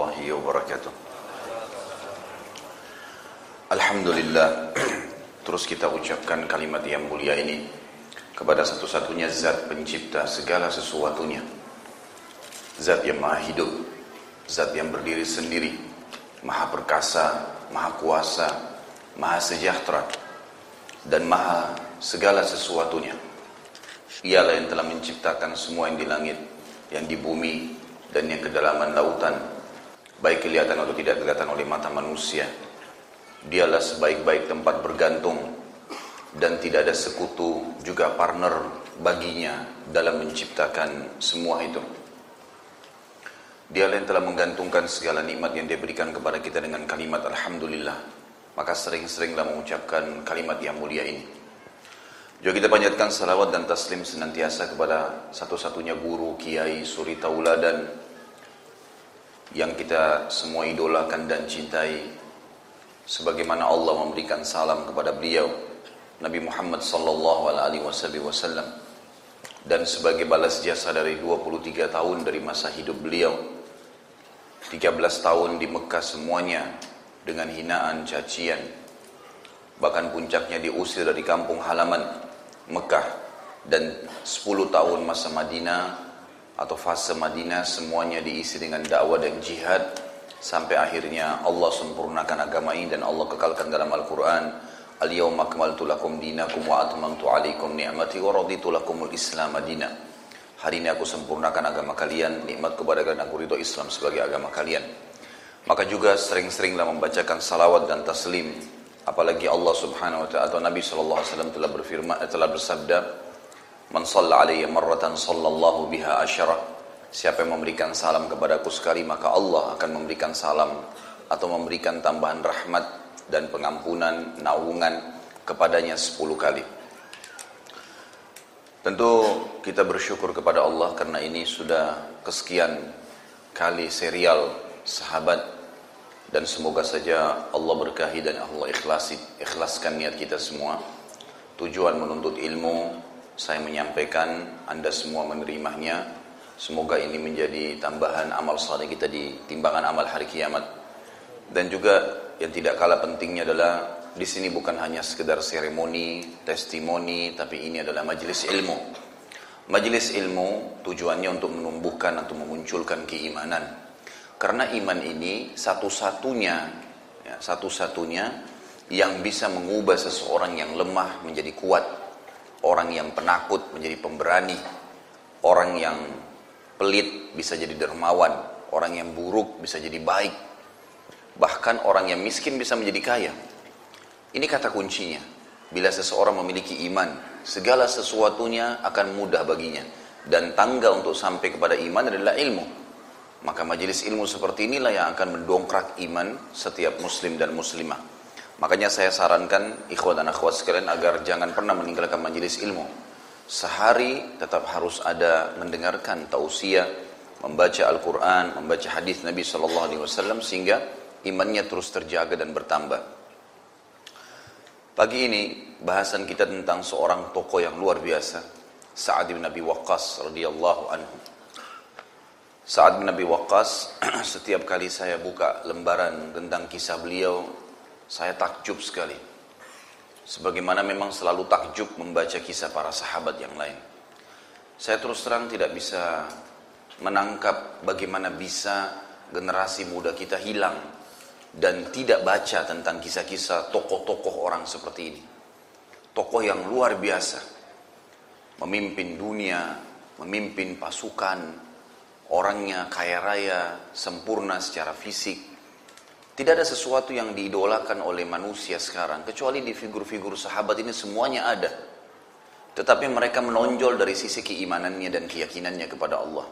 warahmatullahi wabarakatuh. Alhamdulillah Terus kita ucapkan kalimat yang mulia ini Kepada satu-satunya zat pencipta segala sesuatunya. Zat yang maha hidup Zat yang berdiri sendiri Maha perkasa, maha kuasa, maha sejahtera Dan maha segala sesuatunya. Ialah yang telah menciptakan semua yang di langit Yang di bumi dan yang kedalaman lautan baik kelihatan atau tidak kelihatan oleh mata manusia. Dialah sebaik-baik tempat bergantung. Dan tidak ada sekutu juga partner baginya dalam menciptakan semua itu. Dialah yang telah menggantungkan segala nikmat yang dia berikan kepada kita dengan kalimat Alhamdulillah. Maka sering-seringlah mengucapkan kalimat yang mulia ini. Juga kita panjatkan salawat dan taslim senantiasa kepada satu-satunya guru, kiai, suri tauladan yang kita semua idolakan dan cintai. Sebagaimana Allah memberikan salam kepada beliau, Nabi Muhammad sallallahu alaihi wasallam. Dan sebagai balas jasa dari 23 tahun dari masa hidup beliau, 13 tahun di Mekah semuanya dengan hinaan, cacian, bahkan puncaknya diusir dari kampung halaman Mekah dan 10 tahun masa Madinah atau fase Madinah semuanya diisi dengan dakwah dan jihad. Sampai akhirnya Allah sempurnakan agama ini dan Allah kekalkan dalam Al-Quran Al-yawma akmaltu lakum dinakum wa atmamtu alaikum ni'mati wa raditu lakumul islam madina Hari ini aku sempurnakan agama kalian, nikmat kepada kalian aku ridho Islam sebagai agama kalian. Maka juga sering-seringlah membacakan salawat dan taslim. Apalagi Allah Subhanahu wa taala atau Nabi sallallahu alaihi wasallam telah berfirman telah bersabda man shalla alayya marratan sallallahu biha asyara. Siapa yang memberikan salam kepadaku sekali maka Allah akan memberikan salam atau memberikan tambahan rahmat dan pengampunan naungan kepadanya 10 kali. Tentu kita bersyukur kepada Allah karena ini sudah kesekian kali serial sahabat. Dan semoga saja Allah berkahi dan Allah ikhlasi, ikhlaskan niat kita semua. Tujuan menuntut ilmu, saya menyampaikan, Anda semua menerimanya. Semoga ini menjadi tambahan amal saleh kita di timbangan amal hari kiamat. Dan juga yang tidak kalah pentingnya adalah di sini bukan hanya sekedar seremoni, testimoni, tapi ini adalah majelis ilmu. Majelis ilmu tujuannya untuk menumbuhkan atau memunculkan keimanan karena iman ini satu-satunya ya, satu-satunya yang bisa mengubah seseorang yang lemah menjadi kuat, orang yang penakut menjadi pemberani, orang yang pelit bisa jadi dermawan, orang yang buruk bisa jadi baik, bahkan orang yang miskin bisa menjadi kaya. Ini kata kuncinya. Bila seseorang memiliki iman, segala sesuatunya akan mudah baginya. Dan tangga untuk sampai kepada iman adalah ilmu. Maka majelis ilmu seperti inilah yang akan mendongkrak iman setiap muslim dan muslimah. Makanya saya sarankan ikhwan dan akhwat sekalian agar jangan pernah meninggalkan majelis ilmu. Sehari tetap harus ada mendengarkan tausiah, membaca Al-Quran, membaca hadis Nabi Shallallahu Alaihi Wasallam sehingga imannya terus terjaga dan bertambah. Pagi ini bahasan kita tentang seorang tokoh yang luar biasa, Sa'ad bin Abi Waqqas radhiyallahu anhu. Saat bin Nabi Waqqas, setiap kali saya buka lembaran tentang kisah beliau, saya takjub sekali. Sebagaimana memang selalu takjub membaca kisah para sahabat yang lain. Saya terus terang tidak bisa menangkap bagaimana bisa generasi muda kita hilang dan tidak baca tentang kisah-kisah tokoh-tokoh orang seperti ini. Tokoh yang luar biasa, memimpin dunia, memimpin pasukan, orangnya kaya raya, sempurna secara fisik. Tidak ada sesuatu yang diidolakan oleh manusia sekarang, kecuali di figur-figur sahabat ini semuanya ada. Tetapi mereka menonjol dari sisi keimanannya dan keyakinannya kepada Allah.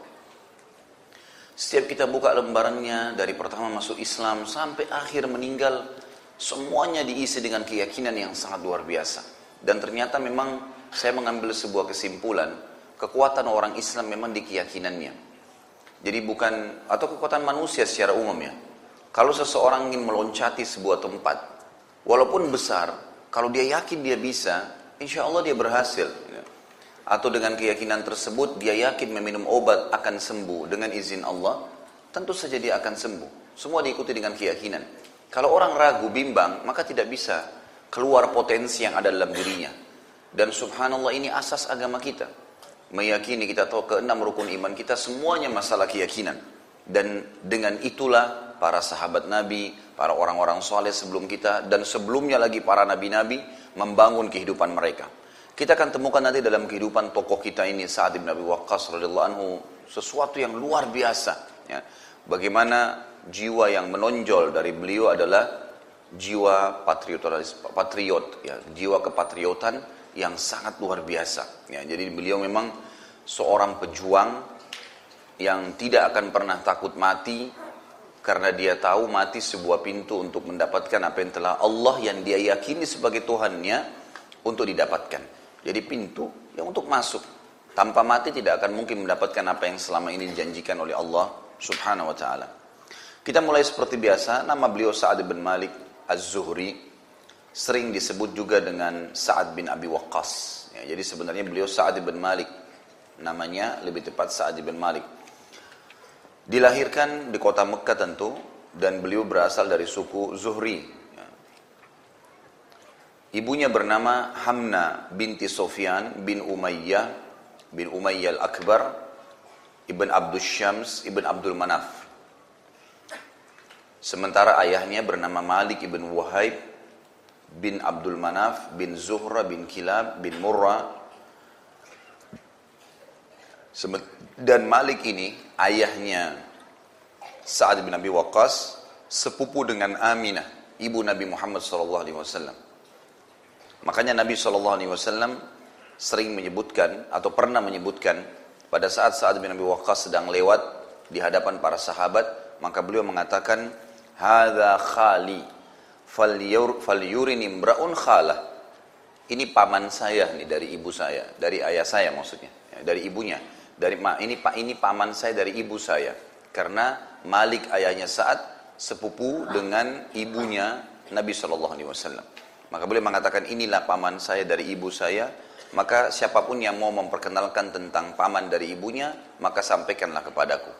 Setiap kita buka lembarannya dari pertama masuk Islam sampai akhir meninggal, semuanya diisi dengan keyakinan yang sangat luar biasa. Dan ternyata memang saya mengambil sebuah kesimpulan, kekuatan orang Islam memang di keyakinannya. Jadi bukan atau kekuatan manusia secara umum ya. Kalau seseorang ingin meloncati sebuah tempat, walaupun besar, kalau dia yakin dia bisa, insya Allah dia berhasil. Ya. Atau dengan keyakinan tersebut dia yakin meminum obat akan sembuh dengan izin Allah, tentu saja dia akan sembuh. Semua diikuti dengan keyakinan. Kalau orang ragu, bimbang, maka tidak bisa keluar potensi yang ada dalam dirinya. Dan subhanallah ini asas agama kita. Meyakini kita tahu keenam rukun iman kita semuanya masalah keyakinan. Dan dengan itulah para sahabat Nabi, para orang-orang soleh sebelum kita, dan sebelumnya lagi para nabi-nabi membangun kehidupan mereka. Kita akan temukan nanti dalam kehidupan tokoh kita ini Sa'ad bin Abi Waqqas radhiyallahu anhu sesuatu yang luar biasa. Ya. Bagaimana jiwa yang menonjol dari beliau adalah jiwa patriot, patriot ya, jiwa kepatriotan yang sangat luar biasa. Ya, jadi beliau memang seorang pejuang yang tidak akan pernah takut mati karena dia tahu mati sebuah pintu untuk mendapatkan apa yang telah Allah yang dia yakini sebagai Tuhannya untuk didapatkan. Jadi pintu yang untuk masuk. Tanpa mati tidak akan mungkin mendapatkan apa yang selama ini dijanjikan oleh Allah subhanahu wa ta'ala. Kita mulai seperti biasa, nama beliau Sa'ad bin Malik Az-Zuhri, sering disebut juga dengan Sa'ad bin Abi Waqqas. Ya, jadi sebenarnya beliau Sa'ad bin Malik, namanya lebih tepat Sa'ad bin Malik. Dilahirkan di kota Mekah tentu, dan beliau berasal dari suku Zuhri, Ibunya bernama Hamna binti Sofyan bin Umayyah bin Umayyah al-Akbar Ibn Abdul Syams Ibn Abdul Manaf. Sementara ayahnya bernama Malik Ibn Wahib bin Abdul Manaf bin Zuhra bin Kilab bin Murrah. Dan Malik ini ayahnya Sa'ad bin Abi Waqqas sepupu dengan Aminah, ibu Nabi Muhammad sallallahu alaihi wasallam. Makanya Nabi SAW sering menyebutkan atau pernah menyebutkan pada saat saat bin Abi Waqqas sedang lewat di hadapan para sahabat, maka beliau mengatakan, "Hadza khali falyurini imra'un khalah." Ini paman saya nih dari ibu saya, dari ayah saya maksudnya, ya, dari ibunya. Dari ini pak ini paman saya dari ibu saya. Karena Malik ayahnya saat sepupu dengan ibunya Nabi Shallallahu Alaihi Wasallam. Maka beliau mengatakan inilah paman saya dari ibu saya. Maka siapa pun yang mau memperkenalkan tentang paman dari ibunya, maka sampaikanlah kepadaku.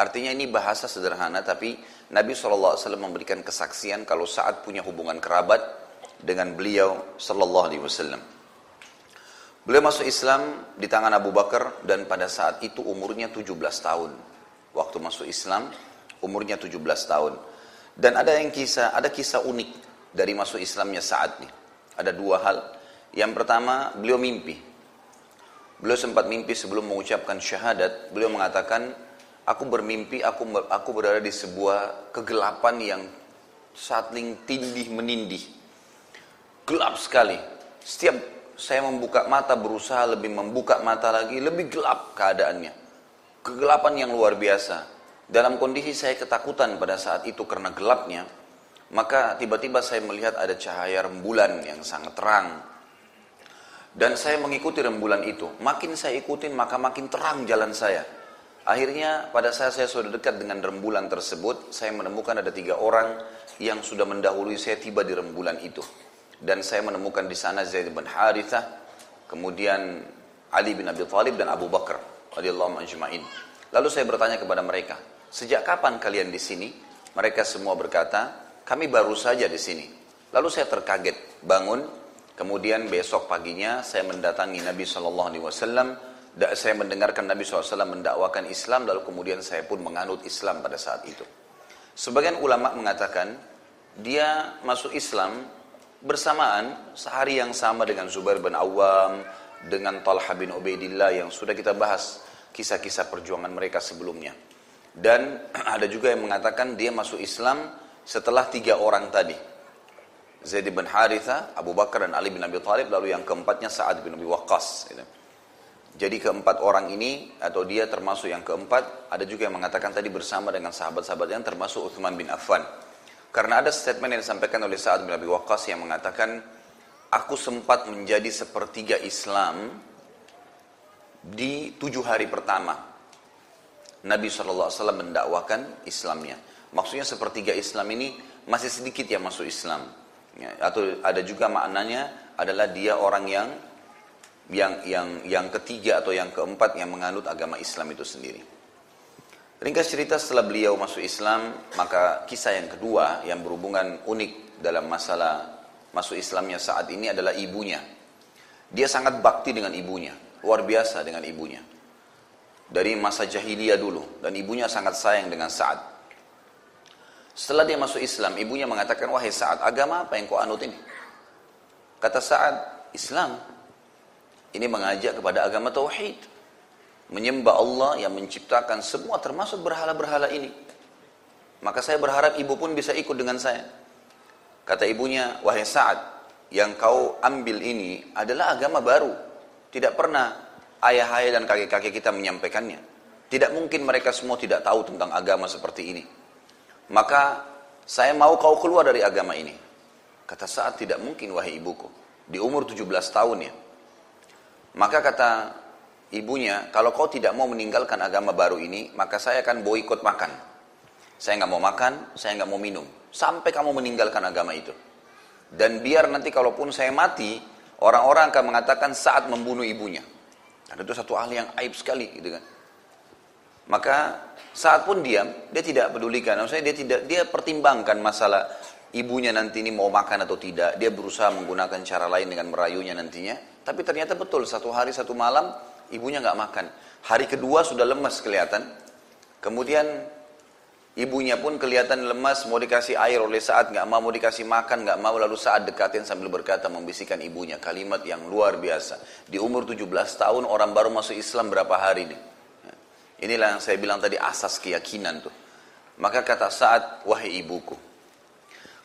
Artinya ini bahasa sederhana, tapi Nabi SAW memberikan kesaksian kalau saat punya hubungan kerabat dengan beliau Sallallahu Alaihi Wasallam. Beliau masuk Islam di tangan Abu Bakar dan pada saat itu umurnya 17 tahun. Waktu masuk Islam umurnya 17 tahun. Dan ada yang kisah, ada kisah unik dari masuk Islamnya saat ini. Ada dua hal. Yang pertama, beliau mimpi. Beliau sempat mimpi sebelum mengucapkan syahadat. Beliau mengatakan, aku bermimpi, aku aku berada di sebuah kegelapan yang saling tindih menindih. Gelap sekali. Setiap saya membuka mata, berusaha lebih membuka mata lagi, lebih gelap keadaannya. Kegelapan yang luar biasa. Dalam kondisi saya ketakutan pada saat itu karena gelapnya, maka tiba-tiba saya melihat ada cahaya rembulan yang sangat terang. Dan saya mengikuti rembulan itu. Makin saya ikutin, maka makin terang jalan saya. Akhirnya pada saat saya sudah dekat dengan rembulan tersebut, saya menemukan ada tiga orang yang sudah mendahului saya tiba di rembulan itu. Dan saya menemukan di sana Zaid bin Harithah, kemudian Ali bin Abi Thalib dan Abu Bakar radhiyallahu anjma'in. Lalu saya bertanya kepada mereka, "Sejak kapan kalian di sini?" Mereka semua berkata, kami baru saja di sini. Lalu saya terkaget, bangun, kemudian besok paginya saya mendatangi Nabi Shallallahu Alaihi Wasallam. Saya mendengarkan Nabi SAW mendakwakan Islam, lalu kemudian saya pun menganut Islam pada saat itu. Sebagian ulama mengatakan dia masuk Islam bersamaan sehari yang sama dengan Zubair bin Awam, dengan Talha bin Ubaidillah yang sudah kita bahas kisah-kisah perjuangan mereka sebelumnya. Dan ada juga yang mengatakan dia masuk Islam setelah tiga orang tadi. Zaid bin Haritha, Abu Bakar dan Ali bin Abi Thalib, lalu yang keempatnya Sa'ad bin Abi Waqqas. Gitu. Jadi keempat orang ini, atau dia termasuk yang keempat, ada juga yang mengatakan tadi bersama dengan sahabat-sahabat yang termasuk Uthman bin Affan. Karena ada statement yang disampaikan oleh Sa'ad bin Abi Waqqas yang mengatakan, Aku sempat menjadi sepertiga Islam di tujuh hari pertama. Nabi SAW mendakwakan Islamnya. Maksudnya sepertiga Islam ini masih sedikit yang masuk Islam. Ya, atau ada juga maknanya adalah dia orang yang yang yang yang ketiga atau yang keempat yang menganut agama Islam itu sendiri. Ringkas cerita setelah beliau masuk Islam, maka kisah yang kedua yang berhubungan unik dalam masalah masuk Islamnya saat ini adalah ibunya. Dia sangat bakti dengan ibunya, luar biasa dengan ibunya. Dari masa jahiliyah dulu, dan ibunya sangat sayang dengan Sa'ad. Setelah dia masuk Islam, ibunya mengatakan, wahai Sa'ad, agama apa yang kau anut ini? Kata Sa'ad, Islam. Ini mengajak kepada agama Tauhid menyembah Allah yang menciptakan semua termasuk berhala-berhala ini. Maka saya berharap ibu pun bisa ikut dengan saya. Kata ibunya, wahai Sa'ad, yang kau ambil ini adalah agama baru. Tidak pernah ayah-ayah dan kakek-kakek kita menyampaikannya. Tidak mungkin mereka semua tidak tahu tentang agama seperti ini. Maka saya mau kau keluar dari agama ini. Kata Sa'ad, tidak mungkin wahai ibuku. Di umur 17 tahun ya. Maka kata ibunya, kalau kau tidak mau meninggalkan agama baru ini, maka saya akan boikot makan. Saya nggak mau makan, saya nggak mau minum. Sampai kamu meninggalkan agama itu. Dan biar nanti kalaupun saya mati, orang-orang akan mengatakan saat membunuh ibunya. Dan itu satu hal yang aib sekali gitu kan. Maka saat pun diam, dia tidak pedulikan. Maksudnya dia tidak dia pertimbangkan masalah ibunya nanti ini mau makan atau tidak. Dia berusaha menggunakan cara lain dengan merayunya nantinya. Tapi ternyata betul satu hari satu malam ibunya nggak makan. Hari kedua sudah lemas kelihatan. Kemudian ibunya pun kelihatan lemas, mau dikasih air oleh saat nggak mau, mau dikasih makan nggak mau, lalu saat dekatin sambil berkata membisikkan ibunya kalimat yang luar biasa. Di umur 17 tahun orang baru masuk Islam berapa hari ini? Inilah yang saya bilang tadi asas keyakinan tuh. Maka kata saat wahai ibuku,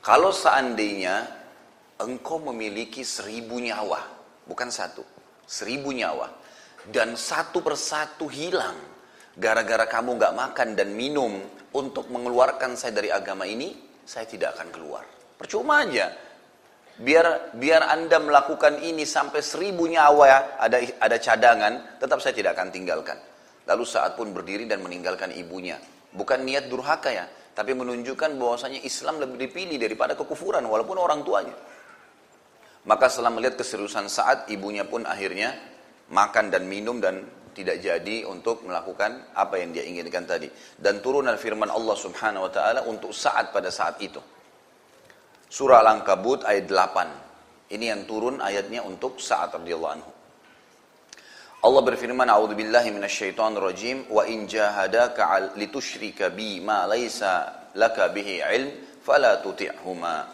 kalau seandainya engkau memiliki seribu nyawa, bukan satu, seribu nyawa, dan satu persatu hilang gara-gara kamu nggak makan dan minum untuk mengeluarkan saya dari agama ini, saya tidak akan keluar. Percuma aja. Biar biar anda melakukan ini sampai seribu nyawa ya, ada ada cadangan, tetap saya tidak akan tinggalkan. Lalu saat pun berdiri dan meninggalkan ibunya. Bukan niat durhaka ya, tapi menunjukkan bahwasanya Islam lebih dipilih daripada kekufuran walaupun orang tuanya. Maka setelah melihat keseriusan saat ibunya pun akhirnya makan dan minum dan tidak jadi untuk melakukan apa yang dia inginkan tadi. Dan turunan firman Allah subhanahu wa ta'ala untuk saat pada saat itu. Surah Al-Ankabut ayat 8. Ini yang turun ayatnya untuk saat radhiyallahu anhu. Allah berfirman, "A'udzu billahi minasyaitonir rajim wa in jahadaka litusyrika bi ma laisa laka bihi ilm fala tuti'huma."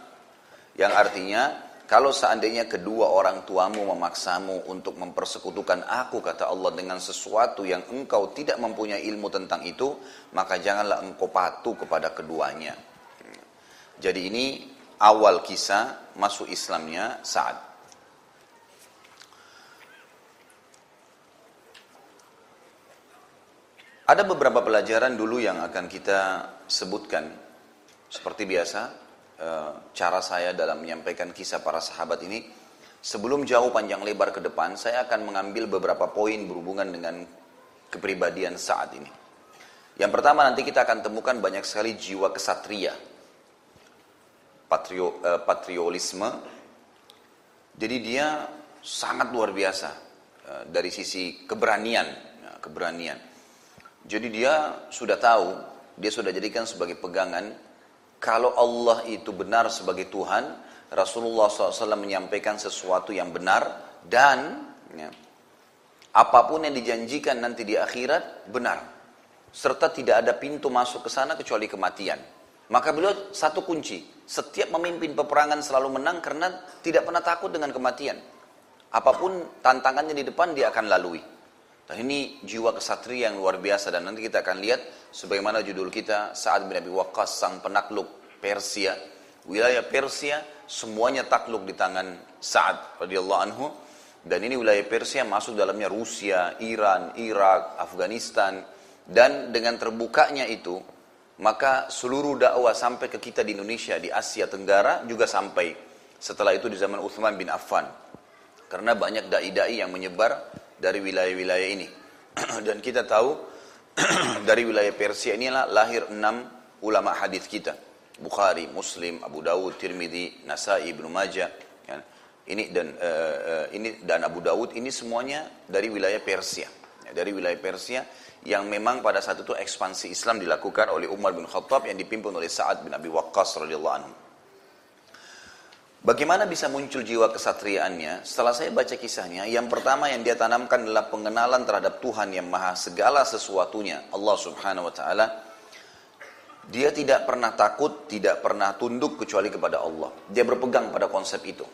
Yang artinya, kalau seandainya kedua orang tuamu memaksamu untuk mempersekutukan aku, kata Allah, dengan sesuatu yang engkau tidak mempunyai ilmu tentang itu, maka janganlah engkau patuh kepada keduanya. Jadi ini awal kisah masuk Islamnya saat. Ada beberapa pelajaran dulu yang akan kita sebutkan. Seperti biasa, cara saya dalam menyampaikan kisah para sahabat ini, sebelum jauh panjang lebar ke depan, saya akan mengambil beberapa poin berhubungan dengan kepribadian saat ini. Yang pertama nanti kita akan temukan banyak sekali jiwa kesatria, patrio, eh, patriolisme. Jadi dia sangat luar biasa eh, dari sisi keberanian, ya, keberanian. Jadi dia sudah tahu, dia sudah jadikan sebagai pegangan kalau Allah itu benar sebagai Tuhan, Rasulullah SAW menyampaikan sesuatu yang benar dan ya, apa pun yang dijanjikan nanti di akhirat benar. Serta tidak ada pintu masuk ke sana kecuali kematian. Maka beliau satu kunci, setiap memimpin peperangan selalu menang karena tidak pernah takut dengan kematian. Apa pun tantangannya di depan dia akan lalui. Dan ini jiwa kesatria yang luar biasa dan nanti kita akan lihat sebagaimana judul kita saat bin Abi Waqqas sang penakluk Persia. Wilayah Persia semuanya takluk di tangan Sa'ad radhiyallahu anhu. Dan ini wilayah Persia masuk dalamnya Rusia, Iran, Irak, Afghanistan. Dan dengan terbukanya itu maka seluruh dakwah sampai ke kita di Indonesia di Asia Tenggara juga sampai setelah itu di zaman Uthman bin Affan. Karena banyak dai-dai yang menyebar dari wilayah-wilayah ini. Dan kita tahu dari wilayah Persia inilah lahir enam ulama hadis kita. Bukhari, Muslim, Abu Dawud, Tirmidzi, Nasai, Ibnu Majah. Ya. Ini dan uh, uh, ini dan Abu Dawud ini semuanya dari wilayah Persia. ya, dari wilayah Persia yang memang pada saat itu ekspansi Islam dilakukan oleh Umar bin Khattab yang dipimpin oleh Sa'ad bin Abi Waqqas radhiyallahu anhu. Bagaimana bisa muncul jiwa kesatriaannya? Setelah saya baca kisahnya, yang pertama yang dia tanamkan adalah pengenalan terhadap Tuhan yang maha segala sesuatunya, Allah subhanahu wa ta'ala. Dia tidak pernah takut, tidak pernah tunduk kecuali kepada Allah. Dia berpegang pada konsep itu.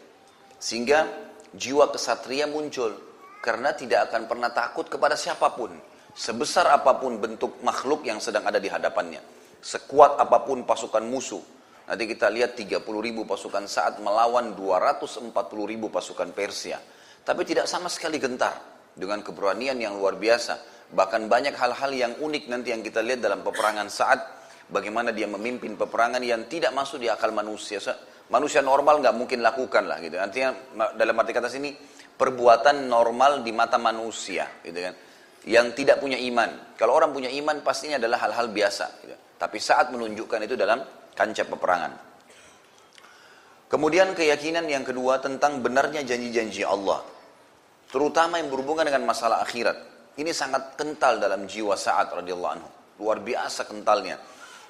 Sehingga jiwa kesatria muncul. Karena tidak akan pernah takut kepada siapa pun. Sebesar apa pun bentuk makhluk yang sedang ada di hadapannya. Sekuat apa pun pasukan musuh Nanti kita lihat 30 ribu pasukan saat melawan 240 ribu pasukan Persia. Tapi tidak sama sekali gentar dengan keberanian yang luar biasa. Bahkan banyak hal-hal yang unik nanti yang kita lihat dalam peperangan saat bagaimana dia memimpin peperangan yang tidak masuk di akal manusia. Manusia normal nggak mungkin lakukan lah gitu. Artinya dalam arti kata sini perbuatan normal di mata manusia gitu kan. Yang tidak punya iman. Kalau orang punya iman pastinya adalah hal-hal biasa. Gitu. Tapi saat menunjukkan itu dalam kancah peperangan. Kemudian keyakinan yang kedua tentang benarnya janji-janji Allah. Terutama yang berhubungan dengan masalah akhirat. Ini sangat kental dalam jiwa saat radhiyallahu anhu. Luar biasa kentalnya.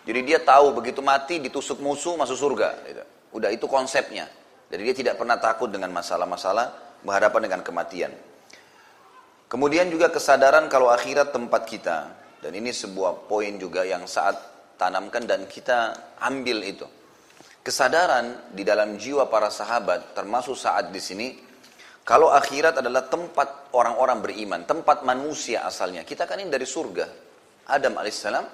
Jadi dia tahu begitu mati ditusuk musuh masuk surga. Gitu. Udah itu konsepnya. Jadi dia tidak pernah takut dengan masalah-masalah berhadapan dengan kematian. Kemudian juga kesadaran kalau akhirat tempat kita. Dan ini sebuah poin juga yang saat tanamkan dan kita ambil itu. Kesadaran di dalam jiwa para sahabat termasuk saat di sini kalau akhirat adalah tempat orang-orang beriman, tempat manusia asalnya. Kita kan ini dari surga. Adam alaihissalam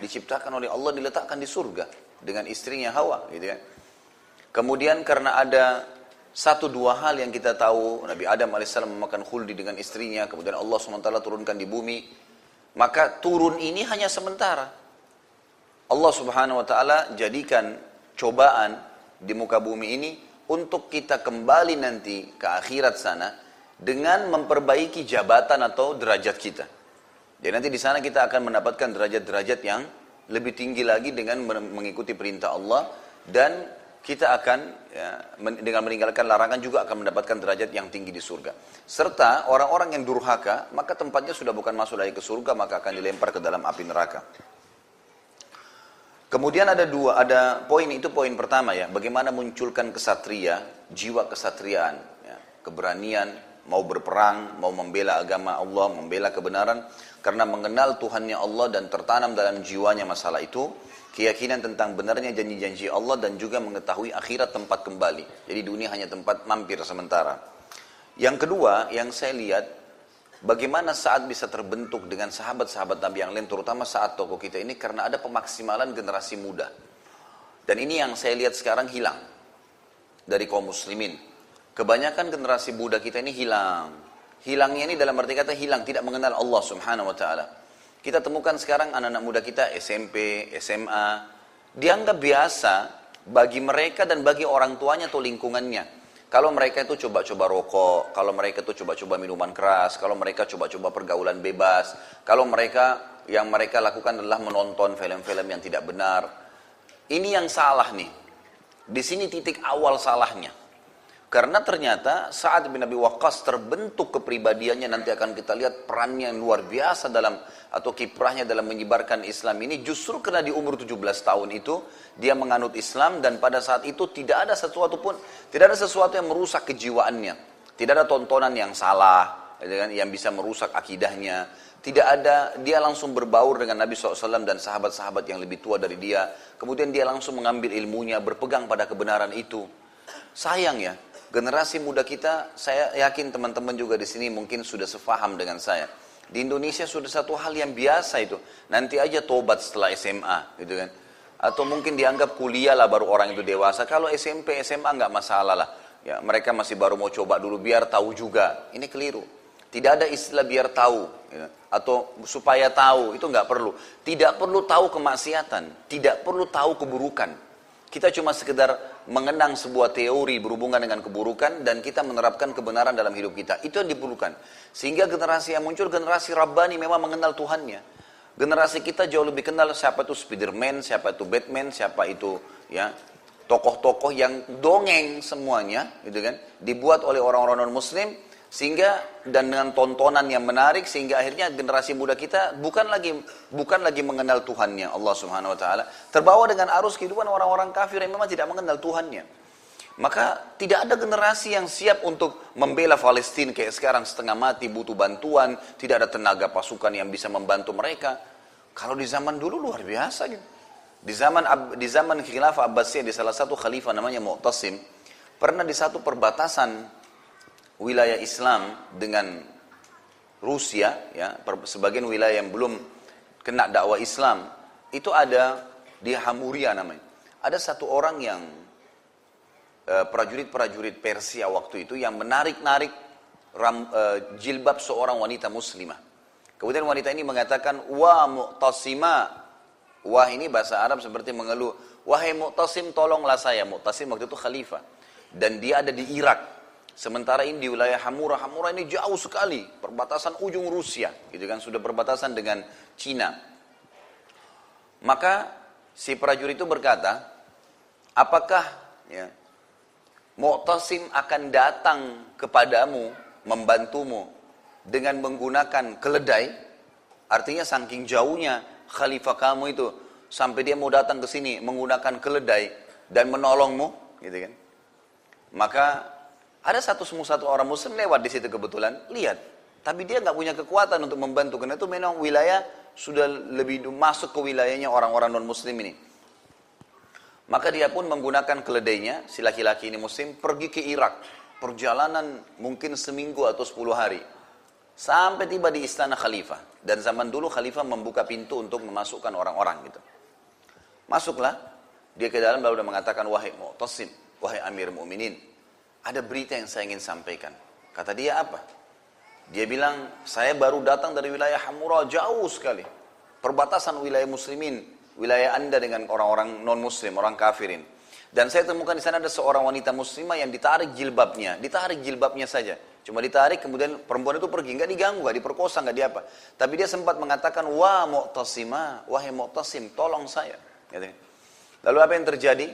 diciptakan oleh Allah diletakkan di surga dengan istrinya Hawa gitu ya. Kemudian karena ada satu dua hal yang kita tahu Nabi Adam alaihissalam memakan khuldi dengan istrinya kemudian Allah swt turunkan di bumi maka turun ini hanya sementara Allah Subhanahu wa taala jadikan cobaan di muka bumi ini untuk kita kembali nanti ke akhirat sana dengan memperbaiki jabatan atau derajat kita. Jadi nanti di sana kita akan mendapatkan derajat-derajat yang lebih tinggi lagi dengan mengikuti perintah Allah dan kita akan ya, dengan meninggalkan larangan juga akan mendapatkan derajat yang tinggi di surga. Serta orang-orang yang durhaka, maka tempatnya sudah bukan masuk lagi ke surga, maka akan dilempar ke dalam api neraka. Kemudian ada dua, ada poin itu poin pertama ya, bagaimana munculkan kesatria, jiwa kesatriaan, ya, keberanian, mau berperang, mau membela agama Allah, membela kebenaran, karena mengenal Tuhannya Allah dan tertanam dalam jiwanya masalah itu, keyakinan tentang benarnya janji-janji Allah dan juga mengetahui akhirat tempat kembali. Jadi dunia hanya tempat mampir sementara. Yang kedua, yang saya lihat Bagaimana saat bisa terbentuk dengan sahabat-sahabat Nabi yang lain, terutama saat tokoh kita ini, karena ada pemaksimalan generasi muda. Dan ini yang saya lihat sekarang hilang dari kaum muslimin. Kebanyakan generasi muda kita ini hilang. Hilangnya ini dalam arti kata hilang, tidak mengenal Allah subhanahu wa ta'ala. Kita temukan sekarang anak-anak muda kita SMP, SMA, dianggap biasa bagi mereka dan bagi orang tuanya atau lingkungannya. Kalau mereka itu coba-coba rokok, kalau mereka itu coba-coba minuman keras, kalau mereka coba-coba pergaulan bebas, kalau mereka yang mereka lakukan adalah menonton film-film yang tidak benar. Ini yang salah nih. Di sini titik awal salahnya. Karena ternyata saat bin Abi Waqqas terbentuk kepribadiannya. Nanti akan kita lihat perannya yang luar biasa dalam atau kiprahnya dalam menyebarkan Islam ini. Justru karena di umur 17 tahun itu dia menganut Islam dan pada saat itu tidak ada sesuatu pun tidak ada sesuatu yang merusak kejiwaannya. Tidak ada tontonan yang salah gitu kan, yang bisa merusak akidahnya. Tidak ada dia langsung berbaur dengan Nabi SAW dan sahabat-sahabat yang lebih tua dari dia. Kemudian dia langsung mengambil ilmunya berpegang pada kebenaran itu. Sayang ya generasi muda kita saya yakin teman-teman juga di sini mungkin sudah sefaham dengan saya di Indonesia sudah satu hal yang biasa itu. Nanti aja tobat setelah SMA, gitu kan. Atau mungkin dianggap kuliah lah baru orang itu dewasa. Kalau SMP, SMA nggak masalah lah. Ya, mereka masih baru mau coba dulu biar tahu juga. Ini keliru. Tidak ada istilah biar tahu ya. atau supaya tahu itu nggak perlu. Tidak perlu tahu kemaksiatan, tidak perlu tahu keburukan. Kita cuma sekedar mengenang sebuah teori berhubungan dengan keburukan dan kita menerapkan kebenaran dalam hidup kita. Itu yang diperlukan. Sehingga generasi yang muncul, generasi Rabbani memang mengenal Tuhannya. Generasi kita jauh lebih kenal siapa itu Spiderman, siapa itu Batman, siapa itu ya tokoh-tokoh yang dongeng semuanya, gitu kan, dibuat oleh orang-orang non Muslim Sehingga dan dengan tontonan yang menarik sehingga akhirnya generasi muda kita bukan lagi bukan lagi mengenal Tuhannya Allah Subhanahu wa taala, terbawa dengan arus kehidupan orang-orang kafir yang memang tidak mengenal Tuhannya. Maka tidak ada generasi yang siap untuk membela Palestina kayak sekarang setengah mati butuh bantuan, tidak ada tenaga pasukan yang bisa membantu mereka. Kalau di zaman dulu luar biasa gitu. Di zaman di zaman khilafah Abbasiyah di salah satu khalifah namanya Mu'tasim, pernah di satu perbatasan wilayah Islam dengan Rusia, ya, sebagian wilayah yang belum kena dakwah Islam, itu ada di Hamuria namanya. Ada satu orang yang eh, prajurit-prajurit Persia waktu itu yang menarik-narik uh, jilbab seorang wanita muslimah. Kemudian wanita ini mengatakan, wa mu'tasima. Wah ini bahasa Arab seperti mengeluh. Wahai mu'tasim tolonglah saya. Mu'tasim waktu itu khalifah. Dan dia ada di Irak. Sementara ini di wilayah Hamura, Hamura ini jauh sekali, perbatasan ujung Rusia, gitu kan, sudah perbatasan dengan Cina. Maka si prajurit itu berkata, apakah ya, Mu'tasim akan datang kepadamu, membantumu dengan menggunakan keledai? Artinya saking jauhnya khalifah kamu itu, sampai dia mau datang ke sini menggunakan keledai dan menolongmu, gitu kan. Maka ada satu satu orang muslim lewat di situ kebetulan, lihat. Tapi dia nggak punya kekuatan untuk membantu karena itu memang wilayah sudah lebih masuk ke wilayahnya orang-orang non muslim ini. Maka dia pun menggunakan keledainya, si laki-laki ini muslim, pergi ke Irak. Perjalanan mungkin seminggu atau sepuluh hari. Sampai tiba di istana khalifah. Dan zaman dulu khalifah membuka pintu untuk memasukkan orang-orang gitu. Masuklah, dia ke dalam lalu dia mengatakan, wahai mu'tasim, wahai amir mu'minin, ada berita yang saya ingin sampaikan. Kata dia apa? Dia bilang, saya baru datang dari wilayah Hamura jauh sekali. Perbatasan wilayah muslimin, wilayah anda dengan orang-orang non-muslim, orang kafirin. Dan saya temukan di sana ada seorang wanita muslimah yang ditarik jilbabnya, ditarik jilbabnya saja. Cuma ditarik, kemudian perempuan itu pergi, nggak diganggu, nggak diperkosa, nggak diapa. Tapi dia sempat mengatakan, wah mu'tasimah, wahai mu'tasim, tolong saya. Lalu apa yang terjadi?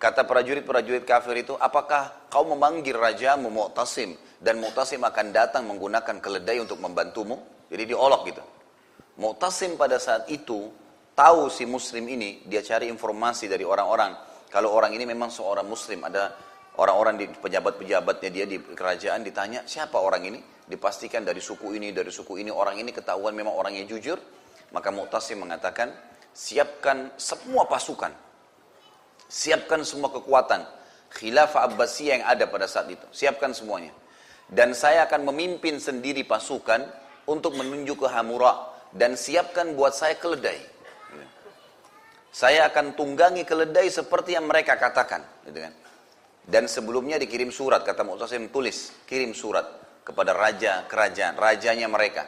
Kata prajurit-prajurit kafir itu, apakah kau memanggil rajamu Mu'tasim dan Mu'tasim akan datang menggunakan keledai untuk membantumu? Jadi diolok gitu. Mu'tasim pada saat itu tahu si muslim ini, dia cari informasi dari orang-orang. Kalau orang ini memang seorang muslim, ada orang-orang di pejabat-pejabatnya dia di kerajaan ditanya, siapa orang ini? Dipastikan dari suku ini, dari suku ini, orang ini ketahuan memang orang yang jujur. Maka Mu'tasim mengatakan, siapkan semua pasukan Siapkan semua kekuatan. Khilafah Abbasiyah yang ada pada saat itu. Siapkan semuanya. Dan saya akan memimpin sendiri pasukan untuk menuju ke Hamura. Dan siapkan buat saya keledai. Saya akan tunggangi keledai seperti yang mereka katakan. Gitu kan. Dan sebelumnya dikirim surat, kata Mu'tasim tulis, kirim surat kepada raja kerajaan, rajanya mereka.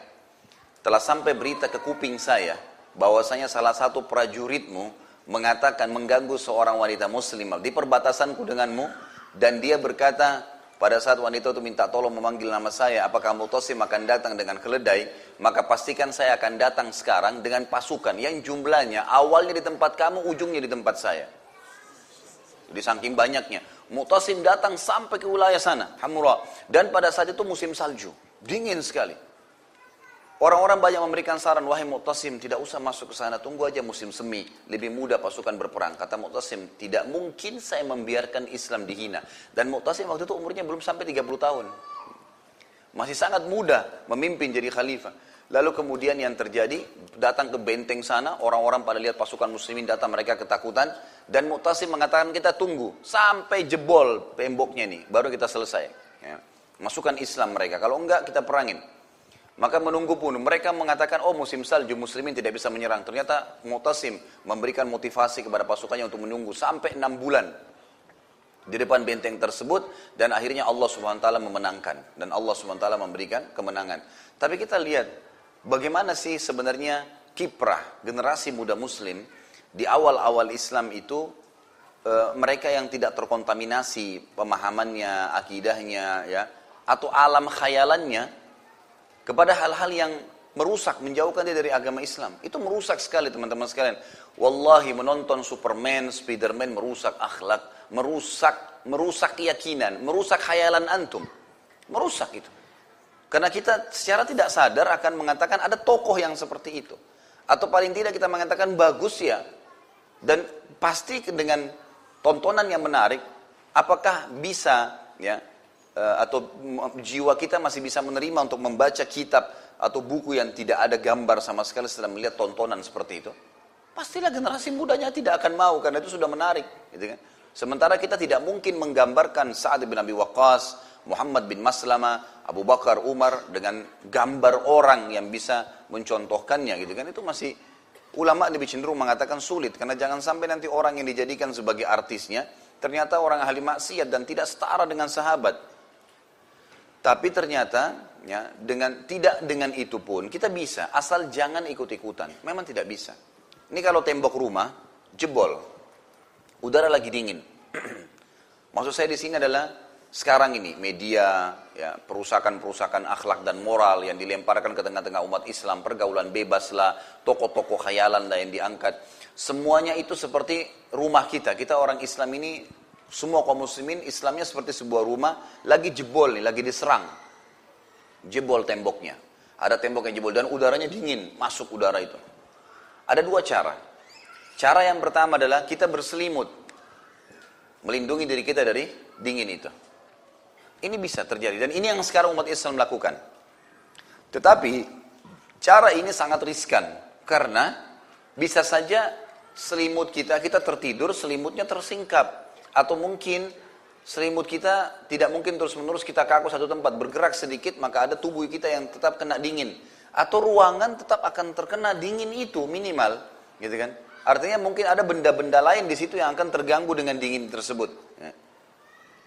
Telah sampai berita ke kuping saya, bahwasanya salah satu prajuritmu mengatakan mengganggu seorang wanita muslimah di perbatasanku denganmu. Dan dia berkata pada saat wanita itu minta tolong memanggil nama saya apakah Mutosim akan datang dengan keledai? Maka pastikan saya akan datang sekarang dengan pasukan yang jumlahnya awalnya di tempat kamu ujungnya di tempat saya. Jadi saking banyaknya. Mutosim datang sampai ke wilayah sana Hamura. Dan pada saat itu musim salju. Dingin sekali Orang-orang banyak memberikan saran, wahai Mu'tasim, tidak usah masuk ke sana, tunggu aja musim semi, lebih mudah pasukan berperang. Kata Mu'tasim, tidak mungkin saya membiarkan Islam dihina. Dan Mu'tasim waktu itu umurnya belum sampai 30 tahun. Masih sangat muda memimpin jadi khalifah. Lalu kemudian yang terjadi, datang ke benteng sana, orang-orang pada lihat pasukan muslimin datang, mereka ketakutan. Dan Mu'tasim mengatakan, kita tunggu sampai jebol temboknya nih, baru kita selesai. Ya. Masukkan Islam mereka, kalau enggak kita perangin. Maka menunggu pun mereka mengatakan oh musim salju muslimin tidak bisa menyerang. Ternyata Mu'tasim memberikan motivasi kepada pasukannya untuk menunggu sampai enam bulan di depan benteng tersebut dan akhirnya Allah Subhanahu wa taala memenangkan dan Allah Subhanahu wa taala memberikan kemenangan. Tapi kita lihat bagaimana sih sebenarnya kiprah generasi muda muslim di awal-awal Islam itu e, mereka yang tidak terkontaminasi pemahamannya, akidahnya ya atau alam khayalannya kepada hal-hal yang merusak, menjauhkan dia dari agama Islam. Itu merusak sekali teman-teman sekalian. Wallahi menonton Superman, Spiderman merusak akhlak, merusak merusak keyakinan, merusak khayalan antum. Merusak itu. Karena kita secara tidak sadar akan mengatakan ada tokoh yang seperti itu. Atau paling tidak kita mengatakan bagus ya. Dan pasti dengan tontonan yang menarik, apakah bisa ya atau jiwa kita masih bisa menerima untuk membaca kitab atau buku yang tidak ada gambar sama sekali setelah melihat tontonan seperti itu? Pastilah generasi mudanya tidak akan mau karena itu sudah menarik, gitu kan? Sementara kita tidak mungkin menggambarkan Sa'ad bin Abi Waqqas, Muhammad bin Maslama, Abu Bakar, Umar dengan gambar orang yang bisa mencontohkannya gitu kan itu masih ulama lebih cenderung mengatakan sulit karena jangan sampai nanti orang yang dijadikan sebagai artisnya ternyata orang ahli maksiat dan tidak setara dengan sahabat. Tapi ternyata ya dengan tidak dengan itu pun kita bisa asal jangan ikut-ikutan. Memang tidak bisa. Ini kalau tembok rumah jebol. Udara lagi dingin. Maksud saya di sini adalah sekarang ini media, ya, perusakan-perusakan akhlak dan moral yang dilemparkan ke tengah-tengah umat Islam, pergaulan bebas lah, tokoh-tokoh khayalan lah yang diangkat. Semuanya itu seperti rumah kita. Kita orang Islam ini, semua kaum muslimin Islamnya seperti sebuah rumah, lagi jebol nih, lagi diserang. Jebol temboknya. Ada tembok yang jebol dan udaranya dingin, masuk udara itu. Ada dua cara. Cara yang pertama adalah kita berselimut. Melindungi diri kita dari dingin itu. Ini bisa terjadi dan ini yang sekarang umat Islam lakukan. Tetapi cara ini sangat riskan karena bisa saja selimut kita kita tertidur selimutnya tersingkap atau mungkin selimut kita tidak mungkin terus-menerus kita kaku satu tempat bergerak sedikit maka ada tubuh kita yang tetap kena dingin atau ruangan tetap akan terkena dingin itu minimal gitu kan artinya mungkin ada benda-benda lain di situ yang akan terganggu dengan dingin tersebut ya.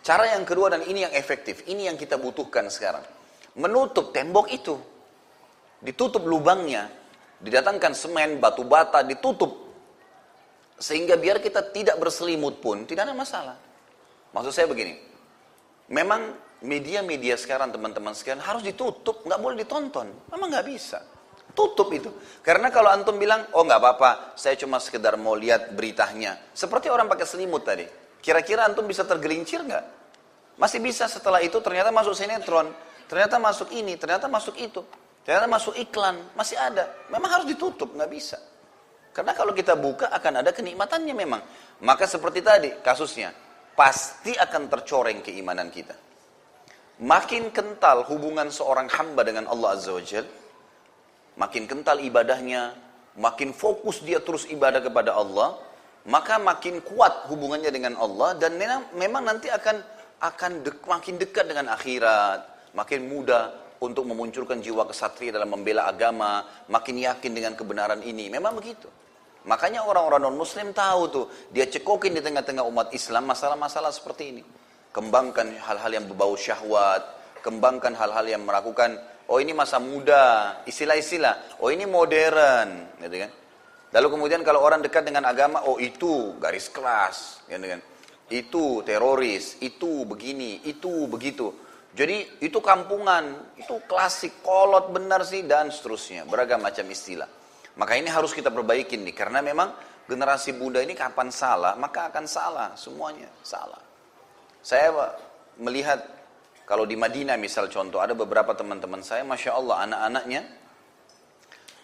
Cara yang kedua dan ini yang efektif, ini yang kita butuhkan sekarang. Menutup tembok itu. Ditutup lubangnya, didatangkan semen, batu bata, ditutup. Sehingga biar kita tidak berselimut pun tidak ada masalah. Maksud saya begini, memang media-media sekarang teman-teman sekalian harus ditutup, nggak boleh ditonton. Memang nggak bisa. Tutup itu. Karena kalau antum bilang, oh nggak apa-apa, saya cuma sekedar mau lihat beritanya. Seperti orang pakai selimut tadi. Kira-kira antum bisa tergelincir nggak? Masih bisa setelah itu ternyata masuk sinetron, ternyata masuk ini, ternyata masuk itu, ternyata masuk iklan, masih ada. Memang harus ditutup, nggak bisa. Karena kalau kita buka akan ada kenikmatannya memang. Maka seperti tadi kasusnya, pasti akan tercoreng keimanan kita. Makin kental hubungan seorang hamba dengan Allah Azza wa Jal, makin kental ibadahnya, makin fokus dia terus ibadah kepada Allah, maka makin kuat hubungannya dengan Allah dan memang nanti akan akan dek, makin dekat dengan akhirat, makin mudah untuk memunculkan jiwa kesatria dalam membela agama, makin yakin dengan kebenaran ini. Memang begitu. Makanya orang-orang non-muslim tahu tuh, dia cekokin di tengah-tengah umat Islam masalah-masalah seperti ini. Kembangkan hal-hal yang berbau syahwat, kembangkan hal-hal yang melakukan, oh ini masa muda, istilah-istilah, oh ini modern, gitu kan. Lalu kemudian kalau orang dekat dengan agama, oh itu garis kelas, ya kan? Itu teroris, itu begini, itu begitu. Jadi itu kampungan, itu klasik, kolot benar sih dan seterusnya, beragam macam istilah. Maka ini harus kita perbaikin nih, karena memang generasi muda ini kapan salah, maka akan salah, semuanya salah. Saya melihat kalau di Madinah misal contoh, ada beberapa teman-teman saya, Masya Allah anak-anaknya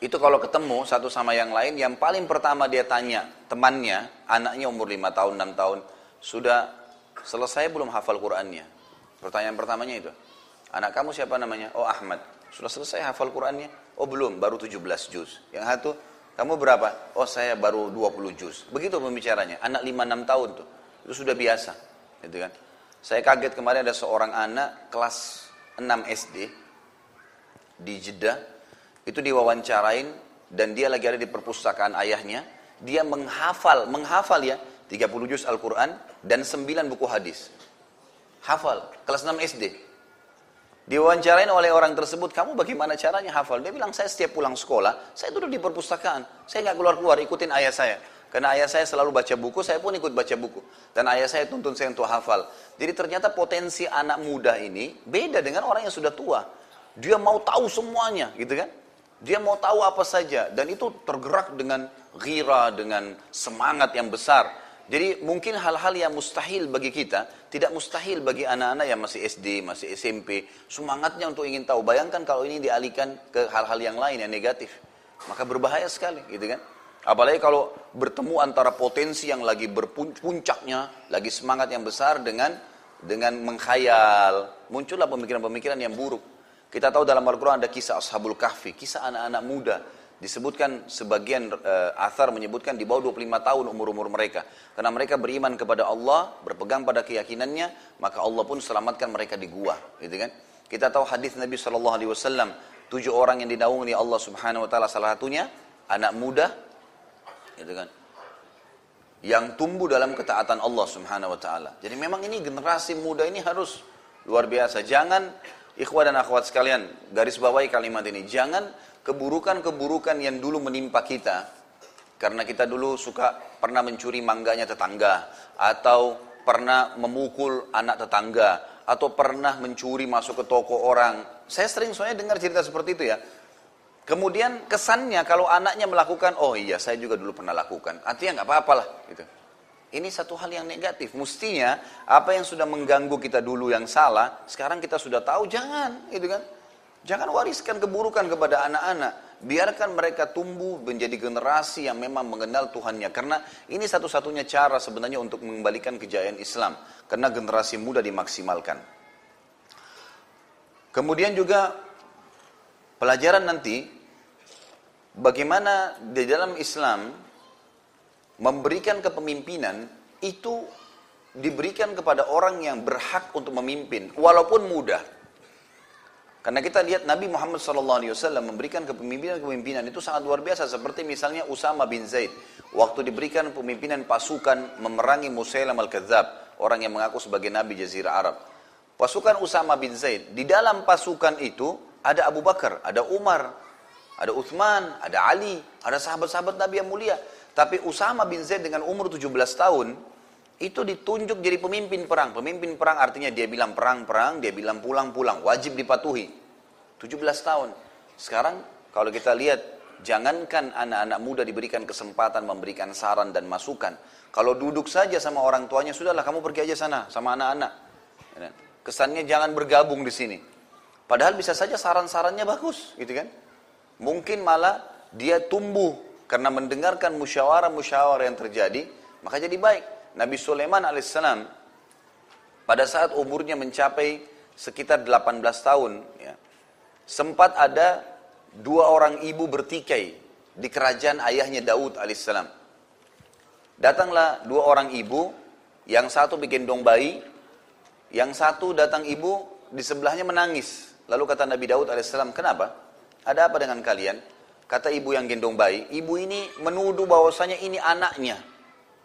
itu kalau ketemu satu sama yang lain, yang paling pertama dia tanya temannya, anaknya umur 5 tahun, 6 tahun, sudah selesai belum hafal Qur'annya? Pertanyaan pertamanya itu. Anak kamu siapa namanya? Oh Ahmad. Sudah selesai hafal Qur'annya? Oh belum, baru 17 juz. Yang satu, kamu berapa? Oh saya baru 20 juz. Begitu pembicaranya. Anak 5-6 tahun tuh. Itu sudah biasa. Gitu kan. Saya kaget kemarin ada seorang anak kelas 6 SD di Jeddah itu diwawancarain dan dia lagi ada di perpustakaan ayahnya, dia menghafal, menghafal ya 30 juz Al-Quran dan 9 buku hadis. Hafal, kelas 6 SD. Diwawancarain oleh orang tersebut, kamu bagaimana caranya hafal? Dia bilang, saya setiap pulang sekolah, saya duduk di perpustakaan. Saya nggak keluar-keluar, ikutin ayah saya. Karena ayah saya selalu baca buku, saya pun ikut baca buku. Dan ayah saya tuntun saya untuk hafal. Jadi ternyata potensi anak muda ini beda dengan orang yang sudah tua. Dia mau tahu semuanya, gitu kan? Dia mau tahu apa saja dan itu tergerak dengan gira, dengan semangat yang besar. Jadi mungkin hal-hal yang mustahil bagi kita, tidak mustahil bagi anak-anak yang masih SD, masih SMP, semangatnya untuk ingin tahu. Bayangkan kalau ini dialihkan ke hal-hal yang lain yang negatif, maka berbahaya sekali, gitu kan? Apalagi kalau bertemu antara potensi yang lagi berpuncaknya, lagi semangat yang besar dengan dengan mengkhayal, muncullah pemikiran-pemikiran yang buruk. Kita tahu dalam Al-Quran ada kisah Ashabul Kahfi, kisah anak-anak muda disebutkan sebagian uh, athar menyebutkan di bawah 25 tahun umur-umur mereka. Karena mereka beriman kepada Allah, berpegang pada keyakinannya, maka Allah pun selamatkan mereka di gua, gitu kan? Kita tahu hadis Nabi Shallallahu alaihi wasallam, tujuh orang yang dinaungi Allah Subhanahu wa taala salah satunya anak muda gitu kan? Yang tumbuh dalam ketaatan Allah Subhanahu wa taala. Jadi memang ini generasi muda ini harus luar biasa. Jangan ikhwah dan akhwat sekalian, garis bawahi kalimat ini. Jangan keburukan-keburukan yang dulu menimpa kita karena kita dulu suka pernah mencuri mangganya tetangga atau pernah memukul anak tetangga atau pernah mencuri masuk ke toko orang. Saya sering soalnya dengar cerita seperti itu ya. Kemudian kesannya kalau anaknya melakukan, oh iya saya juga dulu pernah lakukan. Artinya nggak apa-apalah gitu. Ini satu hal yang negatif. Mestinya apa yang sudah mengganggu kita dulu yang salah, sekarang kita sudah tahu jangan, gitu kan? Jangan wariskan keburukan kepada anak-anak. Biarkan mereka tumbuh menjadi generasi yang memang mengenal Tuhannya. Karena ini satu-satunya cara sebenarnya untuk mengembalikan kejayaan Islam. Karena generasi muda dimaksimalkan. Kemudian juga pelajaran nanti bagaimana di dalam Islam memberikan kepemimpinan itu diberikan kepada orang yang berhak untuk memimpin walaupun muda. Karena kita lihat Nabi Muhammad SAW memberikan kepemimpinan-kepemimpinan itu sangat luar biasa. Seperti misalnya Usama bin Zaid. Waktu diberikan pemimpinan pasukan memerangi Musailam al-Kadzab. Orang yang mengaku sebagai Nabi Jazirah Arab. Pasukan Usama bin Zaid. Di dalam pasukan itu ada Abu Bakar, ada Umar, ada Uthman, ada Ali, ada sahabat-sahabat Nabi yang mulia. Tapi Usama bin Zaid dengan umur 17 tahun, itu ditunjuk jadi pemimpin perang. Pemimpin perang artinya dia bilang perang-perang, dia bilang pulang-pulang, wajib dipatuhi. 17 tahun. Sekarang kalau kita lihat, jangankan anak-anak muda diberikan kesempatan memberikan saran dan masukan. Kalau duduk saja sama orang tuanya, sudahlah kamu pergi aja sana sama anak-anak. Ya kan? Kesannya jangan bergabung di sini. Padahal bisa saja saran-sarannya bagus, gitu kan? Mungkin malah dia tumbuh karena mendengarkan musyawarah-musyawarah yang terjadi, maka jadi baik. Nabi Sulaiman alaihissalam pada saat umurnya mencapai sekitar 18 tahun, ya, sempat ada dua orang ibu bertikai di kerajaan ayahnya Daud alaihissalam. Datanglah dua orang ibu, yang satu bikin dong bayi, yang satu datang ibu di sebelahnya menangis. Lalu kata Nabi Daud alaihissalam, kenapa? Ada apa dengan kalian? Kata ibu yang gendong bayi, ibu ini menuduh bahwasanya ini anaknya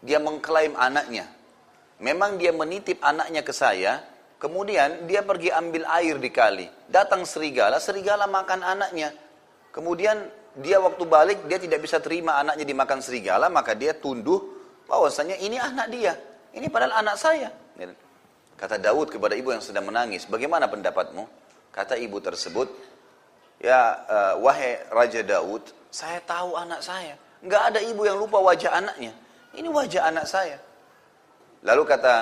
dia mengklaim anaknya. Memang dia menitip anaknya ke saya, kemudian dia pergi ambil air di kali. Datang serigala, serigala makan anaknya. Kemudian dia waktu balik, dia tidak bisa terima anaknya dimakan serigala, maka dia tunduh bahwasanya ini anak dia. Ini padahal anak saya. Kata Daud kepada ibu yang sedang menangis, bagaimana pendapatmu? Kata ibu tersebut, ya uh, wahai Raja Daud, saya tahu anak saya. Nggak ada ibu yang lupa wajah anaknya. Ini wajah anak saya. Lalu kata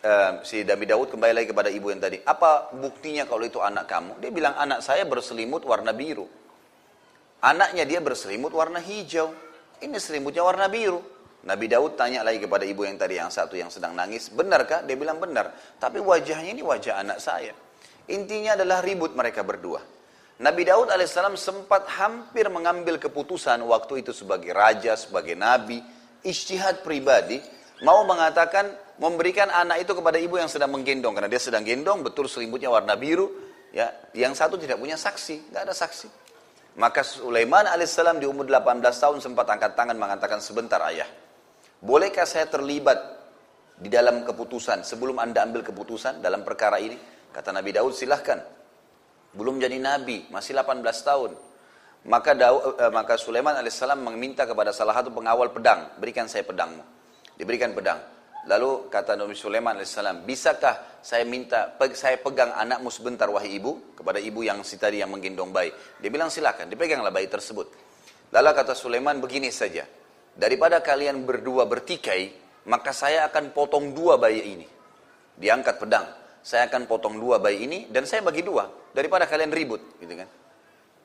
uh, si Nabi Daud kembali lagi kepada ibu yang tadi. Apa buktinya kalau itu anak kamu? Dia bilang anak saya berselimut warna biru. Anaknya dia berselimut warna hijau. Ini selimutnya warna biru. Nabi Daud tanya lagi kepada ibu yang tadi yang satu yang sedang nangis, benarkah? Dia bilang benar. Tapi wajahnya ini wajah anak saya. Intinya adalah ribut mereka berdua. Nabi Daud alaihissalam sempat hampir mengambil keputusan waktu itu sebagai raja, sebagai nabi, istihad pribadi mau mengatakan memberikan anak itu kepada ibu yang sedang menggendong. Karena dia sedang gendong betul selimutnya warna biru ya. Yang satu tidak punya saksi nggak ada saksi. Maka Sulaiman alaihissalam di umur 18 tahun sempat angkat tangan mengatakan sebentar ayah. Bolehkah saya terlibat di dalam keputusan sebelum anda ambil keputusan dalam perkara ini? Kata Nabi Daud silahkan. Belum jadi nabi masih 18 tahun maka Daud, eh, maka Sulaiman alaihissalam meminta kepada salah satu pengawal pedang, berikan saya pedangmu. Diberikan pedang. Lalu kata Nabi Sulaiman alaihissalam, bisakah saya minta, saya pegang anakmu sebentar wahai ibu, kepada ibu yang si tadi yang menggendong bayi. Dia bilang silakan, dipeganglah bayi tersebut. Lalu kata Sulaiman begini saja, daripada kalian berdua bertikai, maka saya akan potong dua bayi ini. Diangkat pedang. Saya akan potong dua bayi ini dan saya bagi dua daripada kalian ribut, gitu kan.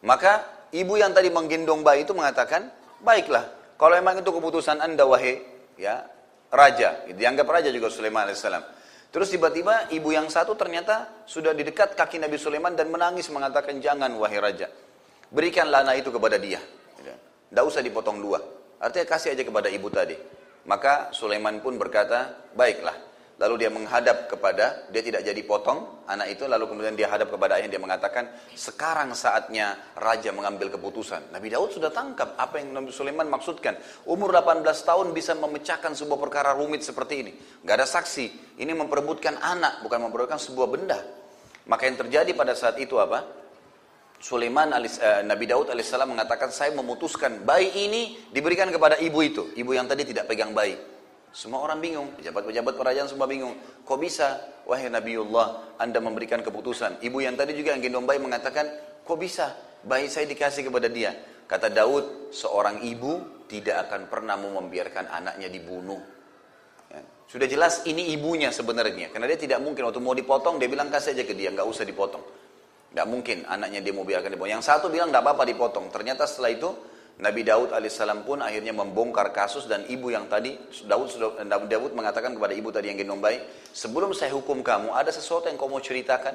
Maka ibu yang tadi menggendong bayi itu mengatakan, baiklah, kalau memang itu keputusan anda wahai ya raja, dianggap raja juga Sulaiman alaihissalam. Terus tiba-tiba ibu yang satu ternyata sudah di dekat kaki Nabi Sulaiman dan menangis mengatakan jangan wahai raja, berikanlah anak itu kepada dia. Tidak usah dipotong dua. Artinya kasih aja kepada ibu tadi. Maka Sulaiman pun berkata, baiklah. Lalu dia menghadap kepada, dia tidak jadi potong anak itu, lalu kemudian dia hadap kepada ayah, dia mengatakan, sekarang saatnya raja mengambil keputusan. Nabi Daud sudah tangkap apa yang Nabi Sulaiman maksudkan. Umur 18 tahun bisa memecahkan sebuah perkara rumit seperti ini. Gak ada saksi, ini memperebutkan anak, bukan memperebutkan sebuah benda. Maka yang terjadi pada saat itu apa? Sulaiman alis, uh, Nabi Daud alaihissalam mengatakan saya memutuskan bayi ini diberikan kepada ibu itu, ibu yang tadi tidak pegang bayi. Semua orang bingung, pejabat-pejabat kerajaan semua bingung. Kok bisa, wahai Nabiullah, Anda memberikan keputusan? Ibu yang tadi juga yang gendong bayi mengatakan, kok bisa, bayi saya dikasih kepada dia. Kata Daud, seorang ibu tidak akan pernah mau membiarkan anaknya dibunuh. Ya. Sudah jelas ini ibunya sebenarnya, karena dia tidak mungkin waktu mau dipotong dia bilang kasih aja ke dia, nggak usah dipotong. Tidak mungkin anaknya dia mau biarkan dipotong. Yang satu bilang tidak apa-apa dipotong. Ternyata setelah itu Nabi Daud alaihissalam pun akhirnya membongkar kasus dan ibu yang tadi Daud Daud mengatakan kepada ibu tadi yang gendong bayi, sebelum saya hukum kamu ada sesuatu yang kau mau ceritakan?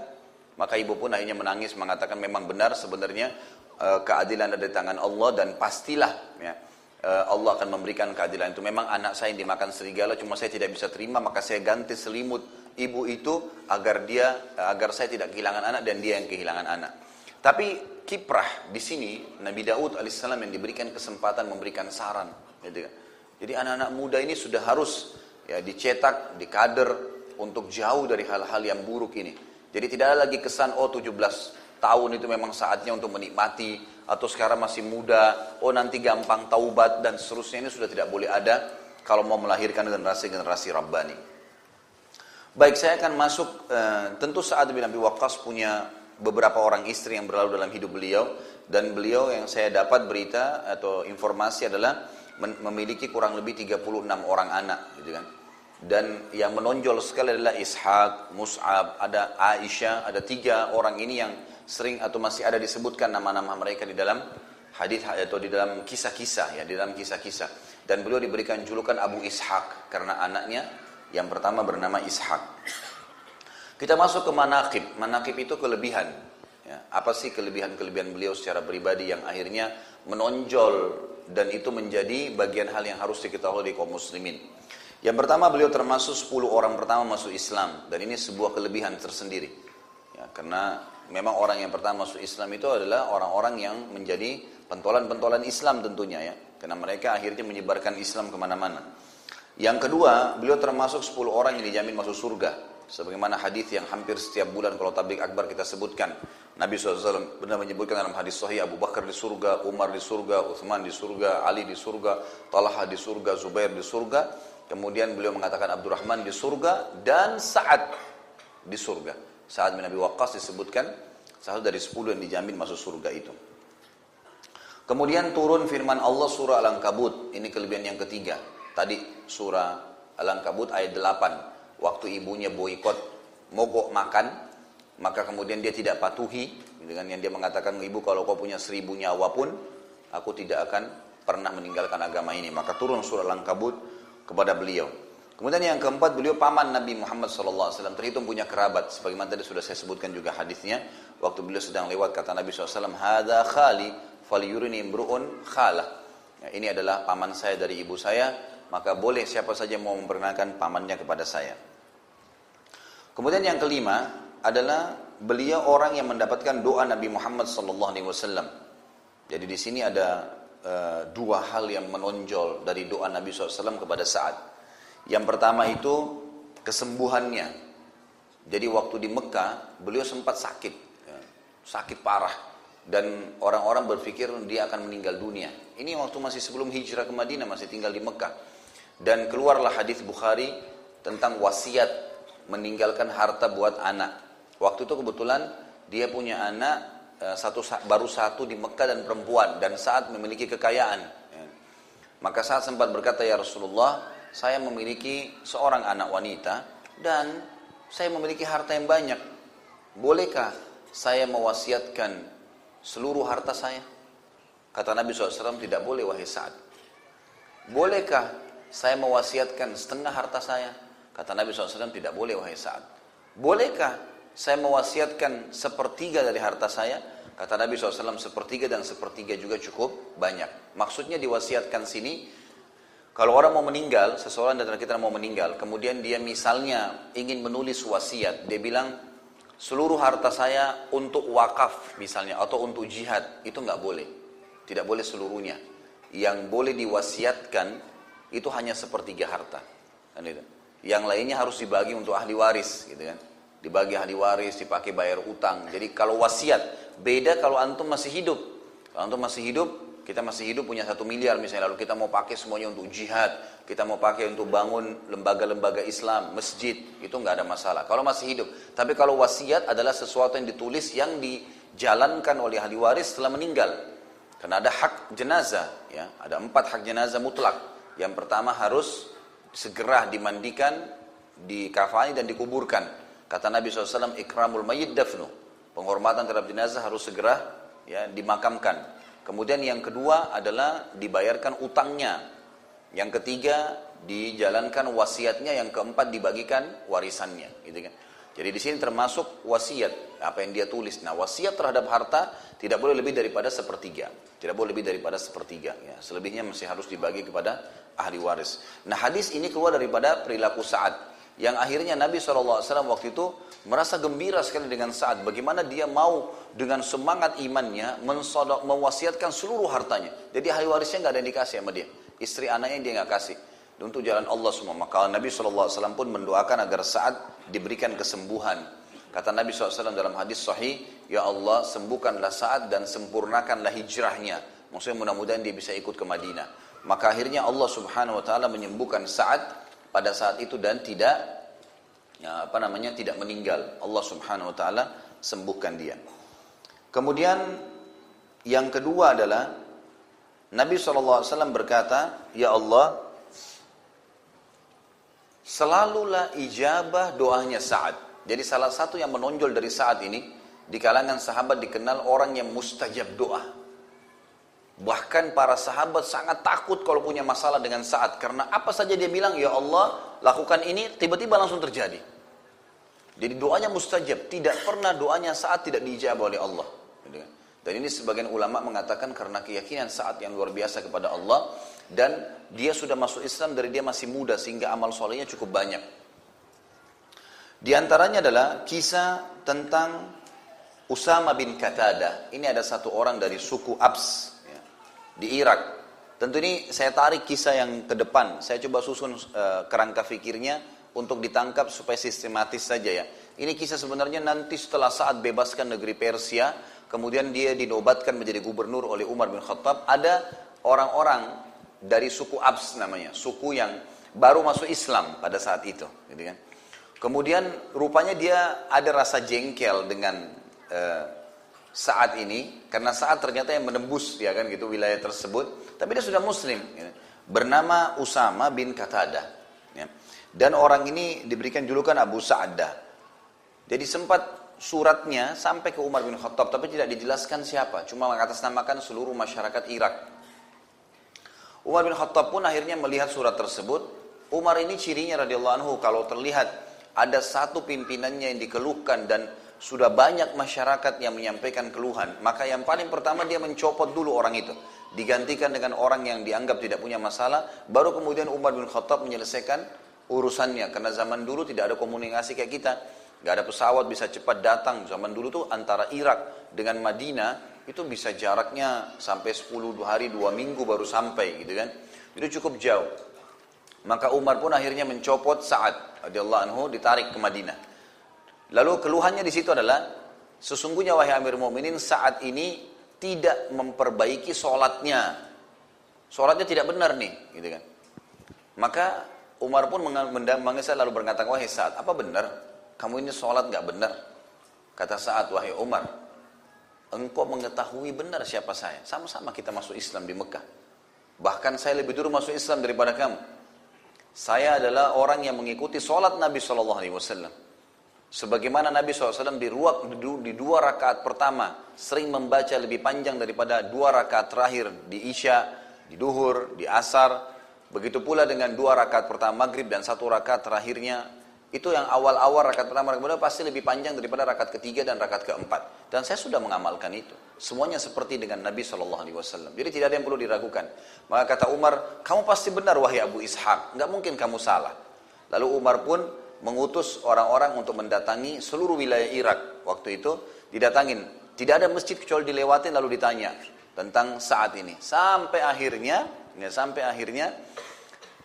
Maka ibu pun akhirnya menangis mengatakan memang benar sebenarnya uh, keadilan ada di tangan Allah dan pastilah ya, uh, Allah akan memberikan keadilan itu. Memang anak saya yang dimakan serigala cuma saya tidak bisa terima maka saya ganti selimut ibu itu agar dia agar saya tidak kehilangan anak dan dia yang kehilangan anak. Tapi kiprah di sini Nabi Daud alaihissalam yang diberikan kesempatan memberikan saran, gitu kan. Jadi anak-anak muda ini sudah harus ya dicetak, dikader untuk jauh dari hal-hal yang buruk ini. Jadi tidak ada lagi kesan oh 17 tahun itu memang saatnya untuk menikmati atau sekarang masih muda, oh nanti gampang taubat dan seterusnya ini sudah tidak boleh ada kalau mau melahirkan generasi-generasi Rabbani. Baik, saya akan masuk, uh, tentu saat bin Abi punya beberapa orang istri yang berlalu dalam hidup beliau, dan beliau yang saya dapat berita atau informasi adalah memiliki kurang lebih 36 orang anak, gitu kan. Dan yang menonjol sekali adalah Ishaq, Mus'ab, ada Aisyah, ada tiga orang ini yang sering atau masih ada disebutkan nama-nama mereka di dalam hadis atau di dalam kisah-kisah ya, di dalam kisah-kisah. Dan beliau diberikan julukan Abu Ishaq karena anaknya yang pertama bernama Ishak. Kita masuk ke manakib. Manakib itu kelebihan. Ya, apa sih kelebihan-kelebihan beliau secara pribadi yang akhirnya menonjol dan itu menjadi bagian hal yang harus diketahui di kaum muslimin. Yang pertama beliau termasuk 10 orang pertama masuk Islam dan ini sebuah kelebihan tersendiri. Ya, karena memang orang yang pertama masuk Islam itu adalah orang-orang yang menjadi pentolan-pentolan Islam tentunya ya. Karena mereka akhirnya menyebarkan Islam ke mana-mana. Yang kedua, beliau termasuk 10 orang yang dijamin masuk surga. Sebagaimana hadis yang hampir setiap bulan kalau tablik akbar kita sebutkan. Nabi SAW benar menyebutkan dalam hadis sahih Abu Bakar di surga, Umar di surga, Uthman di surga, Ali di surga, Talha di surga, Zubair di surga. Kemudian beliau mengatakan Abdurrahman di surga dan Sa'ad di surga. Sa'ad bin Abi Waqqas disebutkan satu dari 10 yang dijamin masuk surga itu. Kemudian turun firman Allah surah Al-Ankabut. Ini kelebihan yang ketiga. Tadi surah Al-Ankabut ayat 8. Waktu ibunya boikot mogok makan, maka kemudian dia tidak patuhi dengan yang dia mengatakan ibu kalau kau punya seribu nyawa pun aku tidak akan pernah meninggalkan agama ini. Maka turun surah Al-Ankabut kepada beliau. Kemudian yang keempat beliau paman Nabi Muhammad SAW terhitung punya kerabat. Sebagaimana tadi sudah saya sebutkan juga hadisnya. Waktu beliau sedang lewat kata Nabi SAW, Hada khali fal yurini imru'un khalah. Ya, ini adalah paman saya dari ibu saya maka boleh siapa saja mau memperkenalkan pamannya kepada saya. Kemudian yang kelima adalah beliau orang yang mendapatkan doa Nabi Muhammad SAW. Jadi di sini ada uh, dua hal yang menonjol dari doa Nabi SAW kepada saat. Yang pertama itu kesembuhannya. Jadi waktu di Mekah beliau sempat sakit, ya, sakit parah dan orang-orang berpikir dia akan meninggal dunia. Ini waktu masih sebelum hijrah ke Madinah masih tinggal di Mekah. Dan keluarlah hadis Bukhari tentang wasiat meninggalkan harta buat anak. Waktu itu kebetulan dia punya anak eh, satu baru satu di Mekah dan perempuan dan saat memiliki kekayaan. Ya. Maka saat sempat berkata ya Rasulullah, saya memiliki seorang anak wanita dan saya memiliki harta yang banyak. Bolehkah saya mewasiatkan seluruh harta saya? Kata Nabi SAW, tidak boleh wahai Sa'ad. Bolehkah saya mewasiatkan setengah harta saya? Kata Nabi SAW, tidak boleh wahai Sa'ad. Bolehkah saya mewasiatkan sepertiga dari harta saya? Kata Nabi SAW, sepertiga dan sepertiga juga cukup banyak. Maksudnya diwasiatkan sini, kalau orang mau meninggal, seseorang dari kita mau meninggal, kemudian dia misalnya ingin menulis wasiat, dia bilang, seluruh harta saya untuk wakaf misalnya, atau untuk jihad, itu nggak boleh. Tidak boleh seluruhnya. Yang boleh diwasiatkan, itu hanya sepertiga harta. Kan itu. Yang lainnya harus dibagi untuk ahli waris, gitu kan. Dibagi ahli waris, dipakai bayar utang. Jadi kalau wasiat, beda kalau antum masih hidup. Kalau antum masih hidup, kita masih hidup punya satu miliar misalnya, lalu kita mau pakai semuanya untuk jihad, kita mau pakai untuk bangun lembaga-lembaga Islam, masjid, itu nggak ada masalah. Kalau masih hidup. Tapi kalau wasiat adalah sesuatu yang ditulis yang dijalankan oleh ahli waris setelah meninggal. Karena ada hak jenazah, ya, ada empat hak jenazah mutlak. Yang pertama harus segera dimandikan, dikafani dan dikuburkan. Kata Nabi SAW, ikramul mayyid dafnu. Penghormatan terhadap jenazah harus segera ya dimakamkan. Kemudian yang kedua adalah dibayarkan utangnya. Yang ketiga dijalankan wasiatnya, yang keempat dibagikan warisannya, gitu kan. Jadi di sini termasuk wasiat apa yang dia tulis. Nah wasiat terhadap harta tidak boleh lebih daripada sepertiga, tidak boleh lebih daripada sepertiga. Ya. Selebihnya masih harus dibagi kepada ahli waris. Nah hadis ini keluar daripada perilaku saat yang akhirnya Nabi SAW waktu itu merasa gembira sekali dengan saat bagaimana dia mau dengan semangat imannya mensodok, mewasiatkan seluruh hartanya. Jadi ahli warisnya nggak ada yang dikasih sama dia. Istri anaknya dia nggak kasih. Untuk jalan Allah semua. Maka Nabi SAW pun mendoakan agar saat diberikan kesembuhan. Kata Nabi SAW dalam hadis sahih, Ya Allah sembuhkanlah saat dan sempurnakanlah hijrahnya. Maksudnya mudah-mudahan dia bisa ikut ke Madinah. Maka akhirnya Allah Subhanahu Wa Taala menyembuhkan saat pada saat itu dan tidak ya, apa namanya tidak meninggal. Allah Subhanahu wa taala sembuhkan dia. Kemudian yang kedua adalah Nabi SAW berkata, Ya Allah, selalulah ijabah doanya saat. Jadi salah satu yang menonjol dari saat ini, di kalangan sahabat dikenal orang yang mustajab doa. Bahkan para sahabat sangat takut kalau punya masalah dengan saat. Karena apa saja dia bilang, ya Allah lakukan ini, tiba-tiba langsung terjadi. Jadi doanya mustajab. Tidak pernah doanya saat tidak dijawab oleh Allah. Dan ini sebagian ulama mengatakan karena keyakinan saat yang luar biasa kepada Allah. Dan dia sudah masuk Islam dari dia masih muda sehingga amal solehnya cukup banyak. Di antaranya adalah kisah tentang Usama bin Katada. Ini ada satu orang dari suku Abs di Irak. Tentu ini saya tarik kisah yang ke depan. Saya coba susun uh, kerangka fikirnya untuk ditangkap supaya sistematis saja ya. Ini kisah sebenarnya nanti setelah saat bebaskan negeri Persia, kemudian dia dinobatkan menjadi gubernur oleh Umar bin Khattab, ada orang-orang dari suku Abs namanya, suku yang baru masuk Islam pada saat itu, gitu kan. Kemudian rupanya dia ada rasa jengkel dengan uh, saat ini karena saat ternyata yang menembus ya kan gitu wilayah tersebut tapi dia sudah muslim ya. bernama Usama bin Katada ya. dan orang ini diberikan julukan Abu Sa'adah jadi sempat suratnya sampai ke Umar bin Khattab tapi tidak dijelaskan siapa cuma mengatasnamakan seluruh masyarakat Irak Umar bin Khattab pun akhirnya melihat surat tersebut Umar ini cirinya radhiyallahu anhu kalau terlihat ada satu pimpinannya yang dikeluhkan dan sudah banyak masyarakat yang menyampaikan keluhan, maka yang paling pertama dia mencopot dulu orang itu. Digantikan dengan orang yang dianggap tidak punya masalah, baru kemudian Umar bin Khattab menyelesaikan urusannya. Karena zaman dulu tidak ada komunikasi kayak kita. Gak ada pesawat bisa cepat datang. Zaman dulu tuh antara Irak dengan Madinah itu bisa jaraknya sampai 10 hari 2 minggu baru sampai gitu kan. Itu cukup jauh. Maka Umar pun akhirnya mencopot saat radhiyallahu anhu ditarik ke Madinah. Lalu keluhannya di situ adalah sesungguhnya wahai Amir Mu'minin saat ini tidak memperbaiki sholatnya. Sholatnya tidak benar nih, gitu kan. Maka Umar pun mengesal lalu berkata, wahai saat apa benar? Kamu ini sholat nggak benar? Kata saat wahai Umar, engkau mengetahui benar siapa saya. Sama-sama kita masuk Islam di Mekah. Bahkan saya lebih dulu masuk Islam daripada kamu. Saya adalah orang yang mengikuti sholat Nabi Shallallahu Alaihi Wasallam. Sebagaimana Nabi SAW di, ruak, di dua rakaat pertama sering membaca lebih panjang daripada dua rakaat terakhir di Isya, di Duhur, di Asar. Begitu pula dengan dua rakaat pertama Maghrib dan satu rakaat terakhirnya itu yang awal-awal rakaat pertama kemudian pasti lebih panjang daripada rakaat ketiga dan rakaat keempat. Dan saya sudah mengamalkan itu. Semuanya seperti dengan Nabi Shallallahu Alaihi Wasallam. Jadi tidak ada yang perlu diragukan. Maka kata Umar, kamu pasti benar wahai Abu Ishaq. Nggak mungkin kamu salah. Lalu Umar pun mengutus orang-orang untuk mendatangi seluruh wilayah Irak. Waktu itu didatangin. Tidak ada masjid kecuali dilewatin lalu ditanya tentang saat ini. Sampai akhirnya, ya, sampai akhirnya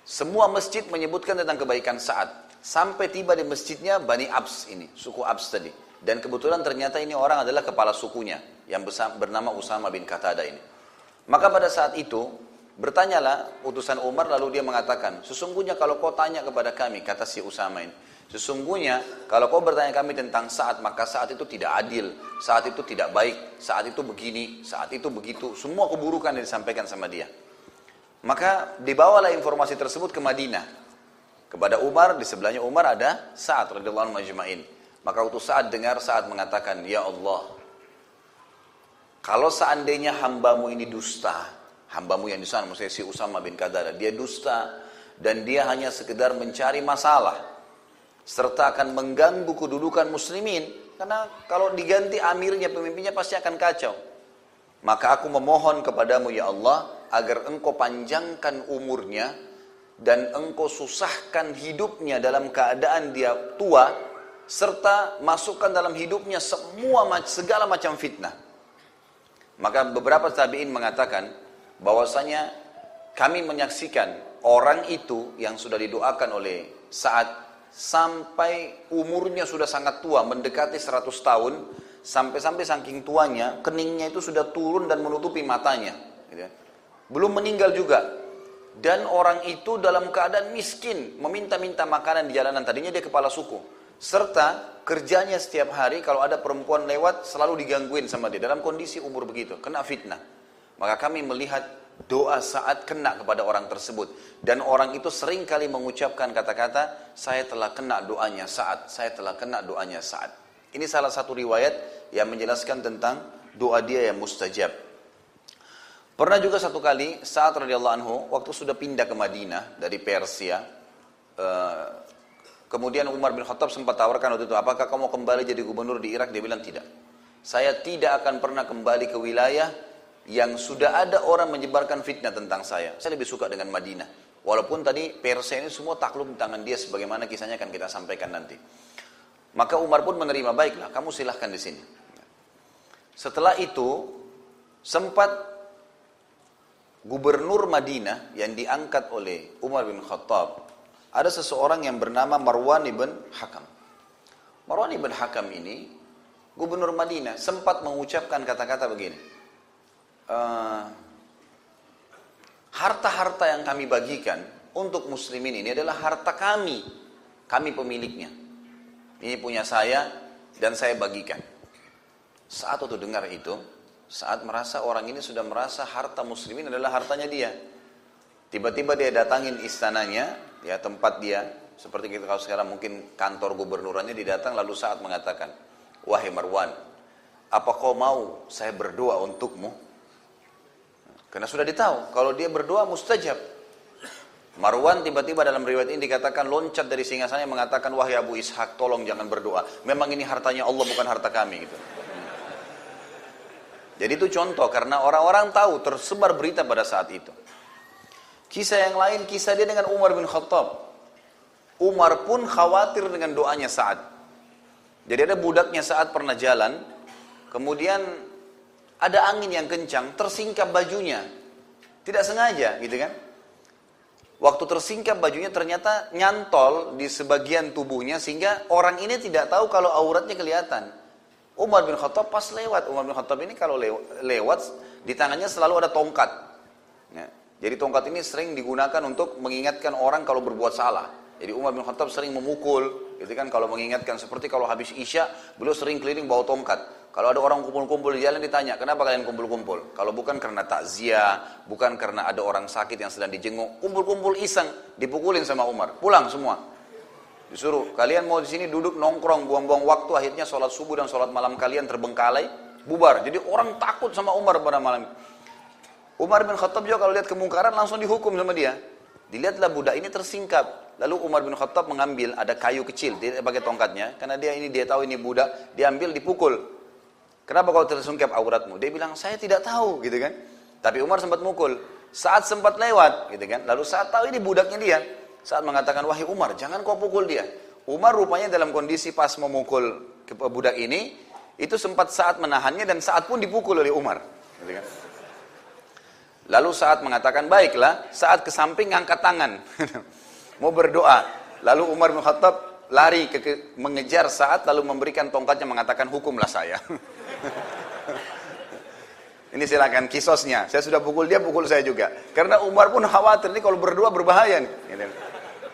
semua masjid menyebutkan tentang kebaikan saat Sampai tiba di masjidnya Bani Abs ini, suku Abs tadi. Dan kebetulan ternyata ini orang adalah kepala sukunya yang bernama Usama bin Qatada ini. Maka pada saat itu bertanyalah utusan Umar lalu dia mengatakan, sesungguhnya kalau kau tanya kepada kami, kata si Usama ini, sesungguhnya kalau kau bertanya kami tentang saat, maka saat itu tidak adil, saat itu tidak baik, saat itu begini, saat itu begitu, semua keburukan yang disampaikan sama dia. Maka dibawalah informasi tersebut ke Madinah. Kepada Umar, di sebelahnya Umar ada Sa'ad radhiyallahu anhu majma'in. Maka waktu Sa'ad dengar Sa'ad mengatakan, "Ya Allah, kalau seandainya hambamu ini dusta, hambamu yang di sana, maksudnya si Usama bin Qadara, dia dusta dan dia hanya sekedar mencari masalah serta akan mengganggu kedudukan muslimin karena kalau diganti amirnya pemimpinnya pasti akan kacau. Maka aku memohon kepadamu ya Allah agar engkau panjangkan umurnya dan engkau susahkan hidupnya dalam keadaan dia tua serta masukkan dalam hidupnya semua segala macam fitnah. Maka beberapa tabi'in mengatakan bahwasanya kami menyaksikan orang itu yang sudah didoakan oleh saat sampai umurnya sudah sangat tua mendekati 100 tahun sampai-sampai saking tuanya keningnya itu sudah turun dan menutupi matanya gitu ya. belum meninggal juga dan orang itu dalam keadaan miskin, meminta-minta makanan di jalanan. Tadinya dia kepala suku. Serta kerjanya setiap hari kalau ada perempuan lewat selalu digangguin sama dia. Dalam kondisi umur begitu, kena fitnah. Maka kami melihat doa saat kena kepada orang tersebut. Dan orang itu sering kali mengucapkan kata-kata, saya telah kena doanya saat, saya telah kena doanya saat. Ini salah satu riwayat yang menjelaskan tentang doa dia yang mustajab. Pernah juga satu kali saat radhiyallahu anhu waktu sudah pindah ke Madinah dari Persia, uh, kemudian Umar bin Khattab sempat tawarkan waktu itu, apakah kamu kembali jadi gubernur di Irak? Dia bilang tidak. Saya tidak akan pernah kembali ke wilayah yang sudah ada orang menyebarkan fitnah tentang saya. Saya lebih suka dengan Madinah. Walaupun tadi Persia ini semua takluk di tangan dia sebagaimana kisahnya akan kita sampaikan nanti. Maka Umar pun menerima, baiklah kamu silahkan di sini. Setelah itu sempat gubernur Madinah yang diangkat oleh Umar bin Khattab, ada seseorang yang bernama Marwan ibn Hakam. Marwan ibn Hakam ini, gubernur Madinah, sempat mengucapkan kata-kata begini. Uh, harta-harta yang kami bagikan untuk muslimin ini adalah harta kami. Kami pemiliknya. Ini punya saya dan saya bagikan. Saat itu dengar itu, saat merasa orang ini sudah merasa harta muslimin adalah hartanya dia. Tiba-tiba dia datangin istananya, ya tempat dia, seperti kita kalau sekarang mungkin kantor gubernurannya didatang lalu saat mengatakan, wahai Marwan, apa kau mau saya berdoa untukmu? Karena sudah ditahu, kalau dia berdoa mustajab. Marwan tiba-tiba dalam riwayat ini dikatakan loncat dari singgasananya mengatakan wahai Abu Ishak tolong jangan berdoa. Memang ini hartanya Allah bukan harta kami gitu. Jadi itu contoh karena orang-orang tahu tersebar berita pada saat itu. Kisah yang lain kisah dia dengan Umar bin Khattab. Umar pun khawatir dengan doanya saat. Jadi ada budaknya saat pernah jalan, kemudian ada angin yang kencang, tersingkap bajunya. Tidak sengaja gitu kan. Waktu tersingkap bajunya ternyata nyantol di sebagian tubuhnya sehingga orang ini tidak tahu kalau auratnya kelihatan. Umar bin Khattab pas lewat, Umar bin Khattab ini kalau lewat, di tangannya selalu ada tongkat. Ya. Jadi tongkat ini sering digunakan untuk mengingatkan orang kalau berbuat salah. Jadi Umar bin Khattab sering memukul, gitu kan kalau mengingatkan seperti kalau habis Isya, beliau sering keliling bawa tongkat. Kalau ada orang kumpul-kumpul di jalan ditanya, kenapa kalian kumpul-kumpul? Kalau bukan karena takziah, bukan karena ada orang sakit yang sedang dijenguk, kumpul-kumpul iseng, dipukulin sama Umar, pulang semua. Disuruh, kalian mau di sini duduk nongkrong, buang-buang waktu, akhirnya sholat subuh dan sholat malam kalian terbengkalai, bubar. Jadi orang takut sama Umar pada malam. Umar bin Khattab juga kalau lihat kemungkaran langsung dihukum sama dia. Dilihatlah budak ini tersingkap. Lalu Umar bin Khattab mengambil ada kayu kecil, dia pakai tongkatnya, karena dia ini dia tahu ini budak, diambil dipukul. Kenapa kau tersungkap auratmu? Dia bilang saya tidak tahu, gitu kan? Tapi Umar sempat mukul. Saat sempat lewat, gitu kan? Lalu saat tahu ini budaknya dia, saat mengatakan wahai Umar, jangan kau pukul dia. Umar rupanya dalam kondisi pas memukul budak ini, itu sempat saat menahannya dan saat pun dipukul oleh Umar. Gitu kan? Lalu saat mengatakan baiklah, saat ke samping angkat tangan. Mau berdoa. Lalu Umar bin lari ke, ke mengejar saat lalu memberikan tongkatnya mengatakan hukumlah saya. ini silakan kisosnya. Saya sudah pukul dia, pukul saya juga. Karena Umar pun khawatir ini kalau berdoa berbahaya nih.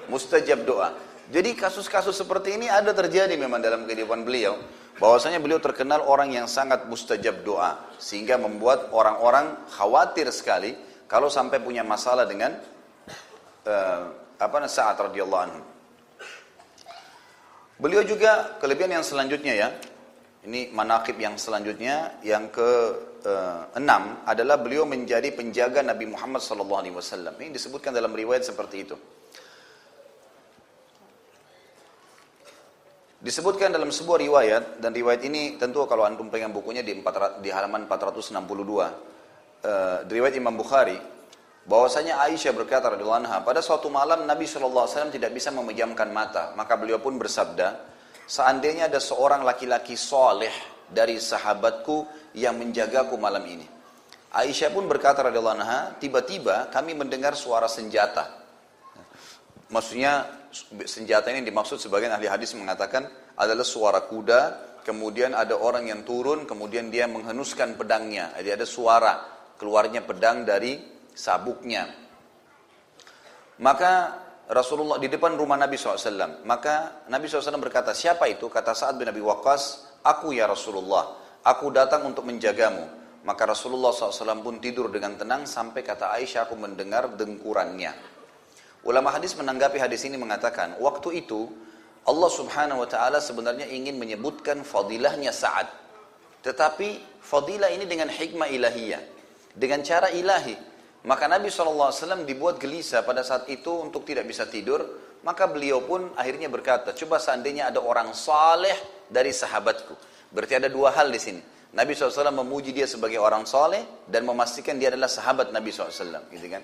Mustajab doa. Jadi kasus-kasus seperti ini ada terjadi memang dalam kehidupan beliau bahwasanya beliau terkenal orang yang sangat mustajab doa sehingga membuat orang-orang khawatir sekali kalau sampai punya masalah dengan uh, apa Sa'ad radhiyallahu anhu. Beliau juga kelebihan yang selanjutnya ya. Ini manakib yang selanjutnya yang ke uh, enam adalah beliau menjadi penjaga Nabi Muhammad sallallahu alaihi wasallam. Ini disebutkan dalam riwayat seperti itu. Disebutkan dalam sebuah riwayat dan riwayat ini tentu kalau antum pegang bukunya di, 4, di halaman 462 uh, eh, riwayat Imam Bukhari bahwasanya Aisyah berkata radhiyallahu anha pada suatu malam Nabi SAW tidak bisa memejamkan mata maka beliau pun bersabda seandainya ada seorang laki-laki soleh dari sahabatku yang menjagaku malam ini Aisyah pun berkata radhiyallahu anha tiba-tiba kami mendengar suara senjata. Maksudnya senjata ini dimaksud sebagian ahli hadis mengatakan adalah suara kuda, kemudian ada orang yang turun, kemudian dia menghenuskan pedangnya. Jadi ada suara keluarnya pedang dari sabuknya. Maka Rasulullah di depan rumah Nabi SAW. Maka Nabi SAW berkata, siapa itu? Kata Sa'ad bin Abi Waqqas, aku ya Rasulullah. Aku datang untuk menjagamu. Maka Rasulullah SAW pun tidur dengan tenang sampai kata Aisyah aku mendengar dengkurannya. Ulama hadis menanggapi hadis ini mengatakan, waktu itu Allah subhanahu wa ta'ala sebenarnya ingin menyebutkan fadilahnya Sa'ad. Tetapi fadilah ini dengan hikmah ilahiyah. Dengan cara ilahi. Maka Nabi SAW dibuat gelisah pada saat itu untuk tidak bisa tidur. Maka beliau pun akhirnya berkata, coba seandainya ada orang saleh dari sahabatku. Berarti ada dua hal di sini. Nabi SAW memuji dia sebagai orang saleh dan memastikan dia adalah sahabat Nabi SAW. Gitu kan?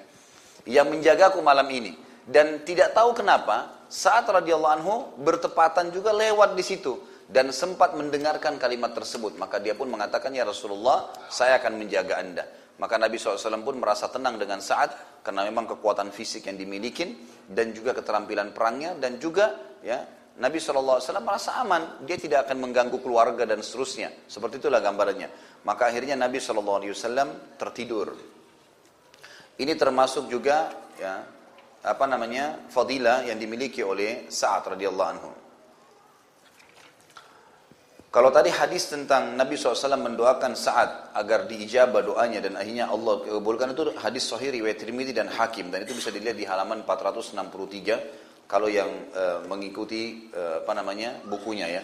Yang menjagaku malam ini dan tidak tahu kenapa saat radhiyallahu anhu bertepatan juga lewat di situ dan sempat mendengarkan kalimat tersebut. Maka dia pun mengatakan ya Rasulullah saya akan menjaga anda. Maka Nabi SAW pun merasa tenang dengan saat karena memang kekuatan fisik yang dimiliki dan juga keterampilan perangnya dan juga ya Nabi SAW merasa aman. Dia tidak akan mengganggu keluarga dan seterusnya. Seperti itulah gambarannya. Maka akhirnya Nabi SAW tertidur. Ini termasuk juga ya apa namanya fadilah yang dimiliki oleh Sa'ad radhiyallahu anhu. Kalau tadi hadis tentang Nabi SAW mendoakan Sa'ad agar diijabah doanya dan akhirnya Allah kabulkan itu hadis sahih riwayat Tirmidzi dan Hakim dan itu bisa dilihat di halaman 463 kalau yang uh, mengikuti uh, apa namanya bukunya ya.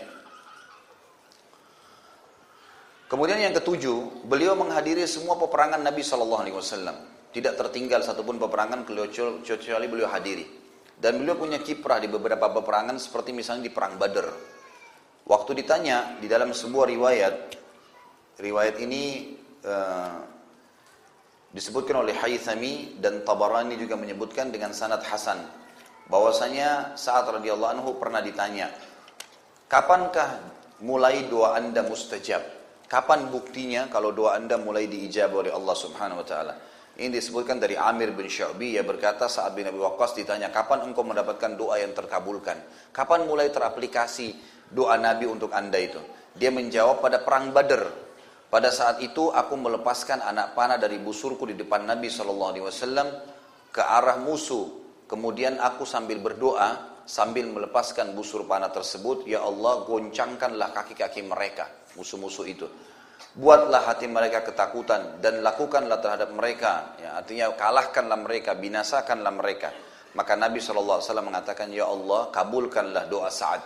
Kemudian yang ketujuh, beliau menghadiri semua peperangan Nabi Shallallahu Alaihi Wasallam. Tidak tertinggal satupun peperangan kecuali beliau hadiri. Dan beliau punya kiprah di beberapa peperangan seperti misalnya di perang Badar. Waktu ditanya di dalam sebuah riwayat, riwayat ini uh, disebutkan oleh Haythami dan Tabarani juga menyebutkan dengan sanad Hasan bahwasanya saat radhiyallahu anhu pernah ditanya, kapankah mulai doa anda mustajab? Kapan buktinya kalau doa anda mulai diijabah oleh Allah Subhanahu Wa Taala? Ini disebutkan dari Amir bin Syu'bi ya berkata saat bin Abi Waqqas ditanya kapan engkau mendapatkan doa yang terkabulkan? Kapan mulai teraplikasi doa Nabi untuk anda itu? Dia menjawab pada perang Badar. Pada saat itu aku melepaskan anak panah dari busurku di depan Nabi SAW ke arah musuh. Kemudian aku sambil berdoa sambil melepaskan busur panah tersebut, Ya Allah goncangkanlah kaki-kaki mereka, musuh-musuh itu. Buatlah hati mereka ketakutan dan lakukanlah terhadap mereka. Ya, artinya kalahkanlah mereka, binasakanlah mereka. Maka Nabi SAW mengatakan, Ya Allah kabulkanlah doa Sa'ad.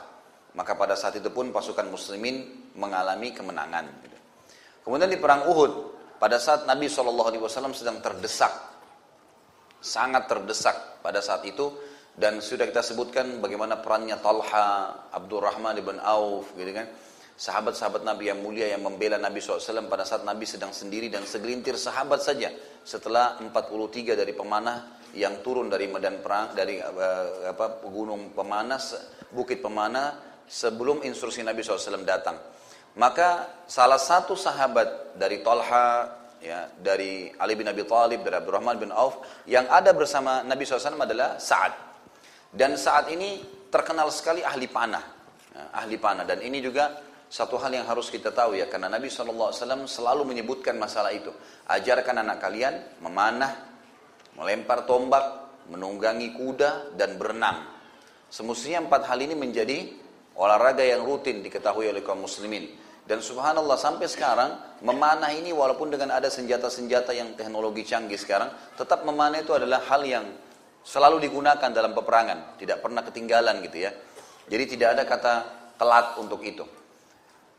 Maka pada saat itu pun pasukan muslimin mengalami kemenangan. Kemudian di perang Uhud, pada saat Nabi SAW sedang terdesak, sangat terdesak pada saat itu, dan sudah kita sebutkan bagaimana perannya Talha, Abdurrahman ibn Auf, gitu kan sahabat-sahabat Nabi yang mulia yang membela Nabi SAW pada saat Nabi sedang sendiri dan segelintir sahabat saja setelah 43 dari pemanah yang turun dari medan perang dari uh, apa gunung pemanah bukit pemanah sebelum instruksi Nabi SAW datang. Maka salah satu sahabat dari Talha ya dari Ali bin Abi Thalib dari Abdurrahman bin Auf yang ada bersama Nabi SAW adalah Sa'ad. Dan saat ini terkenal sekali ahli panah ya, ahli panah. Dan ini juga satu hal yang harus kita tahu ya, karena Nabi SAW selalu menyebutkan masalah itu. Ajarkan anak kalian memanah, melempar tombak, menunggangi kuda, dan berenang. Semestinya empat hal ini menjadi olahraga yang rutin diketahui oleh kaum muslimin. Dan subhanallah sampai sekarang memanah ini walaupun dengan ada senjata-senjata yang teknologi canggih sekarang, tetap memanah itu adalah hal yang selalu digunakan dalam peperangan, tidak pernah ketinggalan gitu ya. Jadi tidak ada kata telat untuk itu.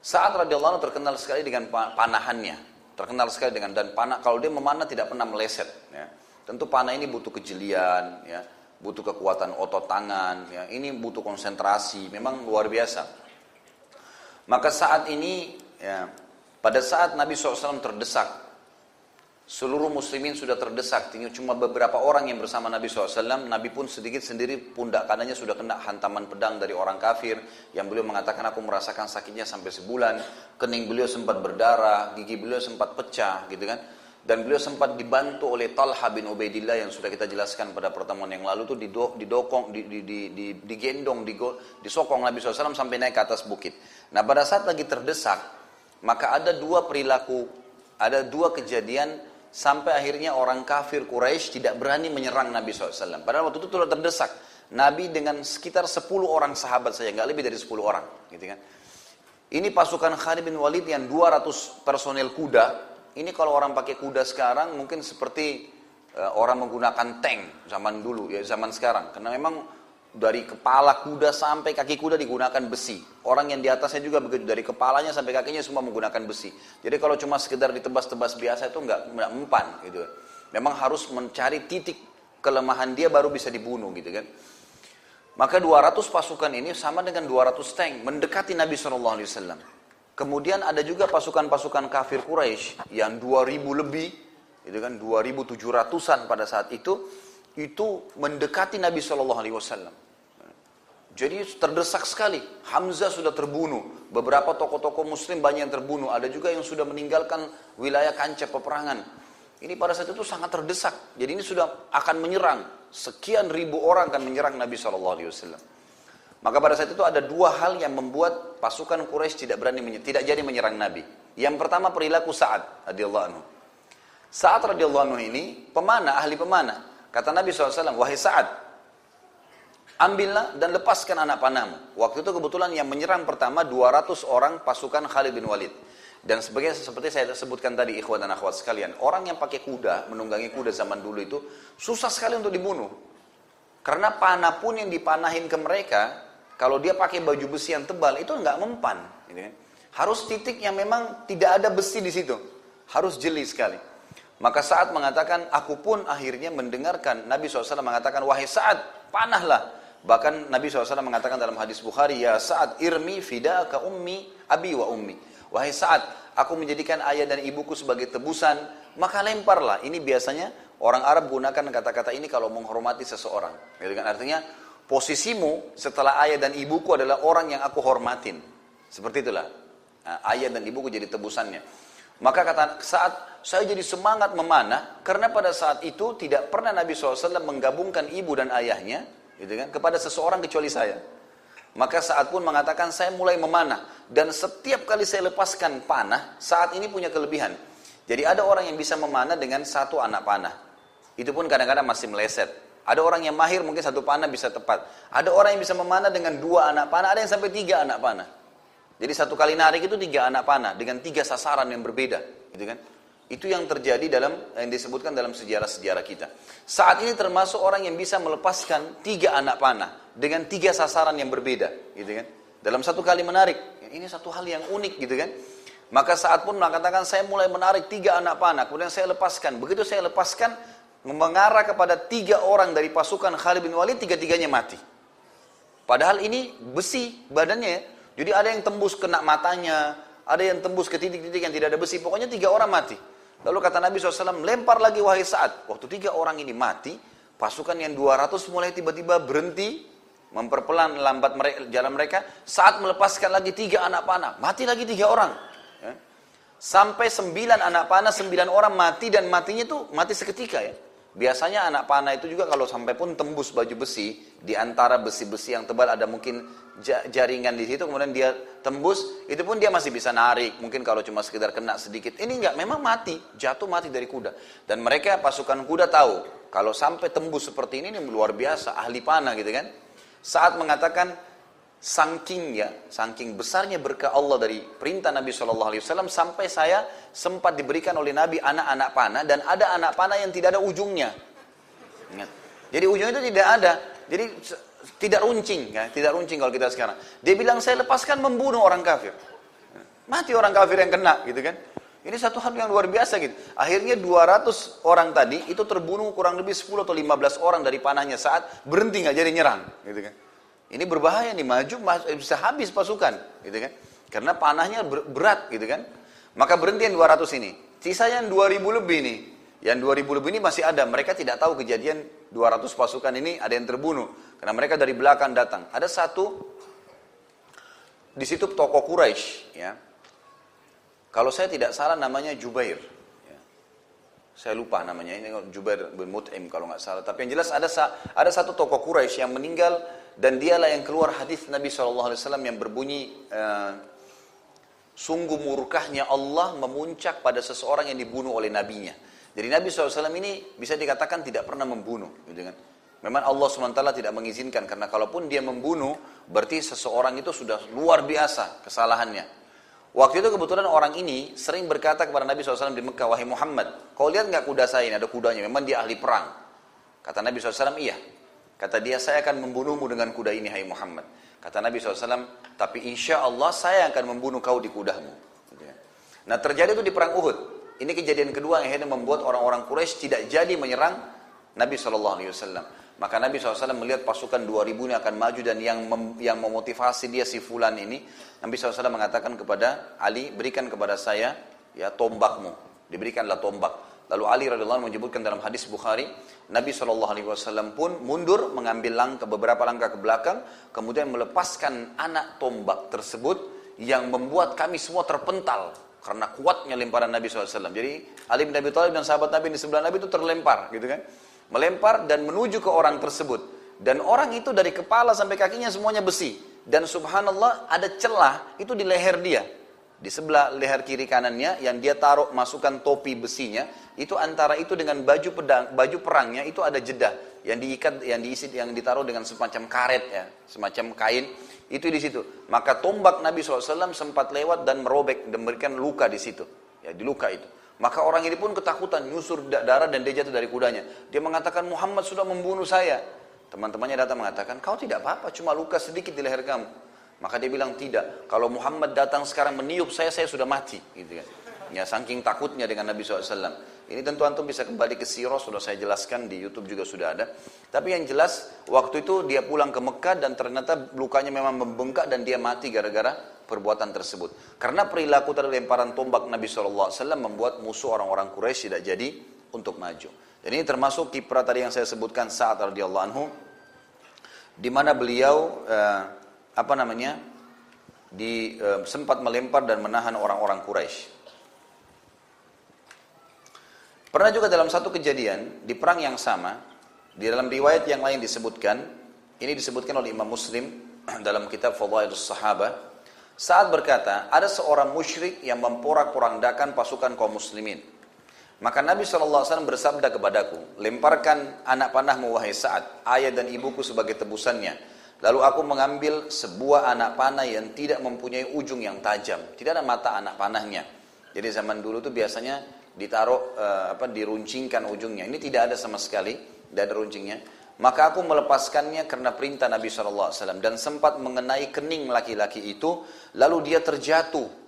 Saat radhiyallahu terkenal sekali dengan panahannya, terkenal sekali dengan dan panah kalau dia memanah tidak pernah meleset. Ya. Tentu panah ini butuh kejelian, ya, butuh kekuatan otot tangan, ya. ini butuh konsentrasi, memang luar biasa. Maka saat ini, ya, pada saat Nabi SAW terdesak Seluruh muslimin sudah terdesak, tinggal cuma beberapa orang yang bersama Nabi SAW. Nabi pun sedikit sendiri pundak kanannya sudah kena hantaman pedang dari orang kafir. Yang beliau mengatakan aku merasakan sakitnya sampai sebulan. Kening beliau sempat berdarah, gigi beliau sempat pecah gitu kan. Dan beliau sempat dibantu oleh Talha bin Ubaidillah yang sudah kita jelaskan pada pertemuan yang lalu itu didokong, digendong, disokong Nabi SAW sampai naik ke atas bukit. Nah pada saat lagi terdesak, maka ada dua perilaku, ada dua kejadian Sampai akhirnya orang kafir Quraisy tidak berani menyerang Nabi SAW. Padahal waktu itu sudah terdesak. Nabi dengan sekitar 10 orang sahabat saja, nggak lebih dari 10 orang. Gitu kan. Ini pasukan Khalid bin Walid yang 200 personel kuda. Ini kalau orang pakai kuda sekarang mungkin seperti uh, orang menggunakan tank zaman dulu ya zaman sekarang. Karena memang dari kepala kuda sampai kaki kuda digunakan besi. Orang yang di atasnya juga begitu, dari kepalanya sampai kakinya semua menggunakan besi. Jadi kalau cuma sekedar ditebas-tebas biasa itu nggak mempan gitu. Memang harus mencari titik kelemahan dia baru bisa dibunuh gitu kan. Maka 200 pasukan ini sama dengan 200 tank mendekati Nabi SAW. Kemudian ada juga pasukan-pasukan kafir Quraisy yang 2000 lebih, itu kan 2700-an pada saat itu itu mendekati Nabi Shallallahu Alaihi Wasallam. Jadi terdesak sekali. Hamzah sudah terbunuh. Beberapa tokoh-tokoh muslim banyak yang terbunuh. Ada juga yang sudah meninggalkan wilayah kancah peperangan. Ini pada saat itu sangat terdesak. Jadi ini sudah akan menyerang. Sekian ribu orang akan menyerang Nabi SAW. Maka pada saat itu ada dua hal yang membuat pasukan Quraisy tidak berani tidak jadi menyerang Nabi. Yang pertama perilaku Sa'ad radhiyallahu anhu. Sa'ad radhiyallahu anhu ini pemanah, ahli pemanah. Kata Nabi SAW, wahai Sa'ad, ambillah dan lepaskan anak panahmu. Waktu itu kebetulan yang menyerang pertama 200 orang pasukan Khalid bin Walid. Dan sebagai seperti saya sebutkan tadi ikhwan dan akhwat sekalian, orang yang pakai kuda, menunggangi kuda zaman dulu itu susah sekali untuk dibunuh. Karena panah pun yang dipanahin ke mereka, kalau dia pakai baju besi yang tebal itu nggak mempan. Harus titik yang memang tidak ada besi di situ. Harus jeli sekali. Maka saat mengatakan, aku pun akhirnya mendengarkan Nabi SAW mengatakan, wahai saat panahlah. Bahkan Nabi SAW mengatakan dalam hadis Bukhari, ya saat irmi fida ka ummi abi wa ummi. Wahai saat aku menjadikan ayah dan ibuku sebagai tebusan, maka lemparlah. Ini biasanya orang Arab gunakan kata-kata ini kalau menghormati seseorang. Gitu kan? Artinya, posisimu setelah ayah dan ibuku adalah orang yang aku hormatin. Seperti itulah. Nah, ayah dan ibuku jadi tebusannya. Maka kata saat saya jadi semangat memanah karena pada saat itu tidak pernah Nabi SAW menggabungkan ibu dan ayahnya gitu kan kepada seseorang kecuali saya. Maka saat pun mengatakan saya mulai memanah dan setiap kali saya lepaskan panah saat ini punya kelebihan. Jadi ada orang yang bisa memanah dengan satu anak panah. Itu pun kadang-kadang masih meleset. Ada orang yang mahir mungkin satu panah bisa tepat. Ada orang yang bisa memanah dengan dua anak panah, ada yang sampai tiga anak panah. Jadi satu kali narik itu tiga anak panah dengan tiga sasaran yang berbeda, gitu kan? Itu yang terjadi dalam yang disebutkan dalam sejarah-sejarah kita. Saat ini termasuk orang yang bisa melepaskan tiga anak panah dengan tiga sasaran yang berbeda, gitu kan? Dalam satu kali menarik, ini satu hal yang unik, gitu kan? Maka saat pun mengatakan saya mulai menarik tiga anak panah, kemudian saya lepaskan. Begitu saya lepaskan, mengarah kepada tiga orang dari pasukan Khalid bin Walid, tiga-tiganya mati. Padahal ini besi badannya ya. Jadi ada yang tembus kena matanya, ada yang tembus ke titik-titik yang tidak ada besi. Pokoknya tiga orang mati. Lalu kata Nabi SAW, lempar lagi wahai saat. Waktu tiga orang ini mati, pasukan yang 200 mulai tiba-tiba berhenti, memperpelan lambat mereka, jalan mereka. Saat melepaskan lagi tiga anak panah, mati lagi tiga orang. Ya. Sampai sembilan anak panah, sembilan orang mati dan matinya itu mati seketika ya. Biasanya anak panah itu juga kalau sampai pun tembus baju besi, di antara besi-besi yang tebal ada mungkin jaringan di situ, kemudian dia tembus, itu pun dia masih bisa narik. Mungkin kalau cuma sekedar kena sedikit. Ini enggak, memang mati, jatuh mati dari kuda. Dan mereka pasukan kuda tahu, kalau sampai tembus seperti ini, ini luar biasa, ahli panah gitu kan. Saat mengatakan, saking ya, saking besarnya berkah Allah dari perintah Nabi Shallallahu Alaihi Wasallam sampai saya sempat diberikan oleh Nabi anak-anak panah dan ada anak panah yang tidak ada ujungnya. Jadi ujungnya itu tidak ada. Jadi tidak runcing, ya, tidak runcing kalau kita sekarang. Dia bilang saya lepaskan membunuh orang kafir. Mati orang kafir yang kena, gitu kan? Ini satu hal yang luar biasa gitu. Akhirnya 200 orang tadi itu terbunuh kurang lebih 10 atau 15 orang dari panahnya saat berhenti nggak jadi nyerang, gitu kan? Ini berbahaya nih, maju eh, bisa habis pasukan, gitu kan? Karena panahnya berat, gitu kan? Maka berhenti yang 200 ini. Sisanya yang 2000 lebih nih. Yang 2000 lebih ini masih ada. Mereka tidak tahu kejadian 200 pasukan ini ada yang terbunuh. Karena mereka dari belakang datang. Ada satu di situ toko Quraisy, ya. Kalau saya tidak salah namanya Jubair. Ya. Saya lupa namanya ini Jubair bin Mut'im kalau nggak salah. Tapi yang jelas ada ada satu tokoh Quraisy yang meninggal dan dialah yang keluar hadis Nabi SAW yang berbunyi uh, sungguh murkahnya Allah memuncak pada seseorang yang dibunuh oleh nabinya. Jadi Nabi SAW ini bisa dikatakan tidak pernah membunuh, gitu kan? Memang Allah SWT tidak mengizinkan karena kalaupun dia membunuh berarti seseorang itu sudah luar biasa kesalahannya. Waktu itu kebetulan orang ini sering berkata kepada Nabi SAW di Mekah, wahai Muhammad, kau lihat nggak kuda saya ini ada kudanya? Memang dia ahli perang. Kata Nabi SAW, iya. Kata dia, saya akan membunuhmu dengan kuda ini, hai Muhammad. Kata Nabi SAW, tapi insya Allah saya akan membunuh kau di kudamu. Gitu ya. Nah terjadi itu di perang Uhud. Ini kejadian kedua yang akhirnya membuat orang-orang Quraisy tidak jadi menyerang Nabi SAW. Maka Nabi SAW melihat pasukan 2000 ini akan maju dan yang mem, yang memotivasi dia si Fulan ini, Nabi SAW mengatakan kepada Ali, berikan kepada saya ya tombakmu. Diberikanlah tombak. Lalu Ali radhiyallahu menyebutkan dalam hadis Bukhari, Nabi SAW pun mundur mengambil langkah beberapa langkah ke belakang, kemudian melepaskan anak tombak tersebut yang membuat kami semua terpental karena kuatnya lemparan Nabi SAW. Jadi Ali bin Abi Thalib dan sahabat Nabi di sebelah Nabi itu terlempar, gitu kan? Melempar dan menuju ke orang tersebut. Dan orang itu dari kepala sampai kakinya semuanya besi. Dan subhanallah ada celah itu di leher dia. Di sebelah leher kiri kanannya yang dia taruh masukkan topi besinya, itu antara itu dengan baju pedang, baju perangnya itu ada jeda yang diikat, yang diisi, yang ditaruh dengan semacam karet ya, semacam kain. Itu di situ. Maka tombak Nabi SAW sempat lewat dan merobek dan memberikan luka di situ. Ya, di luka itu. Maka orang ini pun ketakutan, nyusur darah dan dia jatuh dari kudanya. Dia mengatakan Muhammad sudah membunuh saya. Teman-temannya datang mengatakan, kau tidak apa-apa, cuma luka sedikit di leher kamu. Maka dia bilang tidak. Kalau Muhammad datang sekarang meniup saya, saya sudah mati. Gitu kan. Ya, saking takutnya dengan Nabi SAW. Ini tentu antum bisa kembali ke Sirah, sudah saya jelaskan di YouTube juga sudah ada. Tapi yang jelas, waktu itu dia pulang ke Mekah dan ternyata lukanya memang membengkak dan dia mati gara-gara perbuatan tersebut. Karena perilaku tadi lemparan tombak Nabi SAW membuat musuh orang-orang Quraisy tidak jadi untuk maju. Dan ini termasuk kiprah tadi yang saya sebutkan saat radhiyallahu anhu, di mana beliau uh, apa namanya di e, sempat melempar dan menahan orang-orang Quraisy. Pernah juga dalam satu kejadian di perang yang sama, di dalam riwayat yang lain disebutkan, ini disebutkan oleh Imam Muslim dalam kitab Fadhailus Sahabah, saat berkata, ada seorang musyrik yang memporak-porandakan pasukan kaum muslimin. Maka Nabi SAW bersabda kepadaku, lemparkan anak panahmu wahai saat, ayah dan ibuku sebagai tebusannya. Lalu aku mengambil sebuah anak panah yang tidak mempunyai ujung yang tajam. Tidak ada mata anak panahnya. Jadi zaman dulu tuh biasanya ditaruh uh, apa diruncingkan ujungnya. Ini tidak ada sama sekali, tidak ada runcingnya. Maka aku melepaskannya karena perintah Nabi SAW dan sempat mengenai kening laki-laki itu, lalu dia terjatuh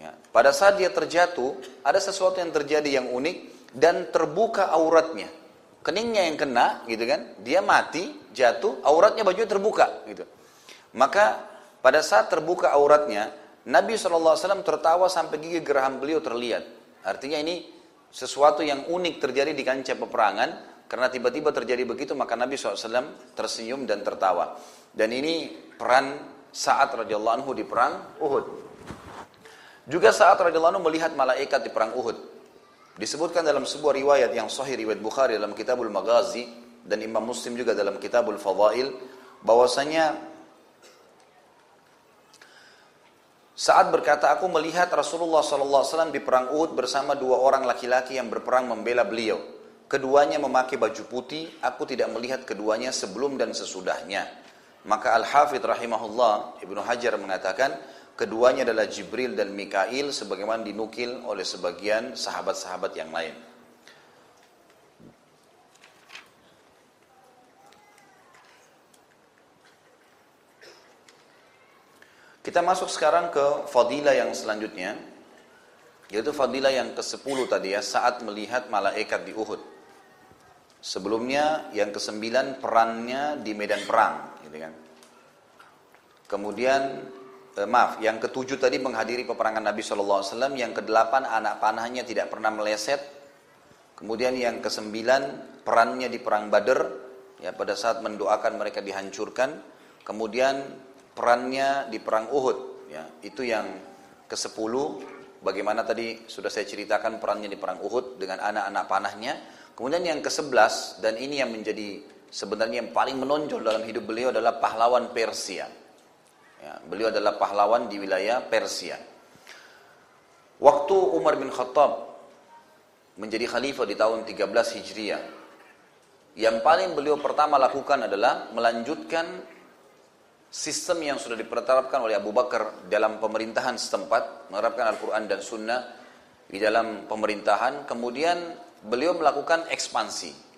Ya. Pada saat dia terjatuh, ada sesuatu yang terjadi yang unik dan terbuka auratnya. Keningnya yang kena, gitu kan? Dia mati, jatuh, auratnya bajunya terbuka, gitu. Maka pada saat terbuka auratnya, Nabi SAW tertawa sampai gigi geraham beliau terlihat. Artinya ini sesuatu yang unik terjadi di kancah peperangan, karena tiba-tiba terjadi begitu, maka Nabi SAW tersenyum dan tertawa. Dan ini peran saat radhiyallahu anhu di perang Uhud. Juga saat radhiyallahu anhu melihat malaikat di perang Uhud. Disebutkan dalam sebuah riwayat yang sahih riwayat Bukhari dalam Kitabul Maghazi dan Imam Muslim juga dalam Kitabul Fadail bahwasanya saat berkata aku melihat Rasulullah SAW di perang Uhud bersama dua orang laki-laki yang berperang membela beliau. Keduanya memakai baju putih, aku tidak melihat keduanya sebelum dan sesudahnya. Maka Al-Hafidh rahimahullah Ibnu Hajar mengatakan Keduanya adalah Jibril dan Mikail sebagaimana dinukil oleh sebagian sahabat-sahabat yang lain. Kita masuk sekarang ke fadilah yang selanjutnya, yaitu fadilah yang ke-10 tadi ya, saat melihat malaikat di Uhud. Sebelumnya yang ke-9 perannya di medan perang, gitu kan. Kemudian eh, maaf, yang ketujuh tadi menghadiri peperangan Nabi SAW, yang kedelapan anak panahnya tidak pernah meleset, kemudian yang kesembilan perannya di perang Badr, ya pada saat mendoakan mereka dihancurkan, kemudian perannya di perang Uhud, ya itu yang ke sepuluh, bagaimana tadi sudah saya ceritakan perannya di perang Uhud dengan anak-anak panahnya, kemudian yang ke sebelas dan ini yang menjadi sebenarnya yang paling menonjol dalam hidup beliau adalah pahlawan Persia. Ya, beliau adalah pahlawan di wilayah Persia. Waktu Umar bin Khattab menjadi khalifah di tahun 13 Hijriah, yang paling beliau pertama lakukan adalah melanjutkan sistem yang sudah diperterapkan oleh Abu Bakar dalam pemerintahan setempat, menerapkan Al-Quran dan Sunnah di dalam pemerintahan, kemudian beliau melakukan ekspansi.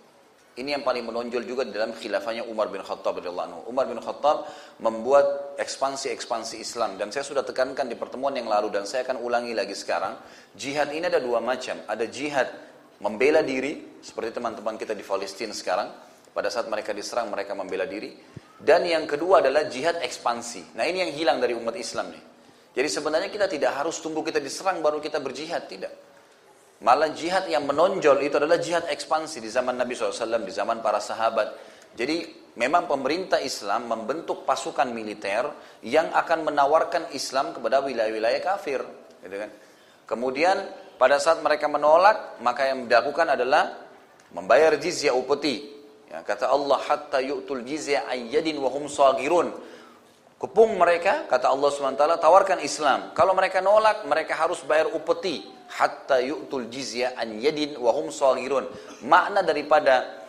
Ini yang paling menonjol juga di dalam khilafahnya Umar bin Khattab radhiyallahu. Umar bin Khattab membuat ekspansi-ekspansi Islam dan saya sudah tekankan di pertemuan yang lalu dan saya akan ulangi lagi sekarang. Jihad ini ada dua macam. Ada jihad membela diri seperti teman-teman kita di Palestina sekarang. Pada saat mereka diserang mereka membela diri. Dan yang kedua adalah jihad ekspansi. Nah ini yang hilang dari umat Islam nih. Jadi sebenarnya kita tidak harus tunggu kita diserang baru kita berjihad, tidak. Malah jihad yang menonjol itu adalah jihad ekspansi di zaman Nabi SAW, di zaman para sahabat. Jadi memang pemerintah Islam membentuk pasukan militer yang akan menawarkan Islam kepada wilayah-wilayah kafir. Gitu kan? Kemudian pada saat mereka menolak, maka yang dilakukan adalah membayar jizya upeti. Ya, kata Allah, hatta yu'tul jizya ayyadin wahum sagirun. Kepung mereka, kata Allah SWT, tawarkan Islam. Kalau mereka nolak, mereka harus bayar upeti hatta yu'tul jizya an yadin wa hum saghirun. Makna daripada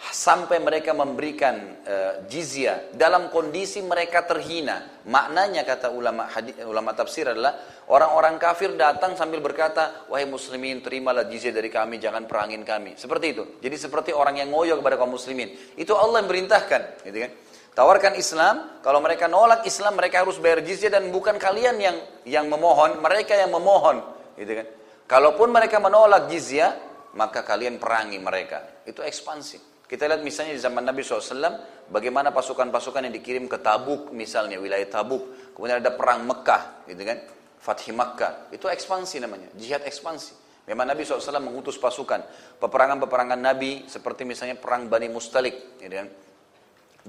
sampai mereka memberikan uh, jizya dalam kondisi mereka terhina. Maknanya kata ulama hadis, ulama tafsir adalah orang-orang kafir datang sambil berkata, "Wahai muslimin, terimalah jizya dari kami, jangan perangin kami." Seperti itu. Jadi seperti orang yang ngoyo kepada kaum muslimin. Itu Allah yang perintahkan, gitu kan? Tawarkan Islam, kalau mereka nolak Islam mereka harus bayar jizya dan bukan kalian yang yang memohon, mereka yang memohon, gitu kan? Kalaupun mereka menolak jizya, maka kalian perangi mereka. Itu ekspansi. Kita lihat misalnya di zaman Nabi SAW, bagaimana pasukan-pasukan yang dikirim ke Tabuk misalnya, wilayah Tabuk. Kemudian ada perang Mekah, gitu kan. Fathih Makkah, itu ekspansi namanya, jihad ekspansi. Memang Nabi SAW mengutus pasukan. Peperangan-peperangan Nabi, seperti misalnya perang Bani Mustalik. Gitu kan.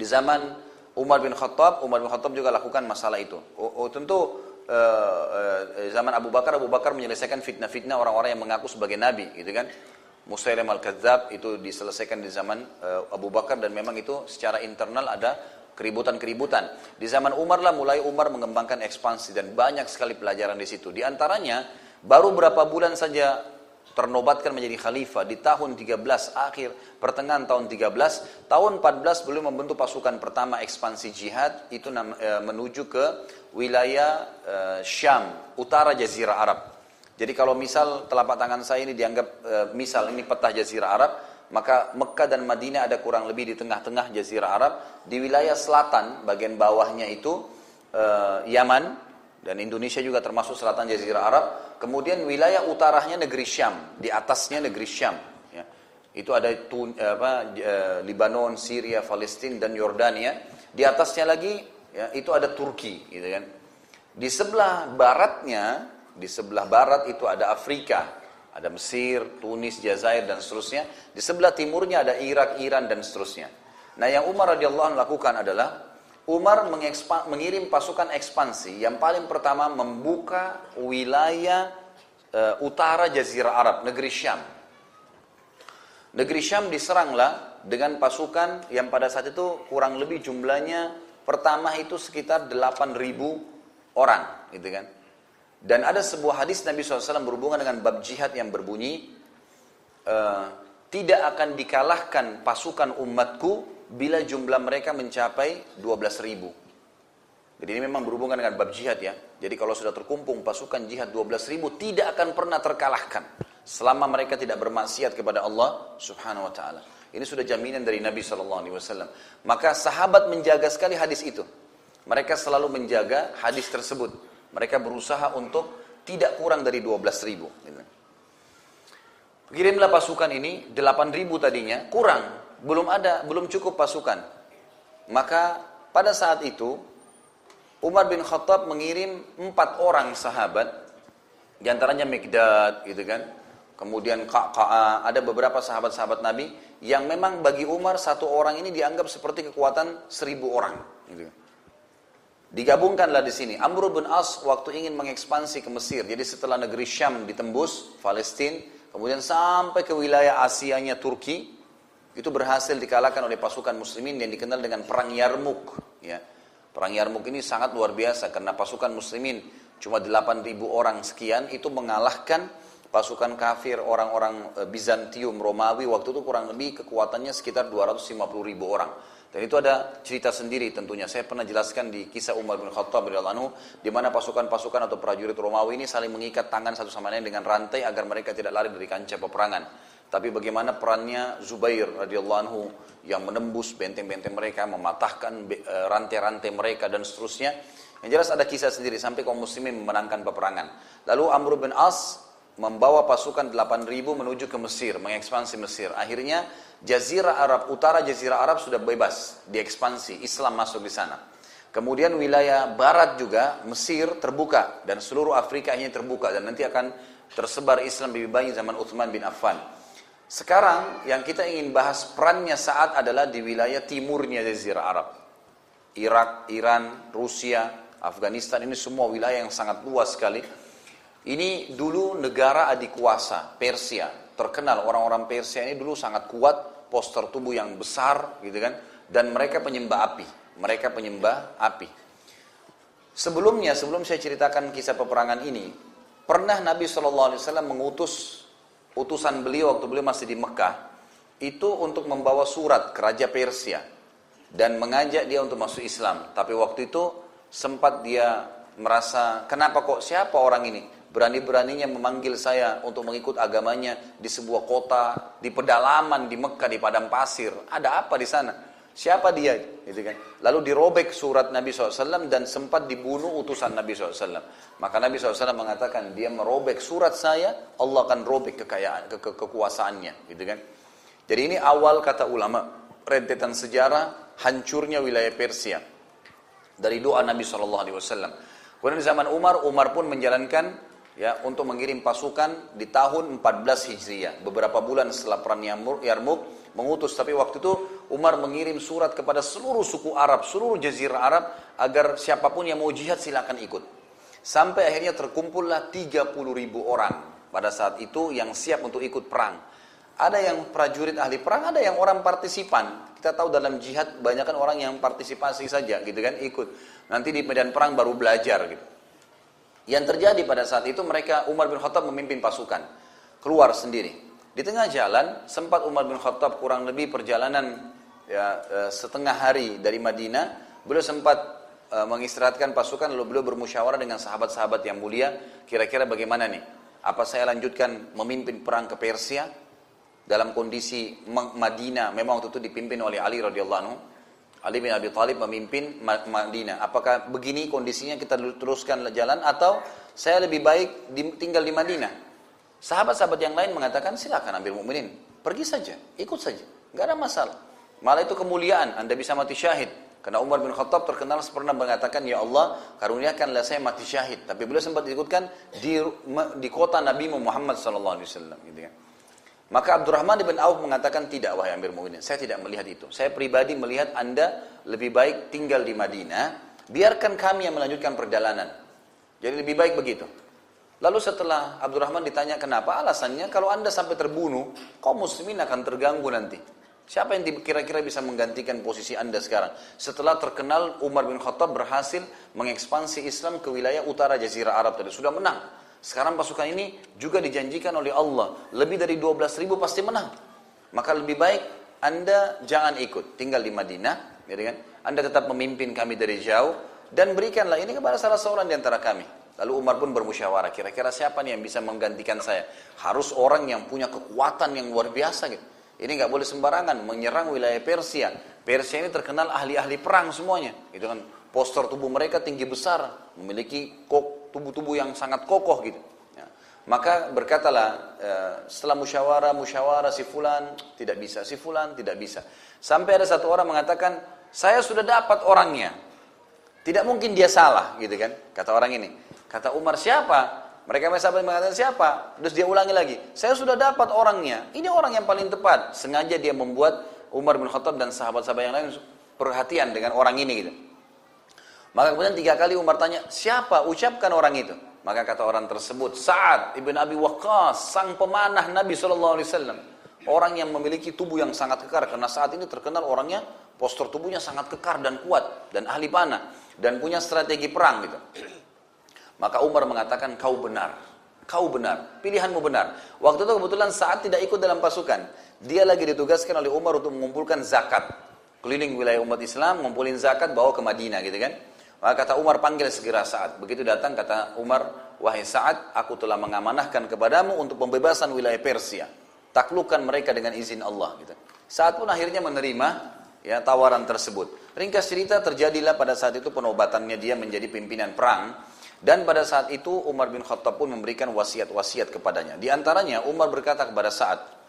Di zaman Umar bin Khattab, Umar bin Khattab juga lakukan masalah itu. Oh, oh tentu uh, zaman Abu Bakar, Abu Bakar menyelesaikan fitnah-fitnah orang-orang yang mengaku sebagai nabi, gitu kan? Musailim al-Kadzab itu diselesaikan di zaman uh, Abu Bakar dan memang itu secara internal ada keributan-keributan. Di zaman Umar lah mulai Umar mengembangkan ekspansi dan banyak sekali pelajaran di situ. Di antaranya baru berapa bulan saja ternobatkan menjadi khalifah di tahun 13 akhir pertengahan tahun 13 tahun 14 beliau membentuk pasukan pertama ekspansi jihad itu e, menuju ke wilayah e, Syam utara jazirah Arab. Jadi kalau misal telapak tangan saya ini dianggap e, misal ini peta jazirah Arab maka Mekah dan Madinah ada kurang lebih di tengah-tengah jazirah Arab. Di wilayah selatan bagian bawahnya itu Yaman dan Indonesia juga termasuk selatan jazirah Arab Kemudian wilayah utaranya negeri Syam, di atasnya negeri Syam. Ya. Itu ada Tun, apa, e, Libanon, Syria, Palestina dan Yordania. Di atasnya lagi ya, itu ada Turki, gitu kan. Di sebelah baratnya, di sebelah barat itu ada Afrika, ada Mesir, Tunis, Jazair dan seterusnya. Di sebelah timurnya ada Irak, Iran dan seterusnya. Nah, yang Umar radhiyallahu lakukan adalah Umar mengirim pasukan ekspansi yang paling pertama membuka wilayah uh, utara Jazirah Arab, negeri Syam. Negeri Syam diseranglah dengan pasukan yang pada saat itu kurang lebih jumlahnya pertama itu sekitar 8.000 orang, gitu kan. Dan ada sebuah hadis Nabi SAW berhubungan dengan bab jihad yang berbunyi, uh, tidak akan dikalahkan pasukan umatku bila jumlah mereka mencapai 12 ribu. Jadi ini memang berhubungan dengan bab jihad ya. Jadi kalau sudah terkumpul pasukan jihad 12 ribu tidak akan pernah terkalahkan. Selama mereka tidak bermaksiat kepada Allah subhanahu wa ta'ala. Ini sudah jaminan dari Nabi SAW. Maka sahabat menjaga sekali hadis itu. Mereka selalu menjaga hadis tersebut. Mereka berusaha untuk tidak kurang dari 12 ribu. Kirimlah pasukan ini, 8 ribu tadinya, kurang belum ada, belum cukup pasukan. Maka pada saat itu Umar bin Khattab mengirim empat orang sahabat, di antaranya Mikdad, gitu kan. Kemudian Ka'ka'a, ada beberapa sahabat-sahabat Nabi yang memang bagi Umar satu orang ini dianggap seperti kekuatan seribu orang. Gitu. Digabungkanlah di sini. Amr bin As waktu ingin mengekspansi ke Mesir. Jadi setelah negeri Syam ditembus, Palestina, kemudian sampai ke wilayah Asianya Turki, itu berhasil dikalahkan oleh pasukan muslimin yang dikenal dengan perang Yarmuk ya perang Yarmuk ini sangat luar biasa karena pasukan muslimin cuma 8000 orang sekian itu mengalahkan pasukan kafir orang-orang e, Bizantium Romawi waktu itu kurang lebih kekuatannya sekitar 250 ribu orang dan itu ada cerita sendiri tentunya. Saya pernah jelaskan di kisah Umar bin Khattab radhiyallahu di mana pasukan-pasukan atau prajurit Romawi ini saling mengikat tangan satu sama lain dengan rantai agar mereka tidak lari dari kancah peperangan. Tapi bagaimana perannya Zubair radhiyallahu anhu yang menembus benteng-benteng mereka, mematahkan e, rantai-rantai mereka dan seterusnya. Yang jelas ada kisah sendiri sampai kaum muslimin memenangkan peperangan. Lalu Amr bin As membawa pasukan 8000 menuju ke Mesir, mengekspansi Mesir. Akhirnya Jazirah Arab, utara Jazirah Arab sudah bebas, diekspansi, Islam masuk di sana. Kemudian wilayah barat juga Mesir terbuka dan seluruh Afrika ini terbuka dan nanti akan tersebar Islam lebih banyak zaman Uthman bin Affan. Sekarang yang kita ingin bahas perannya saat adalah di wilayah timurnya Jazirah Arab. Irak, Iran, Rusia, Afghanistan ini semua wilayah yang sangat luas sekali. Ini dulu negara adik kuasa Persia. Terkenal orang-orang Persia ini dulu sangat kuat, poster tubuh yang besar gitu kan. Dan mereka penyembah api. Mereka penyembah api. Sebelumnya, sebelum saya ceritakan kisah peperangan ini, pernah Nabi SAW mengutus utusan beliau waktu beliau masih di Mekah itu untuk membawa surat ke Raja Persia dan mengajak dia untuk masuk Islam. Tapi waktu itu sempat dia merasa kenapa kok siapa orang ini berani-beraninya memanggil saya untuk mengikut agamanya di sebuah kota, di pedalaman, di Mekah, di padang pasir. Ada apa di sana? Siapa dia? Gitu kan. Lalu dirobek surat Nabi SAW dan sempat dibunuh utusan Nabi SAW. Maka Nabi SAW mengatakan dia merobek surat saya, Allah akan robek kekayaan, ke, ke kekuasaannya. Gitu kan. Jadi ini awal kata ulama, rentetan sejarah hancurnya wilayah Persia. Dari doa Nabi SAW. Kemudian di zaman Umar, Umar pun menjalankan ya untuk mengirim pasukan di tahun 14 Hijriah. Beberapa bulan setelah perang Yarmuk, mengutus tapi waktu itu Umar mengirim surat kepada seluruh suku Arab, seluruh jazirah Arab agar siapa pun yang mau jihad silakan ikut. Sampai akhirnya terkumpullah 30 ribu orang pada saat itu yang siap untuk ikut perang. Ada yang prajurit ahli perang, ada yang orang partisipan. Kita tahu dalam jihad banyak kan orang yang partisipasi saja gitu kan, ikut. Nanti di medan perang baru belajar gitu. Yang terjadi pada saat itu mereka Umar bin Khattab memimpin pasukan. keluar sendiri. Di tengah jalan sempat Umar bin Khattab kurang lebih perjalanan ya, eh, setengah hari dari Madinah, beliau sempat eh, mengistirahatkan pasukan lalu beliau bermusyawarah dengan sahabat-sahabat yang mulia, kira-kira bagaimana nih? Apa saya lanjutkan memimpin perang ke Persia dalam kondisi Madinah memang waktu itu dipimpin oleh Ali radhiyallahu anhu Ali bin Abi Thalib memimpin Madinah. Apakah begini kondisinya kita teruskan jalan atau saya lebih baik tinggal di Madinah? Sahabat-sahabat yang lain mengatakan silakan ambil mukminin, pergi saja, ikut saja, nggak ada masalah. Malah itu kemuliaan, anda bisa mati syahid. Karena Umar bin Khattab terkenal pernah mengatakan, Ya Allah, karuniakanlah saya mati syahid. Tapi beliau sempat ikutkan di, di kota Nabi Muhammad SAW. Gitu ya. Maka Abdurrahman bin Auf mengatakan tidak wahai Amir Mu'minin. Saya tidak melihat itu. Saya pribadi melihat Anda lebih baik tinggal di Madinah. Biarkan kami yang melanjutkan perjalanan. Jadi lebih baik begitu. Lalu setelah Abdurrahman ditanya kenapa alasannya kalau Anda sampai terbunuh, kaum muslimin akan terganggu nanti. Siapa yang kira-kira bisa menggantikan posisi Anda sekarang? Setelah terkenal Umar bin Khattab berhasil mengekspansi Islam ke wilayah utara Jazirah Arab tadi. Sudah menang. Sekarang pasukan ini juga dijanjikan oleh Allah. Lebih dari 12 ribu pasti menang. Maka lebih baik Anda jangan ikut. Tinggal di Madinah. Gitu kan? Anda tetap memimpin kami dari jauh. Dan berikanlah ini kepada salah seorang di antara kami. Lalu Umar pun bermusyawarah. Kira-kira siapa nih yang bisa menggantikan saya? Harus orang yang punya kekuatan yang luar biasa gitu. Ini nggak boleh sembarangan menyerang wilayah Persia. Persia ini terkenal ahli-ahli perang semuanya. Itu kan postur tubuh mereka tinggi besar, memiliki kok tubuh-tubuh yang sangat kokoh gitu. Ya. Maka berkatalah ya, setelah musyawarah, musyawarah si fulan tidak bisa, si fulan tidak bisa. Sampai ada satu orang mengatakan, saya sudah dapat orangnya. Tidak mungkin dia salah gitu kan, kata orang ini. Kata Umar siapa? Mereka sahabat mengatakan siapa? Terus dia ulangi lagi, saya sudah dapat orangnya. Ini orang yang paling tepat. Sengaja dia membuat Umar bin Khattab dan sahabat-sahabat yang lain perhatian dengan orang ini gitu. Maka kemudian tiga kali Umar tanya, siapa? Ucapkan orang itu. Maka kata orang tersebut, Sa'ad ibn Abi Waqqas, sang pemanah Nabi SAW. Orang yang memiliki tubuh yang sangat kekar. Karena saat ini terkenal orangnya, postur tubuhnya sangat kekar dan kuat. Dan ahli panah. Dan punya strategi perang gitu. Maka Umar mengatakan, kau benar. Kau benar. Pilihanmu benar. Waktu itu kebetulan saat tidak ikut dalam pasukan. Dia lagi ditugaskan oleh Umar untuk mengumpulkan zakat. Keliling wilayah umat Islam, ngumpulin zakat, bawa ke Madinah gitu kan. Maka kata Umar panggil segera saat. Begitu datang kata Umar, wahai saat, aku telah mengamanahkan kepadamu untuk pembebasan wilayah Persia. Taklukkan mereka dengan izin Allah. Gitu. Saat pun akhirnya menerima ya tawaran tersebut. Ringkas cerita terjadilah pada saat itu penobatannya dia menjadi pimpinan perang. Dan pada saat itu Umar bin Khattab pun memberikan wasiat-wasiat kepadanya. Di antaranya Umar berkata kepada saat,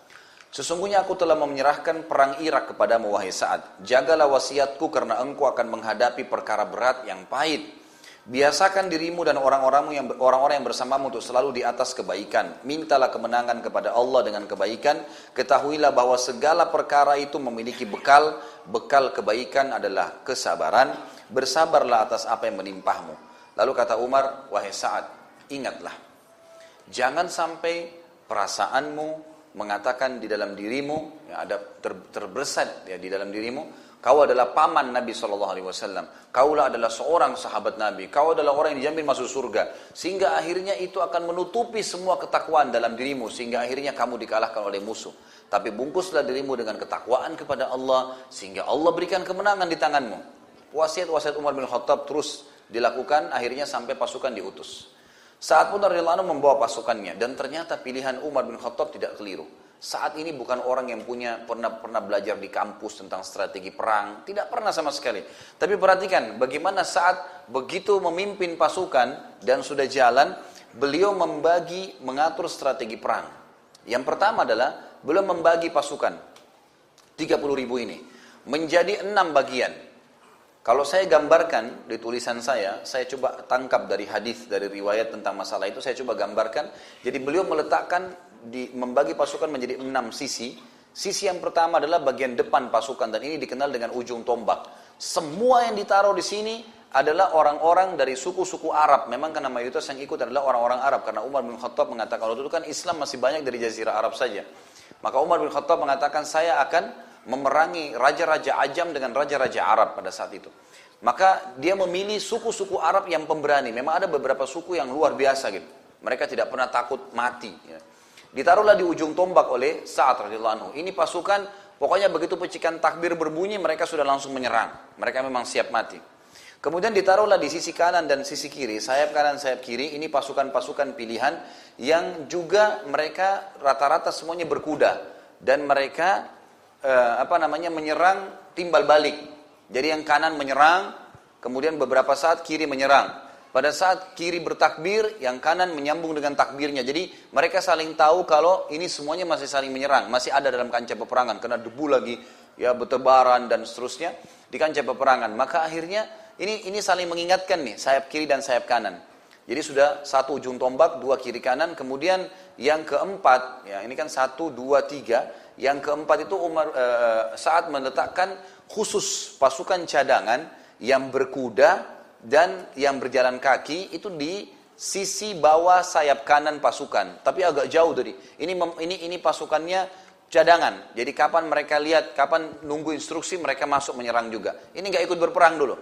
Sesungguhnya aku telah menyerahkan perang Irak kepadamu wahai Sa'ad. Jagalah wasiatku karena engkau akan menghadapi perkara berat yang pahit. Biasakan dirimu dan orang-orangmu yang orang-orang yang bersamamu untuk selalu di atas kebaikan. Mintalah kemenangan kepada Allah dengan kebaikan. Ketahuilah bahwa segala perkara itu memiliki bekal. Bekal kebaikan adalah kesabaran. Bersabarlah atas apa yang menimpahmu. Lalu kata Umar, wahai Sa'ad, ingatlah. Jangan sampai perasaanmu, mengatakan di dalam dirimu ya ada ter, terbersat ya di dalam dirimu kau adalah paman Nabi Shallallahu Alaihi Wasallam. Kaulah adalah seorang sahabat Nabi. Kau adalah orang yang dijamin masuk surga. Sehingga akhirnya itu akan menutupi semua ketakwaan dalam dirimu. Sehingga akhirnya kamu dikalahkan oleh musuh. Tapi bungkuslah dirimu dengan ketakwaan kepada Allah. Sehingga Allah berikan kemenangan di tanganmu. Wasiat-wasiat Umar bin Khattab terus dilakukan akhirnya sampai pasukan diutus saat pun radhiyallahu membawa pasukannya dan ternyata pilihan Umar bin Khattab tidak keliru. Saat ini bukan orang yang punya pernah pernah belajar di kampus tentang strategi perang, tidak pernah sama sekali. Tapi perhatikan bagaimana saat begitu memimpin pasukan dan sudah jalan, beliau membagi mengatur strategi perang. Yang pertama adalah beliau membagi pasukan 30 ribu ini menjadi enam bagian. Kalau saya gambarkan di tulisan saya, saya coba tangkap dari hadis dari riwayat tentang masalah itu, saya coba gambarkan. Jadi beliau meletakkan di membagi pasukan menjadi enam sisi. Sisi yang pertama adalah bagian depan pasukan dan ini dikenal dengan ujung tombak. Semua yang ditaruh di sini adalah orang-orang dari suku-suku Arab. Memang karena mayoritas yang ikut adalah orang-orang Arab. Karena Umar bin Khattab mengatakan, kalau itu kan Islam masih banyak dari jazirah Arab saja. Maka Umar bin Khattab mengatakan, saya akan memerangi raja-raja Ajam dengan raja-raja Arab pada saat itu. Maka dia memilih suku-suku Arab yang pemberani. Memang ada beberapa suku yang luar biasa gitu. Mereka tidak pernah takut mati. Ya. Ditaruhlah di ujung tombak oleh Sa'ad radhiyallahu anhu. Ini pasukan pokoknya begitu pecikan takbir berbunyi mereka sudah langsung menyerang. Mereka memang siap mati. Kemudian ditaruhlah di sisi kanan dan sisi kiri, sayap kanan, sayap kiri, ini pasukan-pasukan pilihan yang juga mereka rata-rata semuanya berkuda dan mereka eh, apa namanya menyerang timbal balik. Jadi yang kanan menyerang, kemudian beberapa saat kiri menyerang. Pada saat kiri bertakbir, yang kanan menyambung dengan takbirnya. Jadi mereka saling tahu kalau ini semuanya masih saling menyerang, masih ada dalam kancah peperangan karena debu lagi ya bertebaran dan seterusnya di kancah peperangan. Maka akhirnya ini ini saling mengingatkan nih sayap kiri dan sayap kanan. Jadi sudah satu ujung tombak, dua kiri kanan, kemudian yang keempat, ya ini kan satu, dua, tiga. Yang keempat itu Umar e, saat meletakkan khusus pasukan cadangan yang berkuda dan yang berjalan kaki itu di sisi bawah sayap kanan pasukan, tapi agak jauh dari. Ini ini ini pasukannya cadangan. Jadi kapan mereka lihat, kapan nunggu instruksi mereka masuk menyerang juga. Ini nggak ikut berperang dulu.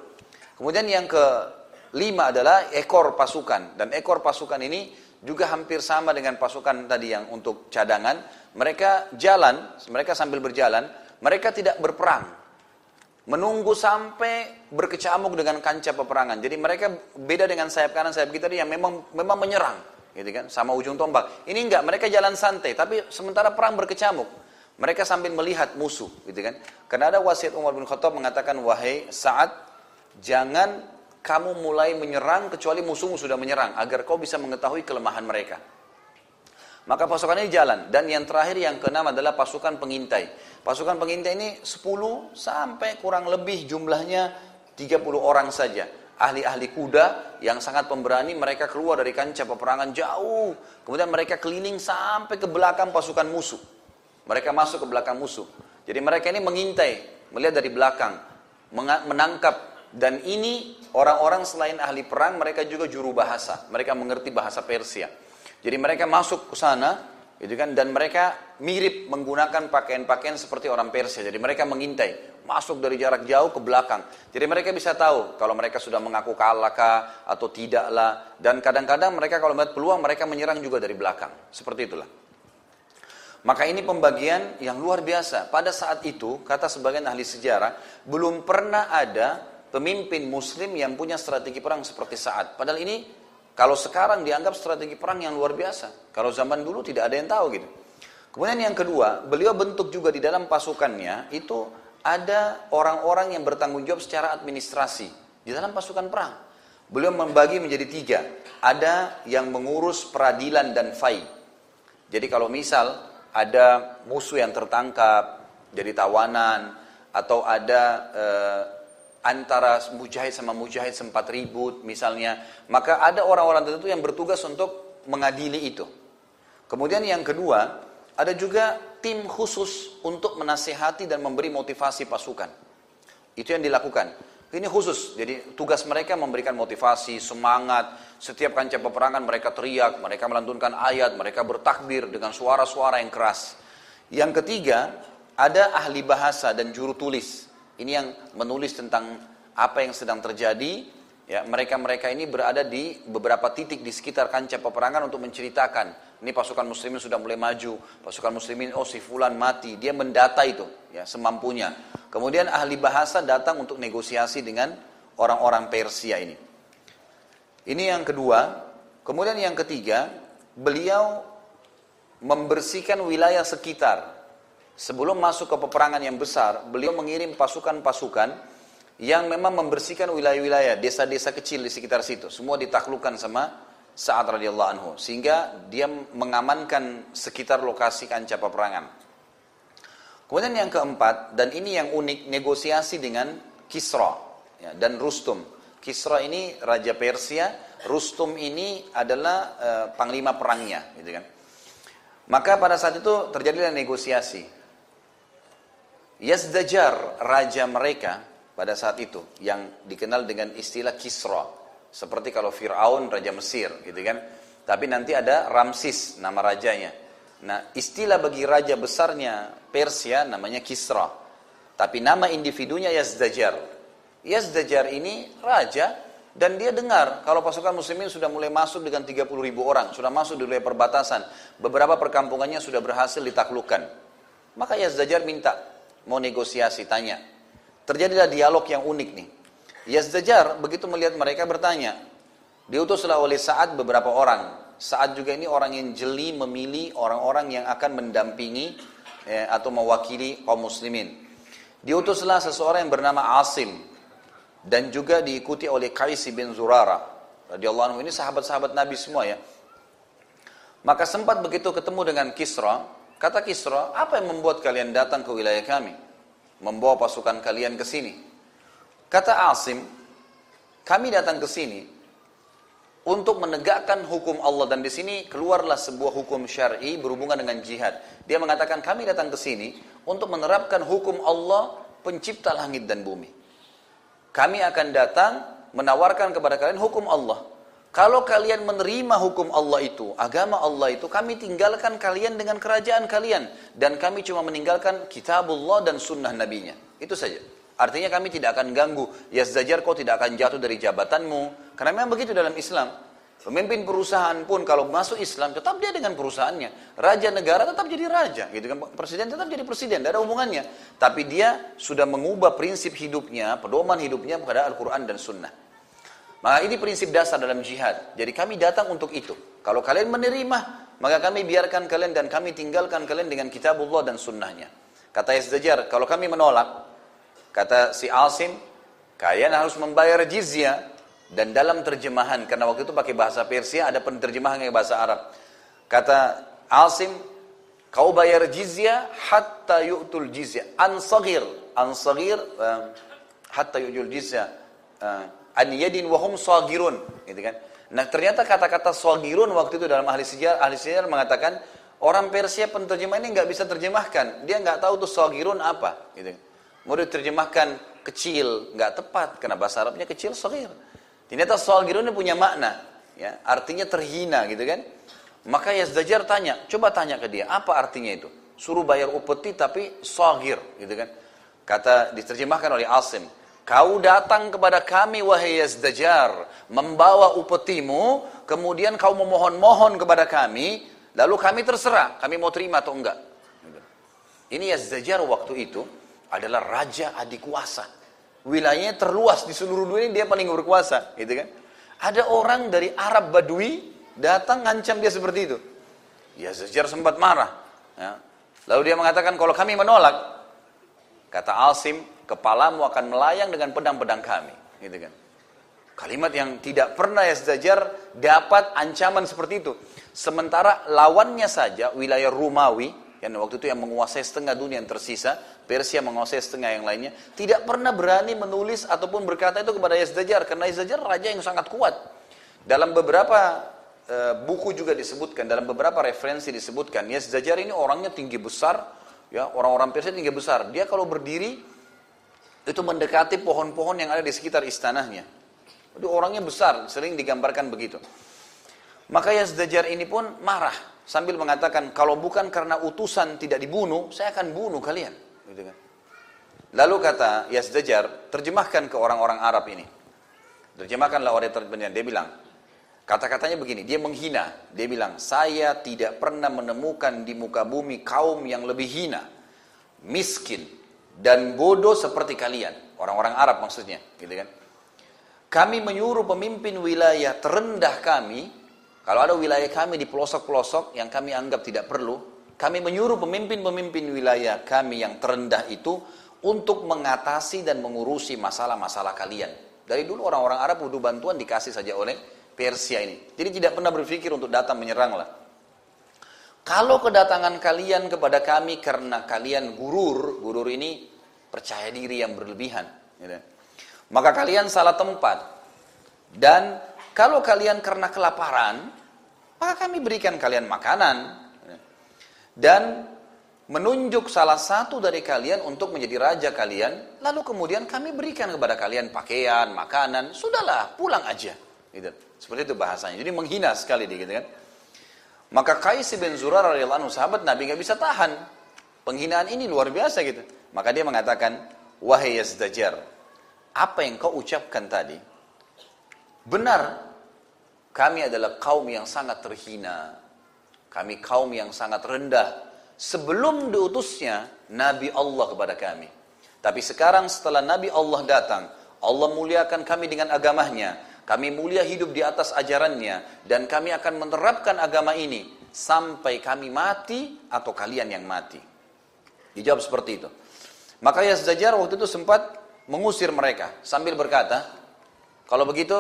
Kemudian yang kelima adalah ekor pasukan dan ekor pasukan ini juga hampir sama dengan pasukan tadi yang untuk cadangan. Mereka jalan, mereka sambil berjalan, mereka tidak berperang menunggu sampai berkecamuk dengan kancah peperangan. Jadi mereka beda dengan sayap kanan sayap kita yang memang memang menyerang, gitu kan, sama ujung tombak. Ini enggak, mereka jalan santai, tapi sementara perang berkecamuk. Mereka sambil melihat musuh, gitu kan. Karena ada wasiat Umar bin Khattab mengatakan, wahai saat jangan kamu mulai menyerang kecuali musuhmu sudah menyerang, agar kau bisa mengetahui kelemahan mereka. Maka pasukan ini jalan. Dan yang terakhir yang keenam adalah pasukan pengintai. Pasukan pengintai ini 10 sampai kurang lebih jumlahnya 30 orang saja. Ahli-ahli kuda yang sangat pemberani mereka keluar dari kancah peperangan jauh. Kemudian mereka keliling sampai ke belakang pasukan musuh. Mereka masuk ke belakang musuh. Jadi mereka ini mengintai, melihat dari belakang, menangkap dan ini orang-orang selain ahli perang mereka juga juru bahasa. Mereka mengerti bahasa Persia. Jadi mereka masuk ke sana, gitu kan, dan mereka mirip menggunakan pakaian-pakaian seperti orang Persia. Jadi mereka mengintai, masuk dari jarak jauh ke belakang. Jadi mereka bisa tahu kalau mereka sudah mengaku kalah kah atau tidaklah. Dan kadang-kadang mereka kalau melihat peluang mereka menyerang juga dari belakang. Seperti itulah. Maka ini pembagian yang luar biasa. Pada saat itu, kata sebagian ahli sejarah, belum pernah ada pemimpin muslim yang punya strategi perang seperti saat. Padahal ini kalau sekarang dianggap strategi perang yang luar biasa. Kalau zaman dulu tidak ada yang tahu gitu. Kemudian yang kedua, beliau bentuk juga di dalam pasukannya itu ada orang-orang yang bertanggung jawab secara administrasi di dalam pasukan perang. Beliau membagi menjadi tiga. Ada yang mengurus peradilan dan fai. Jadi kalau misal ada musuh yang tertangkap jadi tawanan atau ada eh, antara mujahid sama mujahid sempat ribut misalnya, maka ada orang-orang tertentu yang bertugas untuk mengadili itu. Kemudian yang kedua, ada juga tim khusus untuk menasehati dan memberi motivasi pasukan. Itu yang dilakukan. Ini khusus, jadi tugas mereka memberikan motivasi, semangat. Setiap kancah peperangan mereka teriak, mereka melantunkan ayat, mereka bertakbir dengan suara-suara yang keras. Yang ketiga, ada ahli bahasa dan juru tulis ini yang menulis tentang apa yang sedang terjadi. Ya, mereka-mereka ini berada di beberapa titik di sekitar kancah peperangan untuk menceritakan. Ini pasukan muslimin sudah mulai maju, pasukan muslimin oh si fulan mati, dia mendata itu ya semampunya. Kemudian ahli bahasa datang untuk negosiasi dengan orang-orang Persia ini. Ini yang kedua. Kemudian yang ketiga, beliau membersihkan wilayah sekitar sebelum masuk ke peperangan yang besar, beliau mengirim pasukan-pasukan yang memang membersihkan wilayah-wilayah, desa-desa kecil di sekitar situ. Semua ditaklukkan sama Sa'ad radhiyallahu anhu. Sehingga dia mengamankan sekitar lokasi kancah peperangan. Kemudian yang keempat, dan ini yang unik, negosiasi dengan Kisra ya, dan Rustum. Kisra ini Raja Persia, Rustum ini adalah uh, panglima perangnya. Gitu kan. Maka pada saat itu terjadilah negosiasi. Yazdajar, raja mereka pada saat itu, yang dikenal dengan istilah Kisra. Seperti kalau Fir'aun, raja Mesir, gitu kan. Tapi nanti ada Ramsis, nama rajanya. Nah, istilah bagi raja besarnya Persia namanya Kisra. Tapi nama individunya Yazdajar. Yazdajar ini raja Dan dia dengar kalau pasukan muslimin sudah mulai masuk dengan 30 ribu orang, sudah masuk di wilayah perbatasan. Beberapa perkampungannya sudah berhasil ditaklukkan. Maka Yazdajar minta, mau negosiasi, tanya. Terjadilah dialog yang unik nih. Yazdajar begitu melihat mereka bertanya. Diutuslah oleh saat beberapa orang. Saat juga ini orang yang jeli memilih orang-orang yang akan mendampingi eh, atau mewakili kaum muslimin. Diutuslah seseorang yang bernama Asim dan juga diikuti oleh Qais bin Zurara radhiyallahu anhu ini sahabat-sahabat Nabi semua ya. Maka sempat begitu ketemu dengan Kisra, kata Kisra, apa yang membuat kalian datang ke wilayah kami? Membawa pasukan kalian ke sini. Kata Asim, kami datang ke sini untuk menegakkan hukum Allah dan di sini keluarlah sebuah hukum syar'i berhubungan dengan jihad. Dia mengatakan kami datang ke sini untuk menerapkan hukum Allah pencipta langit dan bumi. Kami akan datang menawarkan kepada kalian hukum Allah. Kalau kalian menerima hukum Allah itu, agama Allah itu, kami tinggalkan kalian dengan kerajaan kalian. Dan kami cuma meninggalkan kitabullah dan sunnah nabinya. Itu saja. Artinya kami tidak akan ganggu. Ya zajar kau tidak akan jatuh dari jabatanmu. Karena memang begitu dalam Islam. Pemimpin perusahaan pun kalau masuk Islam tetap dia dengan perusahaannya. Raja negara tetap jadi raja, gitu kan? Presiden tetap jadi presiden, tidak ada hubungannya. Tapi dia sudah mengubah prinsip hidupnya, pedoman hidupnya kepada Al-Quran dan Sunnah. Maka ini prinsip dasar dalam jihad. Jadi kami datang untuk itu. Kalau kalian menerima, maka kami biarkan kalian dan kami tinggalkan kalian dengan kitabullah dan sunnahnya. Kata Yazdajar, kalau kami menolak, kata si Asim, kalian harus membayar jizyah dan dalam terjemahan, karena waktu itu pakai bahasa Persia, ada penerjemahan yang bahasa Arab. Kata Asim, kau bayar jizya hatta yu'tul jizya. Ansagir, ansagir, uh, hatta yu'tul jizya. Uh, an yadin wahum sagirun. Gitu kan. Nah ternyata kata-kata sagirun waktu itu dalam ahli sejarah, ahli sejarah mengatakan, orang Persia penerjemah ini nggak bisa terjemahkan. Dia nggak tahu tuh sagirun apa. Gitu. Mau diterjemahkan kecil, nggak tepat. Karena bahasa Arabnya kecil, sagir. Ternyata soal ini punya makna, ya, artinya terhina gitu kan. Maka Yazdajar tanya, coba tanya ke dia, apa artinya itu? Suruh bayar upeti tapi sogir, gitu kan. Kata diterjemahkan oleh Asim, kau datang kepada kami wahai Yazdajar, membawa upetimu, kemudian kau memohon-mohon kepada kami, lalu kami terserah, kami mau terima atau enggak. Ini Yazdajar waktu itu adalah raja adik kuasa wilayahnya terluas di seluruh dunia dia paling berkuasa gitu kan ada orang dari Arab Badui datang ngancam dia seperti itu ya sejar sempat marah ya. lalu dia mengatakan kalau kami menolak kata Alsim kepalamu akan melayang dengan pedang-pedang kami gitu kan kalimat yang tidak pernah ya sejajar dapat ancaman seperti itu sementara lawannya saja wilayah Rumawi yang waktu itu yang menguasai setengah dunia yang tersisa, Persia menguasai setengah yang lainnya, tidak pernah berani menulis ataupun berkata itu kepada Yazdajar, karena Yazdajar raja yang sangat kuat. Dalam beberapa e, buku juga disebutkan, dalam beberapa referensi disebutkan, Yazdajar ini orangnya tinggi besar, ya orang-orang Persia tinggi besar. Dia kalau berdiri itu mendekati pohon-pohon yang ada di sekitar istanahnya. Jadi orangnya besar, sering digambarkan begitu. Maka Yazdajar ini pun marah sambil mengatakan kalau bukan karena utusan tidak dibunuh, saya akan bunuh kalian. Gitu kan. Lalu kata Yazdajar, terjemahkan ke orang-orang Arab ini. Terjemahkanlah oleh terjemahan. Dia bilang, kata-katanya begini, dia menghina. Dia bilang, saya tidak pernah menemukan di muka bumi kaum yang lebih hina, miskin, dan bodoh seperti kalian. Orang-orang Arab maksudnya. Gitu kan. Kami menyuruh pemimpin wilayah terendah kami kalau ada wilayah kami di pelosok-pelosok yang kami anggap tidak perlu, kami menyuruh pemimpin-pemimpin wilayah kami yang terendah itu untuk mengatasi dan mengurusi masalah-masalah kalian. Dari dulu orang-orang Arab butuh bantuan dikasih saja oleh Persia ini. Jadi tidak pernah berpikir untuk datang menyeranglah. Kalau kedatangan kalian kepada kami karena kalian gurur, gurur ini percaya diri yang berlebihan. Gitu. Maka kalian salah tempat. Dan kalau kalian karena kelaparan, maka kami berikan kalian makanan. Dan menunjuk salah satu dari kalian untuk menjadi raja kalian, lalu kemudian kami berikan kepada kalian pakaian, makanan, sudahlah, pulang aja. Gitu. Seperti itu bahasanya. Jadi menghina sekali gitu kan. Maka Qais bin Zurar radhiyallahu sahabat Nabi nggak bisa tahan. Penghinaan ini luar biasa gitu. Maka dia mengatakan, "Wahai Yazdajar, apa yang kau ucapkan tadi Benar, kami adalah kaum yang sangat terhina. Kami kaum yang sangat rendah. Sebelum diutusnya Nabi Allah kepada kami. Tapi sekarang setelah Nabi Allah datang, Allah muliakan kami dengan agamanya. Kami mulia hidup di atas ajarannya. Dan kami akan menerapkan agama ini. Sampai kami mati atau kalian yang mati. Dijawab seperti itu. Maka Yazdajar waktu itu sempat mengusir mereka. Sambil berkata, kalau begitu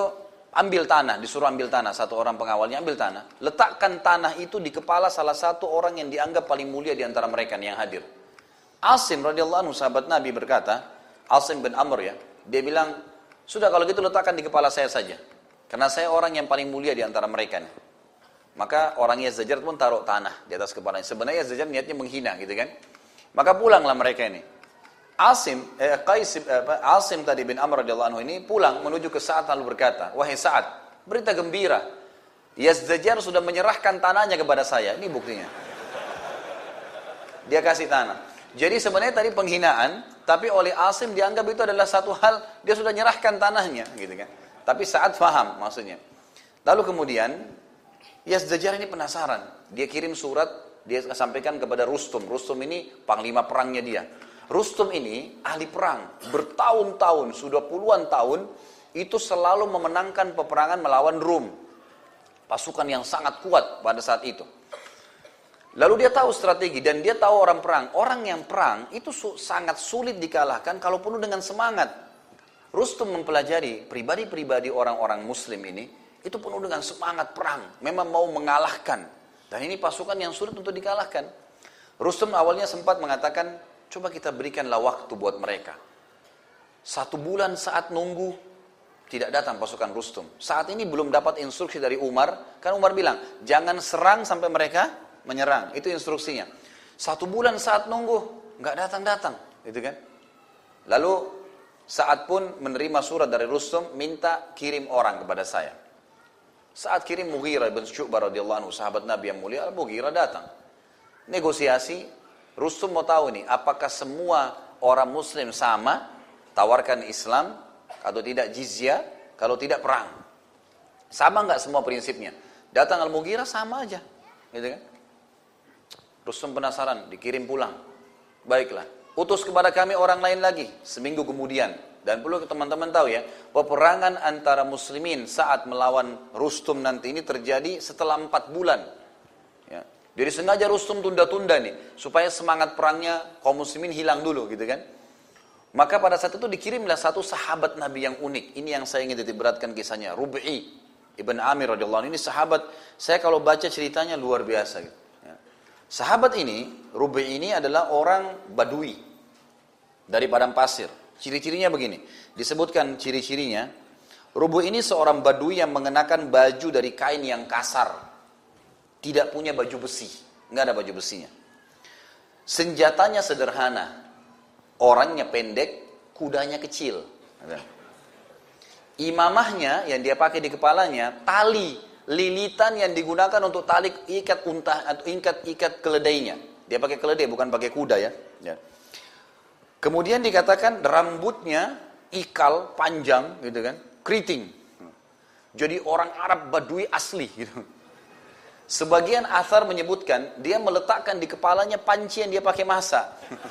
ambil tanah, disuruh ambil tanah, satu orang pengawalnya ambil tanah, letakkan tanah itu di kepala salah satu orang yang dianggap paling mulia di antara mereka yang hadir. Asim radhiyallahu anhu sahabat Nabi berkata, Asim bin Amr ya, dia bilang, sudah kalau gitu letakkan di kepala saya saja. Karena saya orang yang paling mulia di antara mereka. Nih. Maka orang Yazdajar pun taruh tanah di atas kepalanya. Sebenarnya Yazdajar niatnya menghina gitu kan. Maka pulanglah mereka ini. Asim, eh, Qais, eh, Asim tadi bin Amr radhiyallahu anhu ini pulang menuju ke Sa'ad lalu berkata, "Wahai Sa'ad, berita gembira. Yazdajar sudah menyerahkan tanahnya kepada saya." Ini buktinya. Dia kasih tanah. Jadi sebenarnya tadi penghinaan, tapi oleh Asim dianggap itu adalah satu hal dia sudah menyerahkan tanahnya, gitu kan. Tapi saat faham maksudnya. Lalu kemudian Yazdajar ini penasaran. Dia kirim surat, dia sampaikan kepada Rustum. Rustum ini panglima perangnya dia. Rustum ini ahli perang, bertahun-tahun, sudah puluhan tahun, itu selalu memenangkan peperangan melawan Rum. Pasukan yang sangat kuat pada saat itu. Lalu dia tahu strategi dan dia tahu orang perang. Orang yang perang itu su sangat sulit dikalahkan kalau penuh dengan semangat. Rustum mempelajari pribadi-pribadi orang-orang muslim ini, itu penuh dengan semangat perang. Memang mau mengalahkan. Dan ini pasukan yang sulit untuk dikalahkan. Rustum awalnya sempat mengatakan, Coba kita berikanlah waktu buat mereka. Satu bulan saat nunggu, tidak datang pasukan Rustum. Saat ini belum dapat instruksi dari Umar. Kan Umar bilang, jangan serang sampai mereka menyerang. Itu instruksinya. Satu bulan saat nunggu, nggak datang-datang. Gitu kan? Lalu saat pun menerima surat dari Rustum, minta kirim orang kepada saya. Saat kirim Mughirah bin Syu'bah radhiyallahu anhu, sahabat Nabi yang mulia, Mughirah datang. Negosiasi, Rustum mau tahu nih, apakah semua orang muslim sama, tawarkan Islam, atau tidak jizya, kalau tidak perang. Sama nggak semua prinsipnya? Datang Al-Mughirah sama aja. Gitu kan? Rustum penasaran, dikirim pulang. Baiklah, utus kepada kami orang lain lagi, seminggu kemudian. Dan perlu teman-teman tahu ya, peperangan antara muslimin saat melawan Rustum nanti ini terjadi setelah empat bulan. Jadi sengaja Rustum tunda-tunda nih, supaya semangat perangnya kaum muslimin hilang dulu gitu kan. Maka pada saat itu dikirimlah satu sahabat Nabi yang unik. Ini yang saya ingin titik beratkan kisahnya. Rubi'i Ibn Amir radhiyallahu ini sahabat. Saya kalau baca ceritanya luar biasa gitu. Ya. Sahabat ini, Rubi'i ini adalah orang Badui dari padang pasir. Ciri-cirinya begini. Disebutkan ciri-cirinya. Rubu ini seorang Badui yang mengenakan baju dari kain yang kasar tidak punya baju besi, nggak ada baju besinya. Senjatanya sederhana, orangnya pendek, kudanya kecil. Imamahnya yang dia pakai di kepalanya, tali lilitan yang digunakan untuk tali ikat unta atau ikat ikat keledainya. Dia pakai keledai bukan pakai kuda ya. ya. Kemudian dikatakan rambutnya ikal panjang gitu kan, keriting. Jadi orang Arab Badui asli gitu. Sebagian asar menyebutkan dia meletakkan di kepalanya panci yang dia pakai masak.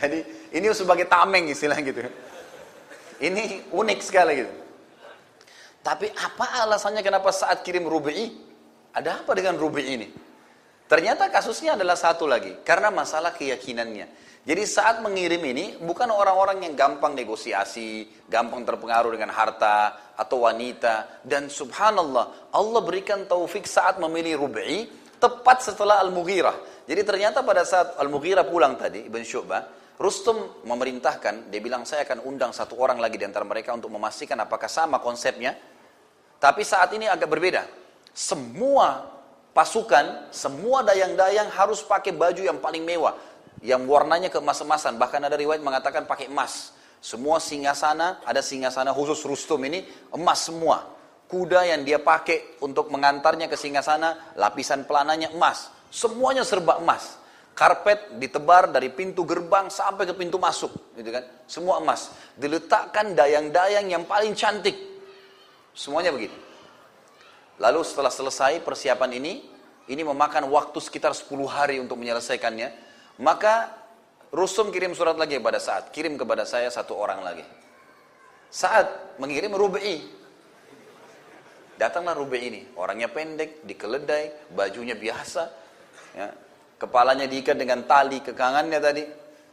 Jadi ini sebagai tameng istilah gitu. Ini unik sekali gitu. Tapi apa alasannya kenapa saat kirim rubi'i? Ada apa dengan rubi'i ini? Ternyata kasusnya adalah satu lagi. Karena masalah keyakinannya. Jadi saat mengirim ini bukan orang-orang yang gampang negosiasi, gampang terpengaruh dengan harta atau wanita dan subhanallah Allah berikan taufik saat memilih Rubai tepat setelah Al-Mughirah. Jadi ternyata pada saat Al-Mughirah pulang tadi Ibn Syu'bah, Rustum memerintahkan, dia bilang saya akan undang satu orang lagi di antara mereka untuk memastikan apakah sama konsepnya. Tapi saat ini agak berbeda. Semua pasukan, semua dayang-dayang harus pakai baju yang paling mewah yang warnanya keemas-emasan. Bahkan ada riwayat mengatakan pakai emas. Semua singgasana, ada singgasana khusus Rustum ini, emas semua. Kuda yang dia pakai untuk mengantarnya ke singgasana, lapisan pelananya emas. Semuanya serba emas. Karpet ditebar dari pintu gerbang sampai ke pintu masuk, gitu kan? Semua emas. Diletakkan dayang-dayang yang paling cantik. Semuanya begitu. Lalu setelah selesai persiapan ini, ini memakan waktu sekitar 10 hari untuk menyelesaikannya. Maka Rusum kirim surat lagi kepada saat, kirim kepada saya satu orang lagi. Saat mengirim Rubai. Datanglah Rubai ini, orangnya pendek, dikeledai, bajunya biasa, ya, kepalanya diikat dengan tali kekangannya tadi,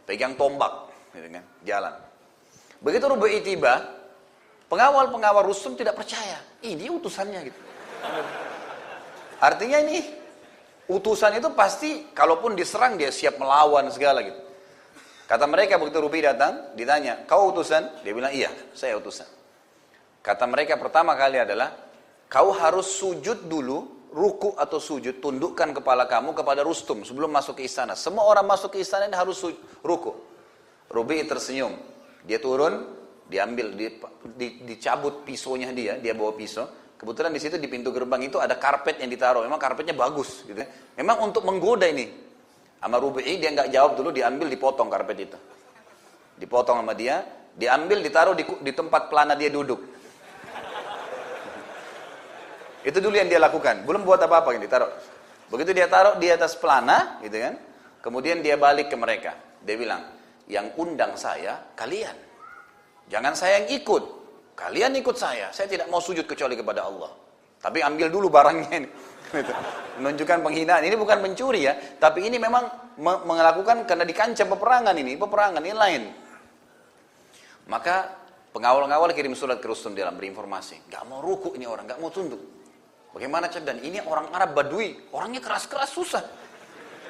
pegang tombak, gitu kan, jalan. Begitu Rubai tiba, pengawal-pengawal Rusum tidak percaya, ini utusannya gitu. Artinya ini utusan itu pasti kalaupun diserang dia siap melawan segala gitu. Kata mereka begitu Rubi datang, ditanya, kau utusan? Dia bilang, iya, saya utusan. Kata mereka pertama kali adalah, kau harus sujud dulu, ruku atau sujud, tundukkan kepala kamu kepada Rustum sebelum masuk ke istana. Semua orang masuk ke istana ini harus ruku. Rubi tersenyum. Dia turun, diambil, dicabut pisaunya dia, dia bawa pisau. Kebetulan di situ di pintu gerbang itu ada karpet yang ditaruh. Memang karpetnya bagus, gitu. Memang untuk menggoda ini. Sama Rubi'i dia nggak jawab dulu, diambil, dipotong karpet itu. Dipotong sama dia, diambil, ditaruh di, di tempat pelana dia duduk. Itu dulu yang dia lakukan. Belum buat apa-apa yang ditaruh. Begitu dia taruh di atas pelana, gitu kan. Kemudian dia balik ke mereka. Dia bilang, yang undang saya kalian. Jangan saya yang ikut. Kalian ikut saya. Saya tidak mau sujud kecuali kepada Allah. Tapi ambil dulu barangnya ini. Gitu. Menunjukkan penghinaan. Ini bukan mencuri ya, tapi ini memang melakukan karena di kancah peperangan ini, peperangan ini lain. Maka pengawal-ngawal kirim surat ke Rustum dalam berinformasi. Gak mau ruku ini orang, gak mau tunduk. Bagaimana dan ini orang Arab Badui, orangnya keras-keras susah.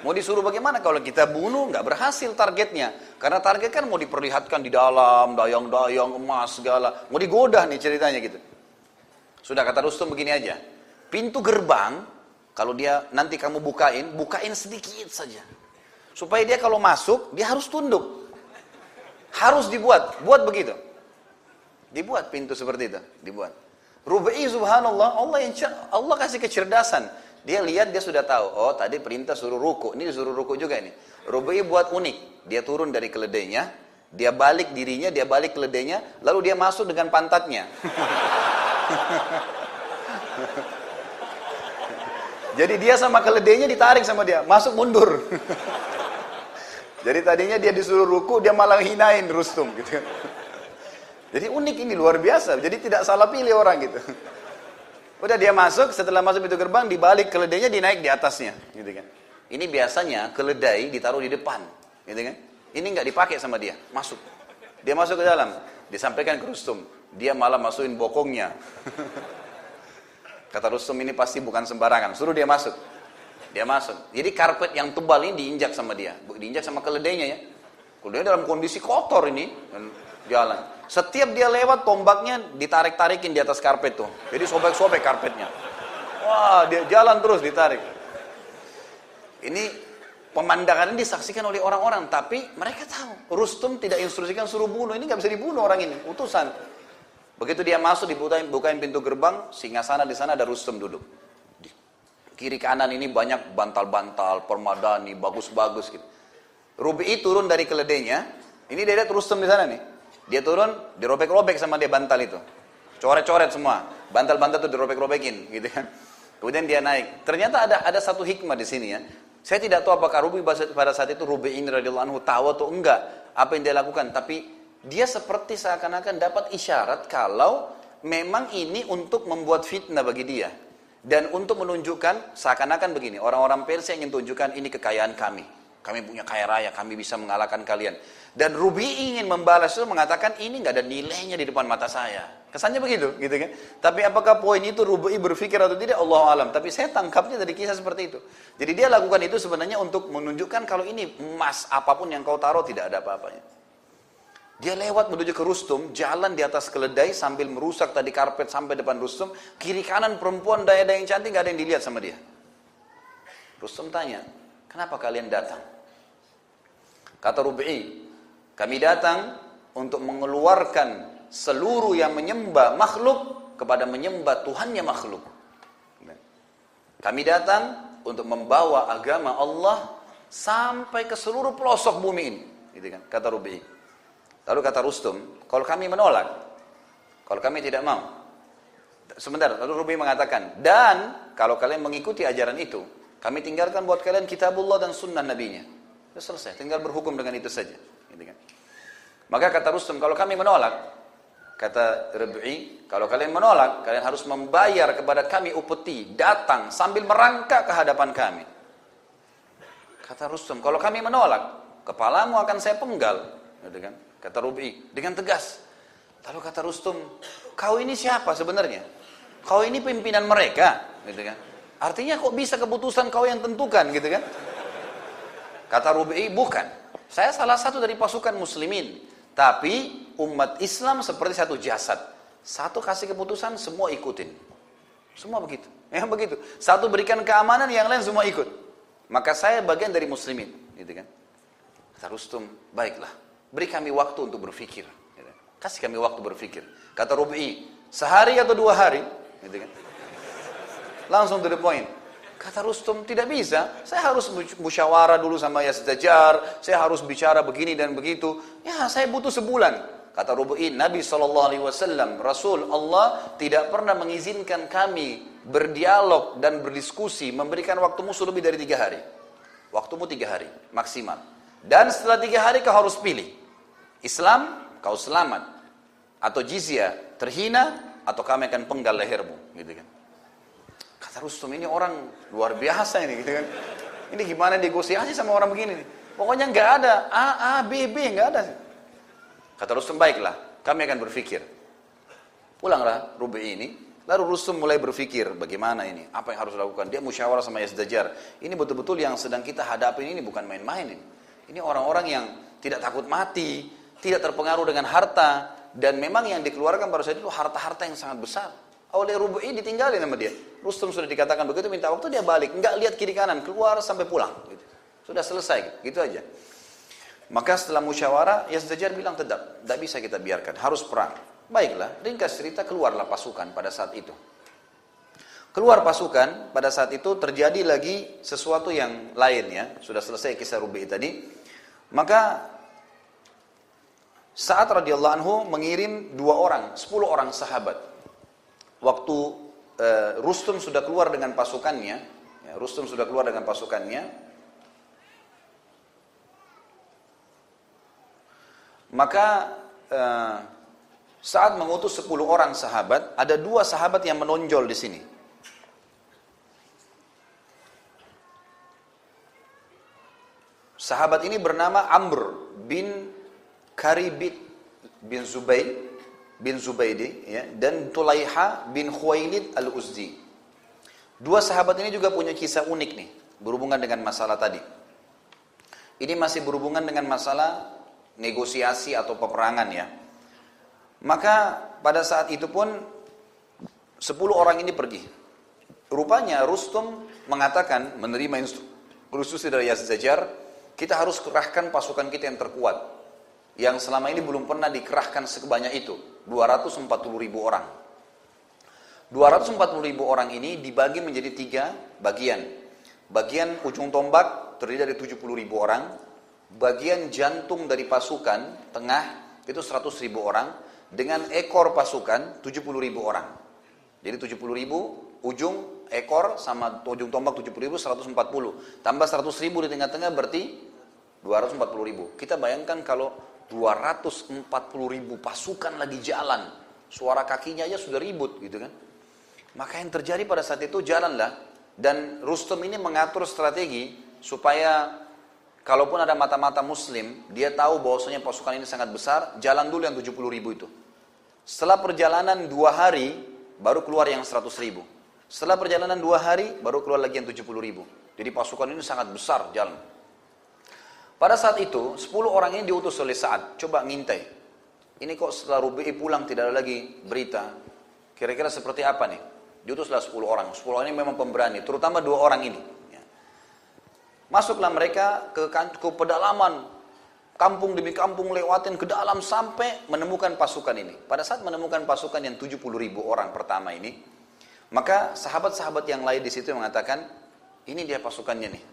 Mau disuruh bagaimana kalau kita bunuh nggak berhasil targetnya. Karena target kan mau diperlihatkan di dalam, dayang-dayang, emas, segala. Mau digoda nih ceritanya gitu. Sudah kata Rustum begini aja. Pintu gerbang, kalau dia nanti kamu bukain, bukain sedikit saja. Supaya dia kalau masuk, dia harus tunduk. Harus dibuat, buat begitu. Dibuat pintu seperti itu, dibuat. Rubai subhanallah, Allah yang Allah kasih kecerdasan. Dia lihat dia sudah tahu, oh tadi perintah suruh ruku, ini disuruh ruku juga ini. Rubai buat unik, dia turun dari keledainya, dia balik dirinya, dia balik keledainya, lalu dia masuk dengan pantatnya. Jadi dia sama keledainya ditarik sama dia, masuk mundur. Jadi tadinya dia disuruh ruku, dia malah hinain Rustum gitu. Jadi unik ini luar biasa. Jadi tidak salah pilih orang gitu. Udah dia masuk, setelah masuk pintu gerbang, dibalik keledainya dinaik di atasnya, gitu kan. Ini biasanya keledai ditaruh di depan, gitu kan. Ini nggak dipakai sama dia, masuk. Dia masuk ke dalam, disampaikan ke Rustum. Dia malah masukin bokongnya. Kata Rustum ini pasti bukan sembarangan. Suruh dia masuk. Dia masuk. Jadi karpet yang tebal ini diinjak sama dia. Diinjak sama keledainya ya. Keledainya dalam kondisi kotor ini. Dan jalan. Setiap dia lewat tombaknya ditarik-tarikin di atas karpet tuh. Jadi sobek-sobek karpetnya. Wah dia jalan terus ditarik. Ini pemandangan ini disaksikan oleh orang-orang. Tapi mereka tahu. Rustum tidak instruksikan suruh bunuh. Ini nggak bisa dibunuh orang ini. Utusan. Begitu dia masuk dibukain, bukain pintu gerbang, singa sana di sana ada Rustem duduk. Di kiri kanan ini banyak bantal-bantal, permadani, bagus-bagus gitu. Rubi'i turun dari keledainya, ini dia lihat Rustem di sana nih. Dia turun, dirobek-robek sama dia bantal itu. Coret-coret semua. Bantal-bantal itu dirobek-robekin gitu kan. Kemudian dia naik. Ternyata ada ada satu hikmah di sini ya. Saya tidak tahu apakah Rubi pada saat itu Rubi ini radhiyallahu anhu tahu atau enggak apa yang dia lakukan, tapi dia seperti seakan-akan dapat isyarat kalau memang ini untuk membuat fitnah bagi dia. Dan untuk menunjukkan seakan-akan begini, orang-orang Persia ingin tunjukkan ini kekayaan kami. Kami punya kaya raya, kami bisa mengalahkan kalian. Dan Rubi ingin membalas itu mengatakan ini nggak ada nilainya di depan mata saya. Kesannya begitu, gitu kan? Tapi apakah poin itu Rubi berpikir atau tidak? Allah alam. Tapi saya tangkapnya dari kisah seperti itu. Jadi dia lakukan itu sebenarnya untuk menunjukkan kalau ini emas apa pun yang kau taruh tidak ada apa-apanya. Dia lewat menuju ke Rustum, jalan di atas keledai sambil merusak tadi karpet sampai depan Rustum. Kiri kanan perempuan daya-daya yang cantik gak ada yang dilihat sama dia. Rustum tanya, kenapa kalian datang? Kata Rubi'i, kami datang untuk mengeluarkan seluruh yang menyembah makhluk kepada menyembah Tuhannya makhluk. Kami datang untuk membawa agama Allah sampai ke seluruh pelosok bumi ini. Gitu kan, kata Rubi. Lalu kata Rustum, kalau kami menolak, kalau kami tidak mau. Sebentar, lalu Rubi mengatakan, dan kalau kalian mengikuti ajaran itu, kami tinggalkan buat kalian kitabullah dan sunnah nabinya. Sudah selesai, tinggal berhukum dengan itu saja. Gitu kan. Maka kata Rustum, kalau kami menolak, kata Rabi'i, kalau kalian menolak, kalian harus membayar kepada kami upeti, datang sambil merangkak ke hadapan kami. Kata Rustum, kalau kami menolak, kepalamu akan saya penggal. Gitu kan? Kata Rubi dengan tegas. Lalu kata Rustum, kau ini siapa sebenarnya? Kau ini pimpinan mereka, gitu kan? Artinya kok bisa keputusan kau yang tentukan, gitu kan? Kata Rubi, bukan. Saya salah satu dari pasukan muslimin. Tapi umat Islam seperti satu jasad. Satu kasih keputusan, semua ikutin. Semua begitu. Yang begitu. Satu berikan keamanan, yang lain semua ikut. Maka saya bagian dari muslimin, gitu kan? Kata Rustum, baiklah, beri kami waktu untuk berpikir. Gitu. Kasih kami waktu berpikir. Kata Rubi, sehari atau dua hari, gitu kan? Langsung to the point. Kata Rustum, tidak bisa. Saya harus musyawarah dulu sama Yazdajar. Saya harus bicara begini dan begitu. Ya, saya butuh sebulan. Kata Rubu'in, Nabi SAW, Rasul Allah tidak pernah mengizinkan kami berdialog dan berdiskusi, memberikan waktu musuh lebih dari tiga hari. Waktumu tiga hari, maksimal. Dan setelah tiga hari kau harus pilih. Islam, kau selamat. Atau jizya, terhina, atau kami akan penggal lehermu. Gitu kan. Kata Rustum, ini orang luar biasa ini. Gitu kan. Ini gimana negosiasi sama orang begini. Pokoknya nggak ada A, A, B, B, nggak ada. Kata Rustum, baiklah, kami akan berpikir. Pulanglah Rubi ini, Lalu Rustum mulai berpikir bagaimana ini, apa yang harus dilakukan. Dia musyawarah sama Yazdajar. Ini betul-betul yang sedang kita hadapi ini bukan main-main ini. Ini orang-orang yang tidak takut mati, tidak terpengaruh dengan harta, dan memang yang dikeluarkan pada saat itu harta-harta yang sangat besar. Oleh Rubu'i ditinggalin sama dia. Rustum sudah dikatakan begitu, minta waktu dia balik. Enggak lihat kiri kanan, keluar sampai pulang. Gitu. Sudah selesai, gitu aja. Maka setelah musyawarah, Yazdajar bilang tetap, tidak bisa kita biarkan, harus perang. Baiklah, ringkas cerita keluarlah pasukan pada saat itu. Keluar pasukan, pada saat itu terjadi lagi sesuatu yang lain ya. Sudah selesai kisah Rubi tadi. Maka saat radhiyallahu anhu mengirim dua orang, sepuluh orang sahabat. Waktu uh, Rustum sudah keluar dengan pasukannya, ya, Rustum sudah keluar dengan pasukannya, maka uh, saat mengutus 10 orang sahabat, ada dua sahabat yang menonjol di sini. Sahabat ini bernama Amr bin Karibit bin Zubayd bin Zubaidi ya, dan Tulaiha bin Khuwailid al-Uzdi. Dua sahabat ini juga punya kisah unik nih, berhubungan dengan masalah tadi. Ini masih berhubungan dengan masalah negosiasi atau peperangan ya. Maka pada saat itu pun sepuluh orang ini pergi. Rupanya Rustum mengatakan menerima instruksi dari Yazdajar, kita harus kerahkan pasukan kita yang terkuat. Yang selama ini belum pernah dikerahkan sebanyak itu, 240 ribu orang. 240 ribu orang ini dibagi menjadi tiga bagian. Bagian ujung tombak terdiri dari 70 ribu orang, bagian jantung dari pasukan tengah itu 100 ribu orang, dengan ekor pasukan 70 ribu orang. Jadi 70 ribu ujung ekor sama ujung tombak 70 ribu 140. Tambah 100 ribu di tengah-tengah berarti 240 ribu. Kita bayangkan kalau 240 ribu pasukan lagi jalan. Suara kakinya aja sudah ribut gitu kan. Maka yang terjadi pada saat itu jalanlah. Dan Rustum ini mengatur strategi supaya kalaupun ada mata-mata muslim, dia tahu bahwasanya pasukan ini sangat besar, jalan dulu yang 70 ribu itu. Setelah perjalanan dua hari, baru keluar yang 100 ribu. Setelah perjalanan dua hari, baru keluar lagi yang 70 ribu. Jadi pasukan ini sangat besar jalan. Pada saat itu, 10 orang ini diutus oleh Sa'ad. Coba ngintai. Ini kok setelah Rubi'i pulang tidak ada lagi berita. Kira-kira seperti apa nih? Diutuslah 10 orang. 10 orang ini memang pemberani, terutama dua orang ini. Ya. Masuklah mereka ke, ke pedalaman kampung demi kampung lewatin ke dalam sampai menemukan pasukan ini. Pada saat menemukan pasukan yang 70 ribu orang pertama ini, maka sahabat-sahabat yang lain di situ mengatakan, ini dia pasukannya nih.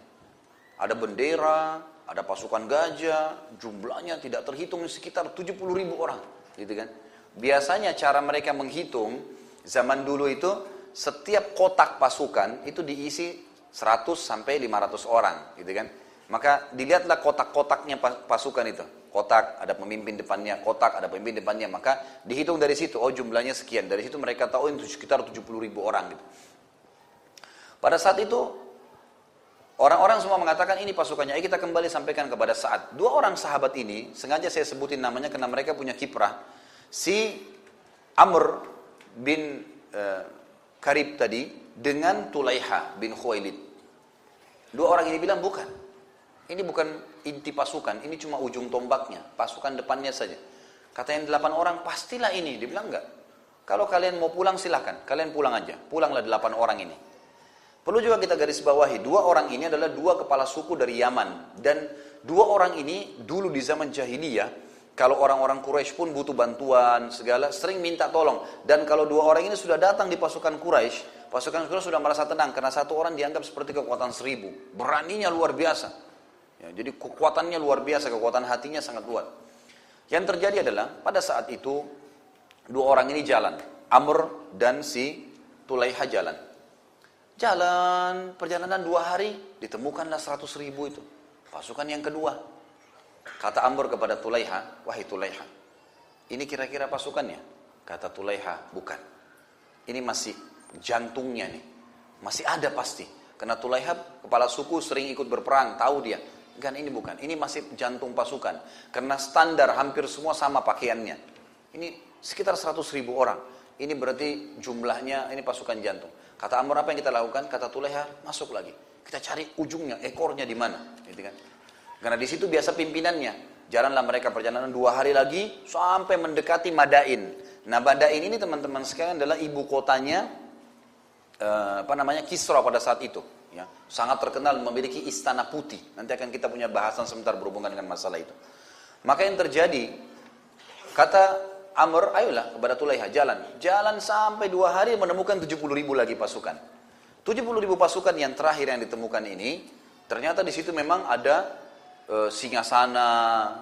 Ada bendera, ada pasukan gajah, jumlahnya tidak terhitung sekitar 70 ribu orang. Gitu kan. Biasanya cara mereka menghitung, zaman dulu itu setiap kotak pasukan itu diisi 100 sampai 500 orang. Gitu kan. Maka dilihatlah kotak-kotaknya pasukan itu. Kotak, ada pemimpin depannya, kotak, ada pemimpin depannya. Maka dihitung dari situ, oh jumlahnya sekian. Dari situ mereka tahu itu sekitar 70 ribu orang. Gitu. Pada saat itu, orang-orang semua mengatakan ini pasukannya. Ayo kita kembali sampaikan kepada saat. Dua orang sahabat ini, sengaja saya sebutin namanya karena mereka punya kiprah. Si Amr bin uh, Karib tadi dengan Tulaiha bin Khuwailid. Dua orang ini bilang bukan. Ini bukan inti pasukan, ini cuma ujung tombaknya, pasukan depannya saja. Kata yang delapan orang, pastilah ini. Dia bilang enggak. Kalau kalian mau pulang silahkan, kalian pulang aja. Pulanglah delapan orang ini. Perlu juga kita garis bawahi, dua orang ini adalah dua kepala suku dari Yaman. Dan dua orang ini dulu di zaman jahiliyah, kalau orang-orang Quraisy pun butuh bantuan segala, sering minta tolong. Dan kalau dua orang ini sudah datang di pasukan Quraisy, pasukan Quraisy sudah merasa tenang karena satu orang dianggap seperti kekuatan seribu. Beraninya luar biasa. Ya, jadi kekuatannya luar biasa, kekuatan hatinya sangat kuat. Yang terjadi adalah pada saat itu dua orang ini jalan, Amr dan si Tulaiha jalan. Jalan perjalanan dua hari ditemukanlah seratus ribu itu pasukan yang kedua. Kata Amr kepada Tulaiha, wahai Tulaiha, ini kira-kira pasukannya? Kata Tulaiha, bukan. Ini masih jantungnya nih, masih ada pasti. Karena Tulaiha kepala suku sering ikut berperang, tahu dia Kan ini bukan, ini masih jantung pasukan. Karena standar hampir semua sama pakaiannya. Ini sekitar 100 ribu orang. Ini berarti jumlahnya, ini pasukan jantung. Kata Amr apa yang kita lakukan? Kata Tuleha, masuk lagi. Kita cari ujungnya, ekornya di mana. Gitu kan. Karena di situ biasa pimpinannya. Jalanlah mereka perjalanan dua hari lagi sampai mendekati Madain. Nah Madain ini teman-teman sekalian adalah ibu kotanya eh, apa namanya Kisra pada saat itu ya, sangat terkenal memiliki istana putih. Nanti akan kita punya bahasan sebentar berhubungan dengan masalah itu. Maka yang terjadi, kata Amr, ayolah kepada Tulaiha, jalan. Jalan sampai dua hari menemukan 70 ribu lagi pasukan. 70 ribu pasukan yang terakhir yang ditemukan ini, ternyata di situ memang ada e, singasana,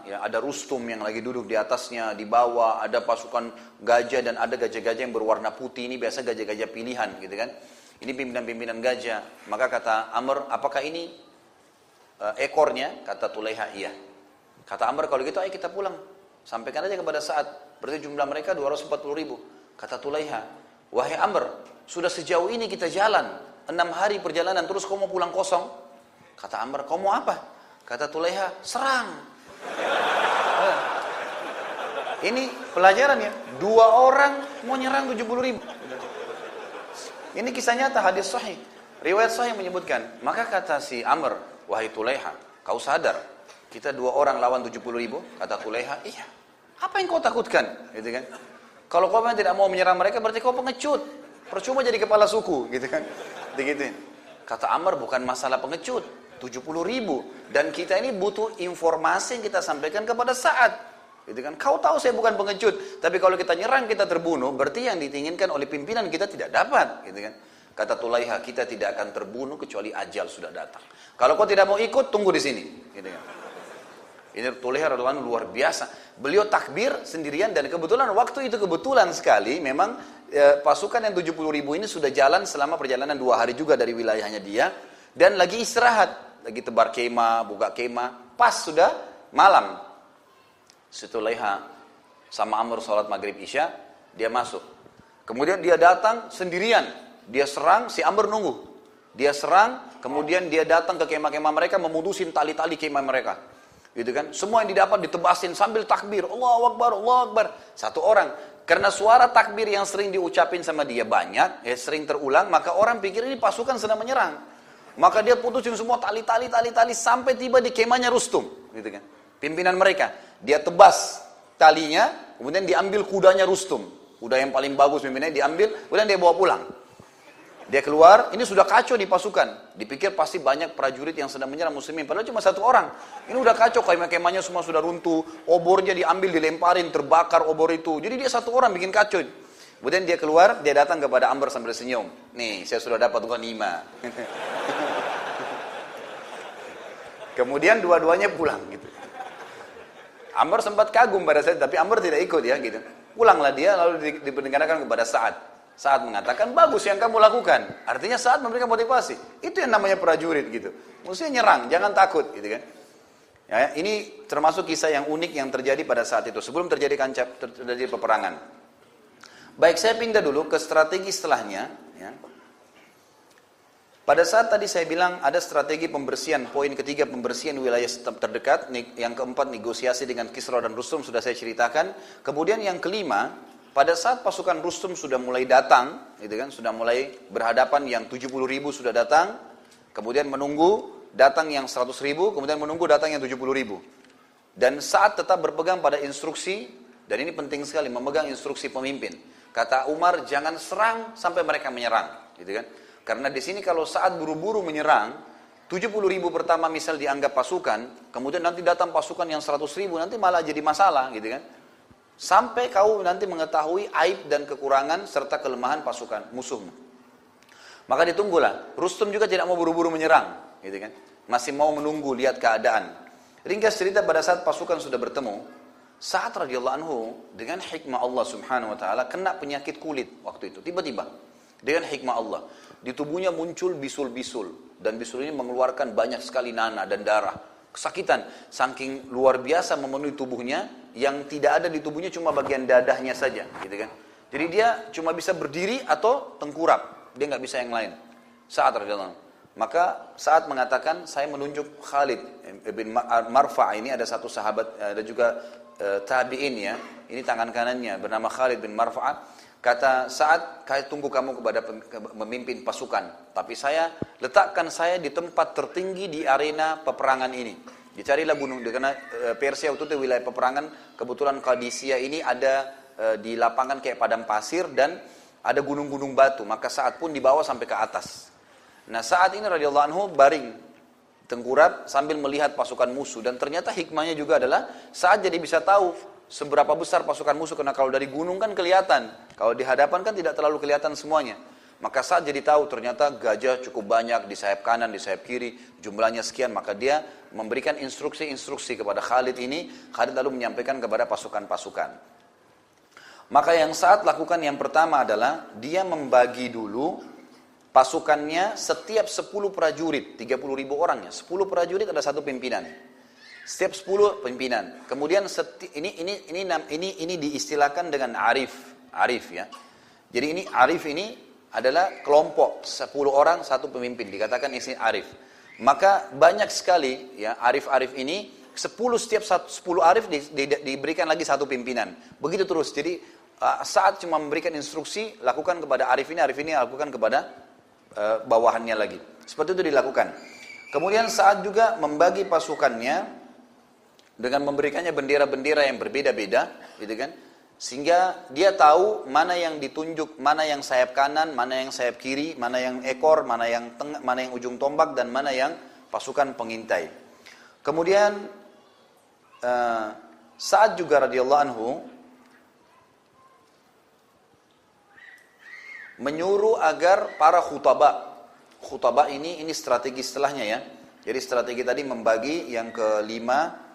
ya, ada Rustum yang lagi duduk di atasnya, di bawah ada pasukan gajah dan ada gajah-gajah yang berwarna putih. Ini biasa gajah-gajah pilihan gitu kan. Ini pimpinan-pimpinan gajah. Maka kata Amr, apakah ini uh, ekornya? Kata Tulaiha, iya. Kata Amr, kalau gitu ayo kita pulang. Sampaikan aja kepada saat. Berarti jumlah mereka 240 ribu. Kata Tulaiha, wahai Amr, sudah sejauh ini kita jalan. Enam hari perjalanan, terus kau mau pulang kosong? Kata Amr, kau mau apa? Kata Tulaiha, serang. Ini pelajaran ya. Dua orang mau nyerang 70 ribu. Ini kisah nyata hadis sahih. Riwayat sahih menyebutkan, maka kata si Amr, wahai Tulaiha, kau sadar kita dua orang lawan 70 ribu? Kata Tulaiha, iya. Apa yang kau takutkan? Gitu kan? Kalau kau memang tidak mau menyerang mereka, berarti kau pengecut. Percuma jadi kepala suku, gitu kan? Begitu. Kata Amr, bukan masalah pengecut. 70 ribu. Dan kita ini butuh informasi yang kita sampaikan kepada saat. Gitu kan? Kau tahu saya bukan pengecut, tapi kalau kita nyerang kita terbunuh, berarti yang diinginkan oleh pimpinan kita tidak dapat, gitu kan? Kata Tulaiha, kita tidak akan terbunuh kecuali ajal sudah datang. Kalau kau tidak mau ikut, tunggu di sini, gitu kan? Ini Tulaiha adalah luar biasa. Beliau takbir sendirian dan kebetulan waktu itu kebetulan sekali memang e, pasukan yang 70 ribu ini sudah jalan selama perjalanan dua hari juga dari wilayahnya dia dan lagi istirahat, lagi tebar kemah, buka kemah, pas sudah malam Situlaiha sama Amr sholat maghrib isya, dia masuk. Kemudian dia datang sendirian, dia serang, si Amr nunggu. Dia serang, kemudian dia datang ke kemah-kemah mereka, memutusin tali-tali kemah mereka. Gitu kan? Semua yang didapat ditebasin sambil takbir. Allah Akbar, Allah Akbar. Satu orang. Karena suara takbir yang sering diucapin sama dia banyak, ya sering terulang, maka orang pikir ini pasukan sedang menyerang. Maka dia putusin semua tali-tali, tali-tali sampai tiba di kemahnya Rustum, gitu kan? Pimpinan mereka. Dia tebas talinya, kemudian diambil kudanya Rustum. Kuda yang paling bagus pimpinannya diambil, kemudian dia bawa pulang. Dia keluar, ini sudah kacau di pasukan. Dipikir pasti banyak prajurit yang sedang menyerang muslimin. Padahal cuma satu orang. Ini udah kacau, kemah-kemahnya semua sudah runtuh. Obornya diambil, dilemparin, terbakar obor itu. Jadi dia satu orang bikin kacau. Kemudian dia keluar, dia datang kepada Amr sambil senyum. Nih, saya sudah dapat ghanimah. Kemudian dua-duanya pulang gitu. Amr sempat kagum pada saat tapi Amr tidak ikut ya gitu. Pulanglah dia lalu diperdengarkan kepada Sa'ad. Saat mengatakan bagus yang kamu lakukan. Artinya saat memberikan motivasi. Itu yang namanya prajurit gitu. Mestinya nyerang, jangan takut gitu kan. Ya, ini termasuk kisah yang unik yang terjadi pada saat itu sebelum terjadi kancap terjadi peperangan. Baik, saya pindah dulu ke strategi setelahnya. Ya. Pada saat tadi saya bilang ada strategi pembersihan, poin ketiga pembersihan wilayah terdekat, yang keempat negosiasi dengan Kisra dan Rustum sudah saya ceritakan. Kemudian yang kelima, pada saat pasukan Rustum sudah mulai datang, gitu kan, sudah mulai berhadapan yang 70 ribu sudah datang, kemudian menunggu datang yang 100 ribu, kemudian menunggu datang yang 70 ribu. Dan saat tetap berpegang pada instruksi, dan ini penting sekali, memegang instruksi pemimpin. Kata Umar, jangan serang sampai mereka menyerang, gitu kan. Karena di sini kalau saat buru-buru menyerang, 70 ribu pertama misal dianggap pasukan, kemudian nanti datang pasukan yang 100 ribu, nanti malah jadi masalah gitu kan. Sampai kau nanti mengetahui aib dan kekurangan serta kelemahan pasukan musuhmu. Maka ditunggulah. Rustum juga tidak mau buru-buru menyerang, gitu kan. Masih mau menunggu lihat keadaan. Ringkas cerita pada saat pasukan sudah bertemu, saat radhiyallahu anhu dengan hikmah Allah Subhanahu wa taala kena penyakit kulit waktu itu tiba-tiba dengan hikmah Allah di tubuhnya muncul bisul-bisul dan bisul ini mengeluarkan banyak sekali nanah dan darah kesakitan. Saking luar biasa memenuhi tubuhnya yang tidak ada di tubuhnya cuma bagian dadahnya saja gitu kan. Jadi dia cuma bisa berdiri atau tengkurap. Dia nggak bisa yang lain. Saat radhiyallahu maka saat mengatakan saya menunjuk Khalid bin Marfa ini ada satu sahabat ada juga e, tabiin ya. Ini tangan kanannya bernama Khalid bin Marfa Kata saat saya tunggu kamu kepada memimpin pasukan. Tapi saya letakkan saya di tempat tertinggi di arena peperangan ini. Dicarilah gunung, karena eh, Persia itu wilayah peperangan. Kebetulan Kadisia ini ada eh, di lapangan kayak padang pasir dan ada gunung-gunung batu. Maka saat pun dibawa sampai ke atas. Nah saat ini radhiyallahu anhu baring tengkurap sambil melihat pasukan musuh dan ternyata hikmahnya juga adalah saat jadi bisa tahu seberapa besar pasukan musuh karena kalau dari gunung kan kelihatan kalau di hadapan kan tidak terlalu kelihatan semuanya. Maka saat jadi tahu ternyata gajah cukup banyak di sayap kanan di sayap kiri jumlahnya sekian. Maka dia memberikan instruksi-instruksi kepada Khalid ini. Khalid lalu menyampaikan kepada pasukan-pasukan. Maka yang saat lakukan yang pertama adalah dia membagi dulu pasukannya setiap 10 prajurit 30 ribu orangnya 10 prajurit ada satu pimpinan. Setiap 10 pimpinan. Kemudian ini ini ini ini ini diistilahkan dengan arif, arif ya. Jadi ini arif ini adalah kelompok 10 orang satu pemimpin dikatakan isi arif. Maka banyak sekali ya arif-arif ini 10 setiap 10 arif di, di, diberikan lagi satu pimpinan. Begitu terus. Jadi uh, saat cuma memberikan instruksi lakukan kepada arif ini, arif ini lakukan kepada uh, bawahannya lagi. Seperti itu dilakukan. Kemudian saat juga membagi pasukannya dengan memberikannya bendera-bendera yang berbeda-beda, gitu kan? Sehingga dia tahu mana yang ditunjuk, mana yang sayap kanan, mana yang sayap kiri, mana yang ekor, mana yang tengah, mana yang ujung tombak dan mana yang pasukan pengintai. Kemudian uh, saat juga radhiyallahu anhu menyuruh agar para khutbah khutbah ini ini strategi setelahnya ya. Jadi strategi tadi membagi yang kelima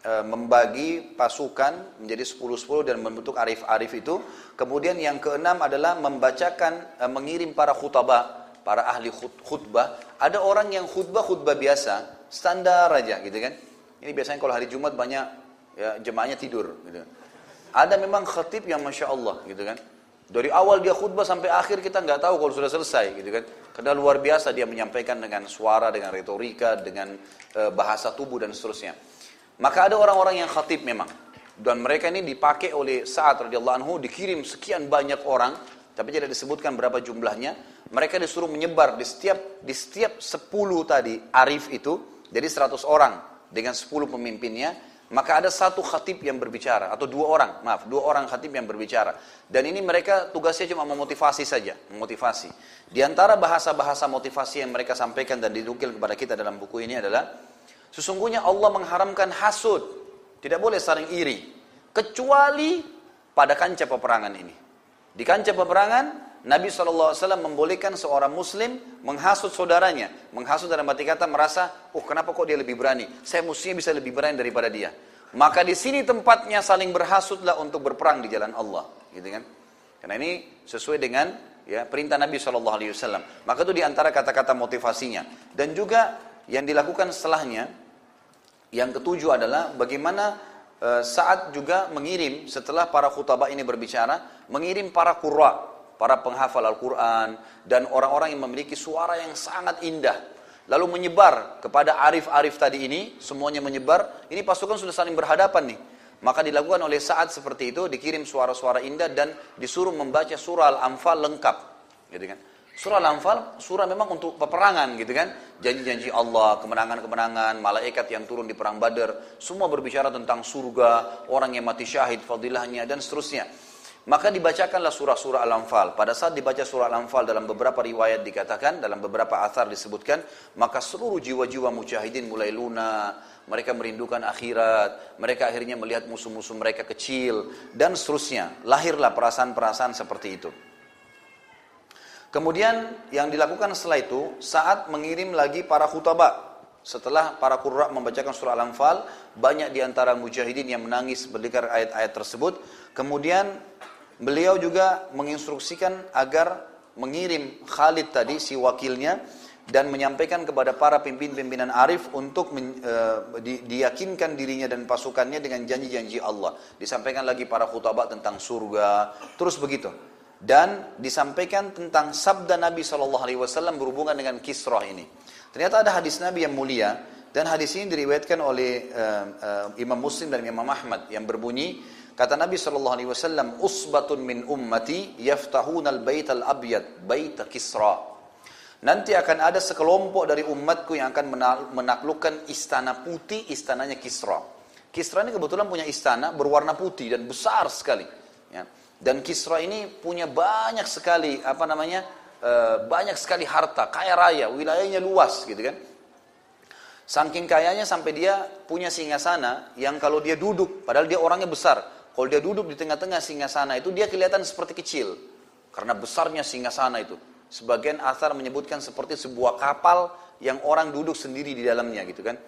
e, membagi pasukan menjadi 10-10 dan membentuk arif-arif itu. Kemudian yang keenam adalah membacakan, e, mengirim para khutbah, para ahli khutbah. Ada orang yang khutbah khutbah biasa, standar aja gitu kan. Ini biasanya kalau hari Jumat banyak ya, jemaahnya tidur gitu. Ada memang khatib yang masya Allah gitu kan. Dari awal dia khutbah sampai akhir kita nggak tahu kalau sudah selesai gitu kan. Karena luar biasa dia menyampaikan dengan suara, dengan retorika, dengan e, bahasa tubuh dan seterusnya. Maka ada orang-orang yang khatib memang. Dan mereka ini dipakai oleh saat radhiyallahu anhu dikirim sekian banyak orang, tapi tidak disebutkan berapa jumlahnya. Mereka disuruh menyebar di setiap di setiap 10 tadi arif itu, jadi 100 orang dengan 10 pemimpinnya, maka ada satu khatib yang berbicara atau dua orang, maaf, dua orang khatib yang berbicara. Dan ini mereka tugasnya cuma memotivasi saja, memotivasi. Di antara bahasa-bahasa motivasi yang mereka sampaikan dan didukil kepada kita dalam buku ini adalah Sesungguhnya Allah mengharamkan hasud. Tidak boleh saling iri. Kecuali pada kancah peperangan ini. Di kancah peperangan, Nabi SAW membolehkan seorang muslim menghasut saudaranya. Menghasut dalam arti kata merasa, oh kenapa kok dia lebih berani? Saya mestinya bisa lebih berani daripada dia. Maka di sini tempatnya saling berhasutlah untuk berperang di jalan Allah. Gitu kan? Karena ini sesuai dengan ya perintah Nabi SAW. Maka itu di antara kata-kata motivasinya. Dan juga yang dilakukan setelahnya, yang ketujuh adalah bagaimana e, saat juga mengirim setelah para khutabah ini berbicara, mengirim para qurra, para penghafal Al-Quran, dan orang-orang yang memiliki suara yang sangat indah. Lalu menyebar kepada arif-arif tadi ini, semuanya menyebar, ini pasukan sudah saling berhadapan nih. Maka dilakukan oleh saat seperti itu, dikirim suara-suara indah dan disuruh membaca surah Al-Anfal lengkap. Gitu kan. Surah Al-Anfal, surah memang untuk peperangan gitu kan. Janji-janji Allah, kemenangan-kemenangan, malaikat yang turun di perang badar. Semua berbicara tentang surga, orang yang mati syahid, fadilahnya, dan seterusnya. Maka dibacakanlah surah-surah Al-Anfal. Pada saat dibaca surah Al-Anfal dalam beberapa riwayat dikatakan, dalam beberapa athar disebutkan, maka seluruh jiwa-jiwa mujahidin mulai lunak, mereka merindukan akhirat, mereka akhirnya melihat musuh-musuh mereka kecil, dan seterusnya. Lahirlah perasaan-perasaan seperti itu. Kemudian yang dilakukan setelah itu, saat mengirim lagi para khutabah, setelah para qurra membacakan surah Al-Anfal, banyak di antara mujahidin yang menangis mendengar ayat-ayat tersebut. Kemudian beliau juga menginstruksikan agar mengirim Khalid tadi si wakilnya dan menyampaikan kepada para pimpinan-pimpinan arif untuk men, e, di, diyakinkan dirinya dan pasukannya dengan janji-janji Allah. Disampaikan lagi para khutabah tentang surga, terus begitu. Dan disampaikan tentang sabda Nabi SAW berhubungan dengan kisrah ini. Ternyata ada hadis Nabi yang mulia dan hadis ini diriwayatkan oleh uh, uh, Imam Muslim dan Imam Ahmad yang berbunyi kata Nabi sallallahu alaihi wasallam usbatun min ummati yaftahuna al-bait al-abyad bait Kisra. Nanti akan ada sekelompok dari umatku yang akan menaklukkan istana putih, istananya Kisra. Kisra ini kebetulan punya istana berwarna putih dan besar sekali. Ya. Dan Kisra ini punya banyak sekali apa namanya Eh, banyak sekali harta, kaya raya, wilayahnya luas gitu kan. Saking kayanya sampai dia punya singgasana yang kalau dia duduk, padahal dia orangnya besar. Kalau dia duduk di tengah-tengah singgasana itu dia kelihatan seperti kecil. Karena besarnya singgasana itu. Sebagian asar menyebutkan seperti sebuah kapal yang orang duduk sendiri di dalamnya gitu kan.